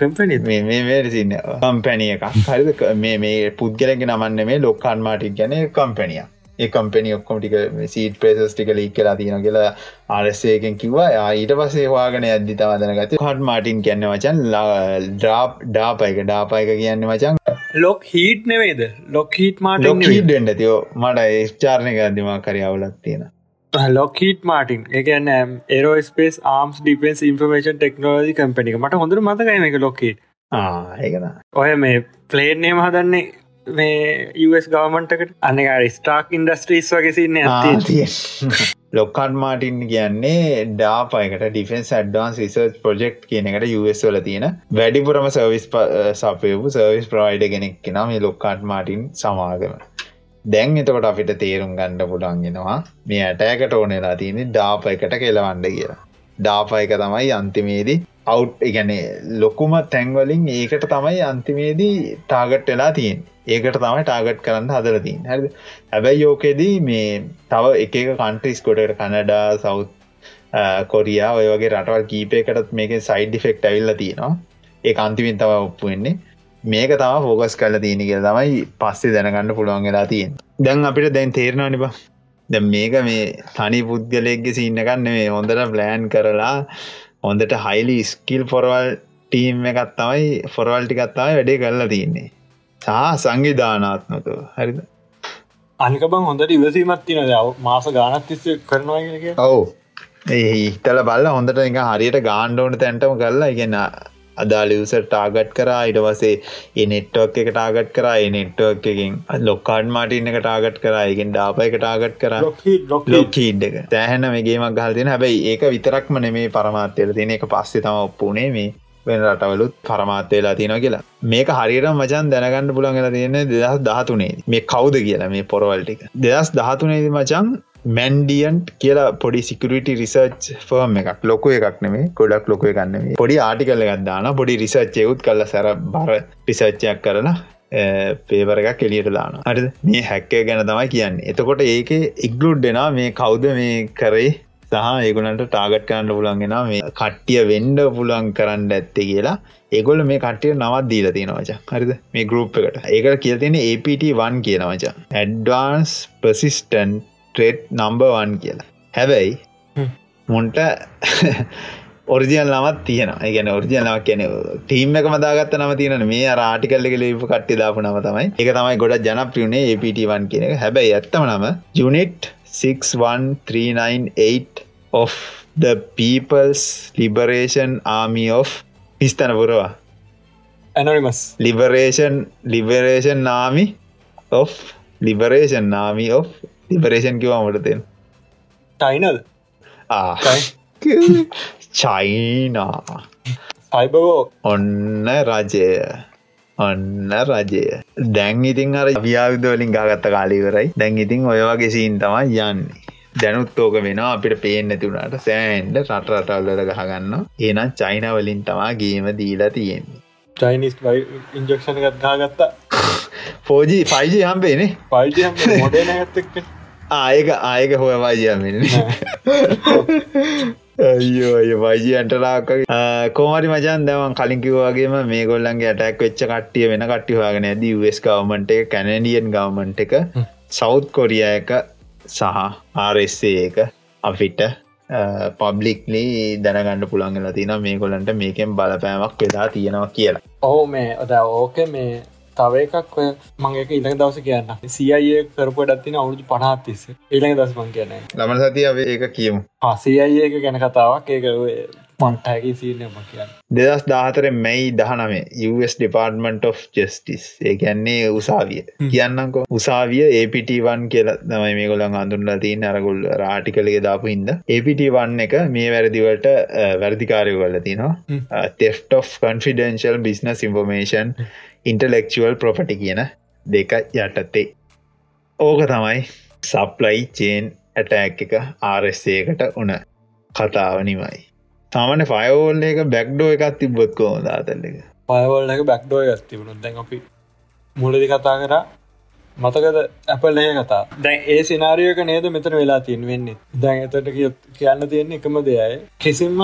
කම්පනි මේ වේරසින්න කම්පැනිය එකක්. හරිද? මේ මේ පුද්ගලක නමන්න මේ ලොක්කාන් මාටින් ගැන කම්පැනිය ඒ කම්පනි ඔක්කොමටික සීට ප්‍රේසස් ටික ලීක් කලා තියෙන කියලා ආරස්සයකෙන් කිවවා. ඊට පසේ වාගෙන ඇද්දි තවදන ගත හට මාටින් කියන්න වචන් ඩ්‍රාප් ඩාපයක ඩාපයක කියන්න මචන් ලොක් හිට නෙවේද ලොක් හිට මාට ඩෙන්ට තියෝ මට ඒස්චාරණය ගදදිමා කරය අවුලක් තියෙන ලොකීට මාටින් එකන aerospace arms defence information technology කම්පනික මට හොඳර මතකයි එක ලොකීට ඒකන ඔය මේ ප්ලේන්නේම හදන්නේ මේ US ගවමන්ටකට අනක ස්ටාක් ඉන්ඩස්ට්‍රීස් වගේසින්න ඇති ලොක්කන් මාටින් කියන්නේ ඩාපයකට ඩිෆෙන්ස් ඇඩ්වාන්ස් රිසර්ච් ප්‍රජෙක්් කියන එකට US වල තියෙන වැඩිපුරම සර්විස් සපයපු සර්විස් ප්‍රයිඩ කෙනෙක් කෙන මේ ලොක්කාට් මාටින් සමාගම. දැන් එතකොට අපිට තේරුම් ගණ්ඩ පුඩන්ගෙනවා මේ ඇටෑකට ඕනෙලා තියෙන ඩාප එකට කෙලවන්ඩ කියලා ඩාපයක තමයි අන්තිමේදී අවු් ඉගැනේ ලොකුම තැන්වලින් ඒකට තමයි අන්තිමේදී ටාගට් වෙලා තියෙන් ඒකට තමයි ටාගට් කරන්න හදලතින් හැ හැබැයි යෝකෙදී මේ තව එක කන්ට්‍රිස් කොටට කනඩා සෞත් කොරියා ඔය වගේ රටවල් කීපයකටත් මේක සයිඩ් ෆෙක්ට ඇවිල්ල තියෙනවා. ඒ අන්තිමින් තව ඔප්පු වෙන්නේ. මේක තම ෆෝගස් කල තියෙන කිය තමයි පස්සේ දැනගන්න පුළුවන් වෙලා තියෙන් දැන් අපිට දැන් තේරෙනවා නිබා දැ මේක මේ තනි පුද්ගලෙක්ගෙ සින්නකන්න මේ හොඳට ප්ලෑන් කරලා හොඳට හයිලි ස්කිල් පොරවල් ටීම් එකත් තමයි ෆොරවල් ටිකත්තාව වැඩේ කරලා තියන්නේ. සහ සංවිධානාත්මක හරිද? අනික බං හොඳට ඉවසීමත් තින දව මාස ගානත් තිස්ස කරනවා ඔවු. ඒ හිතල බල්ල හොඳට එක හරියට ගාණ්ඩෝන තැන්ටම කරලා ඉගන්න අදාලිවස ටාගට් කරා. ඉට වසේ ඒ නෙට්වක් එක ටාගට් කරා. ඒ නෙට්වක් එකින් ලොක්කාඩ් මාටින් එක ටාගට් කරා. එකෙන් ඩාප එක ටාගට් කර. ලොක්කීඩ් එක. තෑහන මේගේමක් ගහල්තින හැබැයි ඒක විතරක්ම නෙමේ පරමාත්‍යයට තියෙන එක පස්සේ තම ඔප්පුනේ මේ වෙන රටවලුත් පරමාත්‍යයලා තියෙන කියලා. මේක හරියට මචන් දැනගන්න පුළන්ගලා තියෙන දෙදස් දහතුනේ මේ කවුද කියලා මේ පොරවල්ටික දෙදස් දහතුනේද මචන් මැන්ඩියන්ට් කියලා පොඩි සිකරට රිසර්ච් ෆර්ම් එකක්. ලොක එකක් නෙේ ගොඩක් ලොක එකන්න පොඩි ආටිකල්ල ගත්දාන පොඩි රිසර්ච්චයකුත් කල්ල සැර බර රිසර්ච්චයක් කරලා පේවර එකක් කෙලියට දාන අට මේ හැක්කය ගැන තමයි කියන්න. එතකොට ඒක ඉක්ලුඩ් දෙනා මේ කවුද මේ කරේ සහ ඒගුණට ටාගට් කරන්න පුළන්ගෙන මේ කට්ටිය වෙන්ඩ පුළන් කරන්න ඇත්තේ කියලා. ඒගොල මේ කට්ටිය නවත් දීල තියෙනවච හරිද? මේ ගරුප් එකට. ඒකට කියල් තියෙන APT1 කියනවච advanced persistent threat number one කියලා. හැබැයි මුන්ට ඔරිජියල් නමත් තියෙන ගැන ඔරිජියල් නවක් කියන ටීම් එක මදාගත්ත නම තියෙන මේ ආටිකල්ල ලිප කට්ටි දාපු නම තමයි. එක තමයි ගොඩ ජනප්‍රියුණේ APT1 කියන එක. හැබැයි ඇත්තම නම ජුනිට් 61398 of the People's Liberation Army of ඉස්තන පුරවා anonymous liberation liberation army of liberation army of liberation කිවමටතෙන් ටයිනල් චයිනා අයිබෝ ඔන්න රජය ඔන්න රජය දැන් ඉතින් අර ව්‍යාවිදවලින් ගාගත්ත කාලිවරයි දැන් ඉතින් ඔය වගේ සීන් තමයි යන්නේ දැනුත් ඕක වෙනවා අපිට පේෙන් නැතිවුණට සෑන්ඩ රට රටවල්ලට ගහගන්න ඒනම් චයිනවලින් තමා ගේම දීලා තියෙන්නේ චයිනිස් ඉන්ජක්ෂණ ගත්තා ගත්තා පෝජී පයිජි හම්බේනේ පයිජ මොඩන ඇත්තක් ආයක ආයක හොය වාජයමෙන අයෝ අය වයිජයන්ටලාක කෝමරි මජන් දවන් කලින්කිවවාගේම මේ ගොල්ලන්ගේ ඇටැක් වෙච්ච කට්ටිය වෙන කට්ටිවාගෙන ඇද ස් ගවමන්ට එක කැනඩියන් ගවමන්ට එක සෞද් කොරිය එක සහ ආරස්සේ එක අපිට පබ්ලික්ලි දැනගන්න පුළන්ගල තින මේ ගොලන්ට මේකෙන් බලපෑමක් වෙලා තියෙනවා කියලා. ඔහු මේ ඔද ඕක මේ තව එකක් ඔය මංගේක ඉළඟ දවස කියන්න සියයේ කරපුට තින අවුදු පනාත්තිස්ස ඉළඟ දස් මං කියන ළමන සතිය ඒක කියමු. එක ගැන කතාවක්. ඒක මන්ටයගේ සීනම කියන්න. දෙදස් දාහතර මැයි දහනමේ US ඩිපාර්ටමන්ට් of ජස්ටිස් ඒ කියන්නේ උසාවිය. කියන්නකෝ උසාවිය APT1 කියල තමයි මේ ගොලන් අඳුන්ලා තින් අරගුල් රාටිකලගේ දාපු හින්ද. APT1 එක මේ වැරදිවට වැරදිකාරය කල්ල තිනවා තෙෆ් of confidential business information intellectual property කියන දෙක යටතේ. ඕක තමයි සප්ලයි චේන් ඇටැක් එක ආරස්සයකට උන කතාවනිමයි තමන ෆයෝල් එක බැක්්ඩෝ එකක් තිබොත් කෝ දාතල්ල එක? පයවල් එක බැක්්ඩෝ එකක් තිබුණු දැන් අපි මුලදි කතා කර මතකද ඇපල් ඒ කතා? දැන් ඒ සිනාරියක නේද මෙතන වෙලා තින් වෙන්නේ. දැන් එතට කියන්න තියෙන්නේ එකම දෙයයි. කිසිම්ම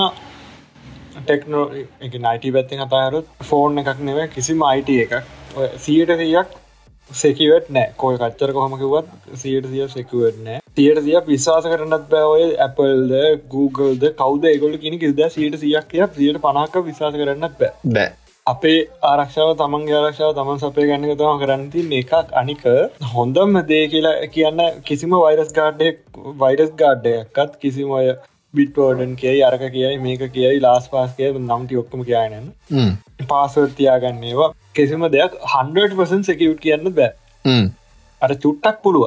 ටෙක්නෝ නයිට පැත්ති කතාරුත් ෆෝන් එකක් නෙව කිසිම අයිට එකක්. සියට දෙයක් සෙකිවට නෑ කොය කච්චර කොහමකිවත් සියට දිය සෙකුවට නෑ තියට දිය විශවාස කරනත් බෑඔය ඇපල්ද Googleද කවද ඒගොල කියෙන කිද සියට සියක් කිය සියට පනාක විශවාස කරන්නත් බෑ. බෑ. අපේ ආරක්ෂාව තමන් ආරක්ෂාව තමන් සපේ ගන්න තම කරන්නති එකක්. අනික හොඳම දේ කියලා කියන්න කිසිම වෛරස් ගාඩ්ඩය වෛරස් ගාඩ්ඩයක්කත් කිසිම ඔය බිට්ෝඩන් කියයි අරක කියයි මේක කියයි ලාස් පාස් කිය නම්ටි ඔක්කම කියයනන පාසර් තියාගන්නේවා කිසිම දෙයක් හන්ඩපසන් සැකියුට් කියන්න බෑ. අර චුට්ටක් පුළුව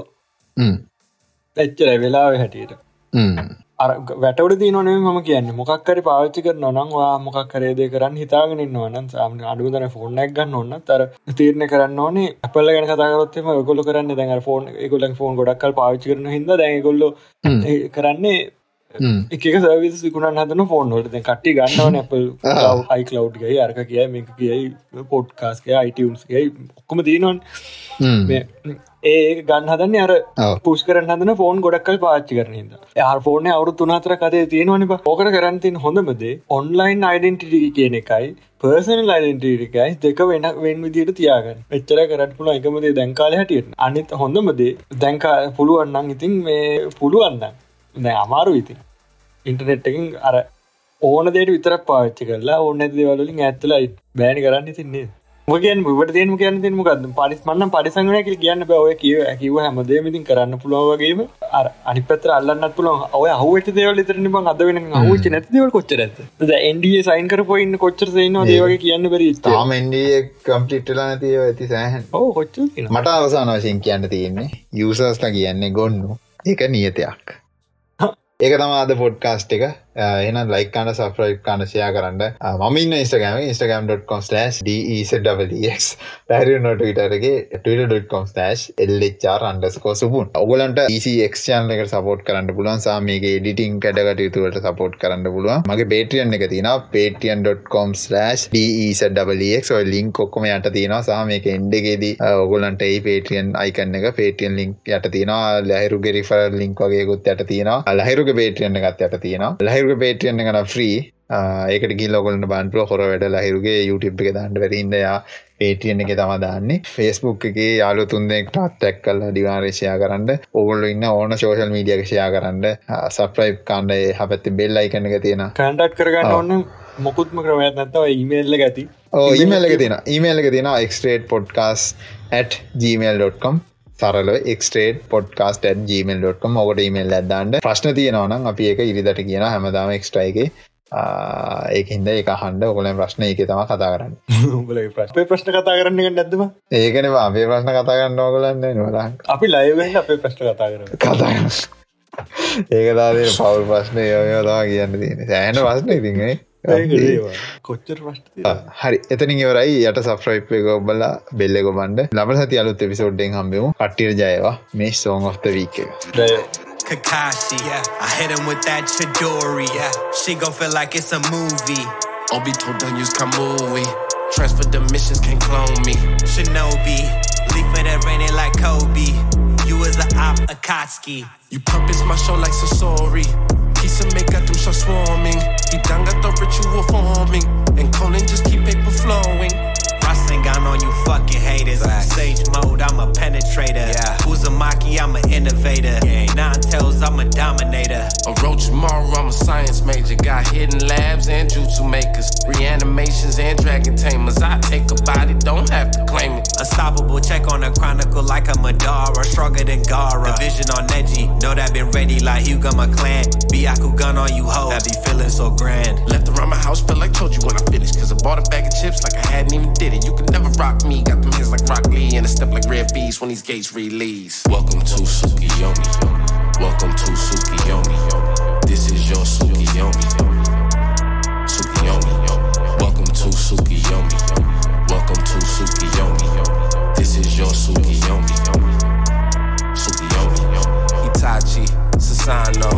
එච්චර වෙලාව හැටියට. වැටවට තියනේ ම කියන්න. මොක්කර පාච්චි කර නොනවා මොක් කරේද කරන්න හිතාගෙන නොවන සාම අඩුදන ෆෝර්නක් ගන්න ඔන්න තර තීරණ කරන්න ඕනේ. අපල ගැන කතාරත්ම ගොල කරන්න දැන් ෆෝන් ගොලන් ෆෝන් ගොඩක්කල් පාච්චි කරන හිද දැගොල්ල කරන්නේ එක සවිස් විකුණන් හදන ෆෝන්වලට කට්ටි ගන්නවන Apple අයි කලව්ගේ අරක කියයි මේක කියයි පොට්කාස්ගේ අයිටන්ස්ගේ ඔක්කොම තියනවන් ඒ ගන්න හදන්න අර පුෂ් කරන්න හදන ෆෝන් ගොඩක්කල් පාච්චි කරනද යා ෆෝන අවරු තුනාතර කතේ තියෙනවනි ඕකට කරන්තින් හොඳමදේ ඔන්ලයින් අයිඩෙන්ටිටි කියන එකයි පර්සන අයිඩෙන්ටිකයි දෙක වෙන වෙන් විදිට තියාගන්න. එච්චර කරට පුළ එකමදේ දැන්කාල හැටියට. අනිත් හොඳමදේ දැන්කා පුළුවන්නන් ඉතින් මේ පුළුවන්න අමාරු ඉති ඉන්ටනෙට්කින් අර ඕන දේට විතර පාච්චි කරලා ඕන්න දේවලින් ඇත්තලයි බෑනි කරන්න තින්නේ මගෙන් ට දේම කියන්න තින් මොකද පරිස් මන්න පරිසංගනය කියන්න බෑ. කිව කිව හැමදේමතින් කරන්න පුළුවන්ගේම අර අනි පත්‍ර අල්ලන්න පුළන් ඔය හුවට දේවල් තරන බ අද වෙන හුච නැතිවල් කොච්චර ද එන්ඩිය සයින් කරපොයින්න කොච්චර සයින දේවගේ කියන්න බැරි තාම එන්ඩිය කම්පිට්ටලා නැතිව ඇති සෑහන්. ඕ කොච්ච මට අවසාන වශයෙන් කියන්න තියෙන්නේ යසස්ට කියන්නේ ගොන්නු. ඒක නියතයක් ඒක තමාද පොඩ්කාස්ට් එක. එන ලයිකන්න සෆ්‍රයි් කන්න ෂයා කරන්න මමින්න ඉස්ටගම ඉස්ටගම්.com ඩක් පැරි නොට විටරගේ ටම් එල්චර් අන්ඩස්කෝ සුපුන් ඔගලන්ට ඒක්ෂන් එක? සපෝට් කරන්න පුලන් සාමගේ ඩිටිං කඩකට යුතුවට සපෝට් කරන්න පුළුවන්. මගේ පේටියන් එක තින පේටියන්.com ඩක් ඔය ලින්ක් ඔක්කොම යට තියෙනවා. සාමක එන්ඩගේදී uh, ඔගලන්ට ඒ පේටියන් අයිකන්න එක පේටියන් ලින්ක් යට තියෙනවා. ලැහිරුගේ රිෆරල් ලින්ක් වගේකුත් යට තියෙනවා. ලහිරුගේ පේටියන් එකත් යට තියෙනවා. ලහිරු ලහිරුග පේටියන්න කන ෆ්‍රී ඒකට ගිල්ලොකොලට බන්පල හොර වැඩ ලහිරුගේ YouTube එක දන්නට වැරඉන්නයා පේටියන එක තම දාන්නේ. ෆෙස්බුක් එක යාලු තුන්දෙක් ටත්තැක් කල්ල දිවාරේෂයා කරන්න. ඔගොල්ල ඉන්න ඕන සෝෂල් මීඩියකෂයා කරන්න. සප්‍රයි් කණ්ඩ හපැත්ති බෙල් අයිකන එක තියෙන කන්ඩක් කරගන්න ඔන්න මොකුත්ම ක්‍රමයක් නැත්තව ඉමේල්ල ඇති. ඊමේල්ල එක තියෙන ඊමේල්ල එක තියෙන එක්ස්ටේට් පොඩ්කාස් gmail.com සරල එක්ස්ටේට පොඩ්කාස්ට ගමල්.com ඔකට ඉමල් ඇදදාන්ට ප්‍රශ්න තියෙනවනම් අපි ඒක ඉරිදට කියන හැමදාම එක්ස්ට්‍රයිගේ ඒකහින්ද එක හන්ඩ ඔකොලම් ප්‍රශ්න එක තම කතා කරන්න. අපේ ප්‍රශ්න කතා කරන්න නැදම ඒකන අපේ ප්‍රශ්න කතා කරන්න ඕගලන්න නොලා අපි ලයිවෙන් අපේ ප්‍රශ්න කතා කර කතා ඒක දාදේ පවල් ප්‍රශ්නය යෝ තවා කියන්න තියෙන සෑන ප්‍රශ්න කොච්චර හරි එතනින් ඉවරයි යට සෆ්‍රයිප් එක ඔබලා බෙල්ලෙක බන්ඩ ලබ සති අලුත් එපිසෝඩ්ඩෙන් හම්බෙමු කට්ටිර ජයවා මේ song of the week Kakashi, yeah. I hit him with that Chidori, yeah. She gon' feel like it's a movie. Obito done use Kamui. Transfer the missions, can't clone me. Shinobi, leave for that raining like Kobe. You was a op, Akatsuki. You purpose my show like Sasori. Kissameka through shop swarming. He done got the ritual forming. And Conan just keep paper flowing. Gun on you fucking haters. Sage mode, I'm a penetrator. Yeah. Uzumaki, I'm an innovator. Yeah. Nine tails I'm a dominator. A roach tomorrow, I'm a science major. Got hidden labs and jutsu makers. Reanimations and dragon tamers. I take a body, don't have to claim it. Unstoppable, check on a chronicle like a Madara. Stronger than Gara. Division on Neji, know that been ready like Hugo McClan. Biaku gun on you hoes, that be feeling so grand. Left around my house, feel like told you when I finished. Cause I bought a bag of chips like I hadn't even did it. You can never rock me, got them hands like Rock Lee. And a step like Red Beast when these gates release. Welcome to Sukiyomi. Welcome to Sukiyomi. This is your Sukiyomi. Sukiyomi. Welcome to Sukiyomi. Welcome to Sukiyomi. This is your Sukiyomi. Sukiyomi. Itachi, Sasano.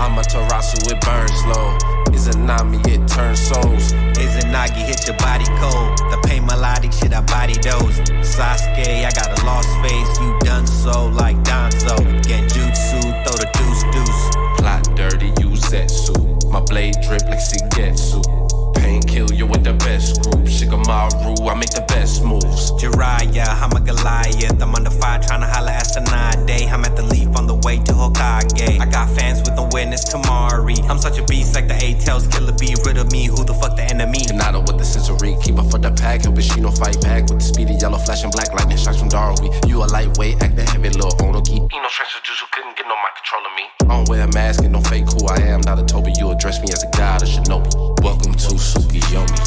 I'm a Tarasu, it burns slow. Is a Nami, it turns souls. Is a Nagi, hit your body cold. The melodic shit, I body those. Sasuke, I got a lost face. You done so like Danzo. Genjutsu, throw the deuce deuce. Plot dirty, use Zetsu. My blade drip like Sigetsu pain kill you with the best group. Shikamaru, I make the best moves. Jiraiya, I'm a Goliath. I'm under fire trying to holler at Sanade. I'm at the leaf on the way to Hokage. I got fans with awareness to Mari. I'm such a beast like the eight tails killer be Rid of me, who the fuck the enemy? Kanata with the sensory, keep up for the pack. Help Ishino fight back with the speedy yellow flashing black lightning shots from Darby. You a lightweight, act the heavy little ono keep. You know, strength Jutsu couldn't get no mind control of me. I don't wear a mask and don't fake who I am. Not a Toby, you address me as a god or Shinobi. Welcome to Sukiyomi.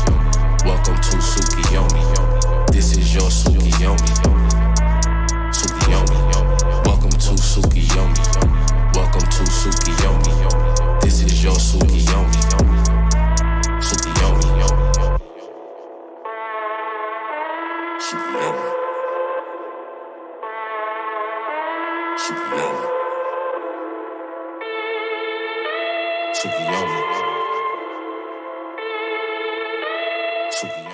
Welcome to Sukiyomi. This is your Sukiyomi. Sukiyomi. Welcome to Sukiyomi. Welcome to Sukiyomi. This is your Sukiyomi. Sukiyomi. Sukiyomi. Sukiyomi. Sukiyomi. So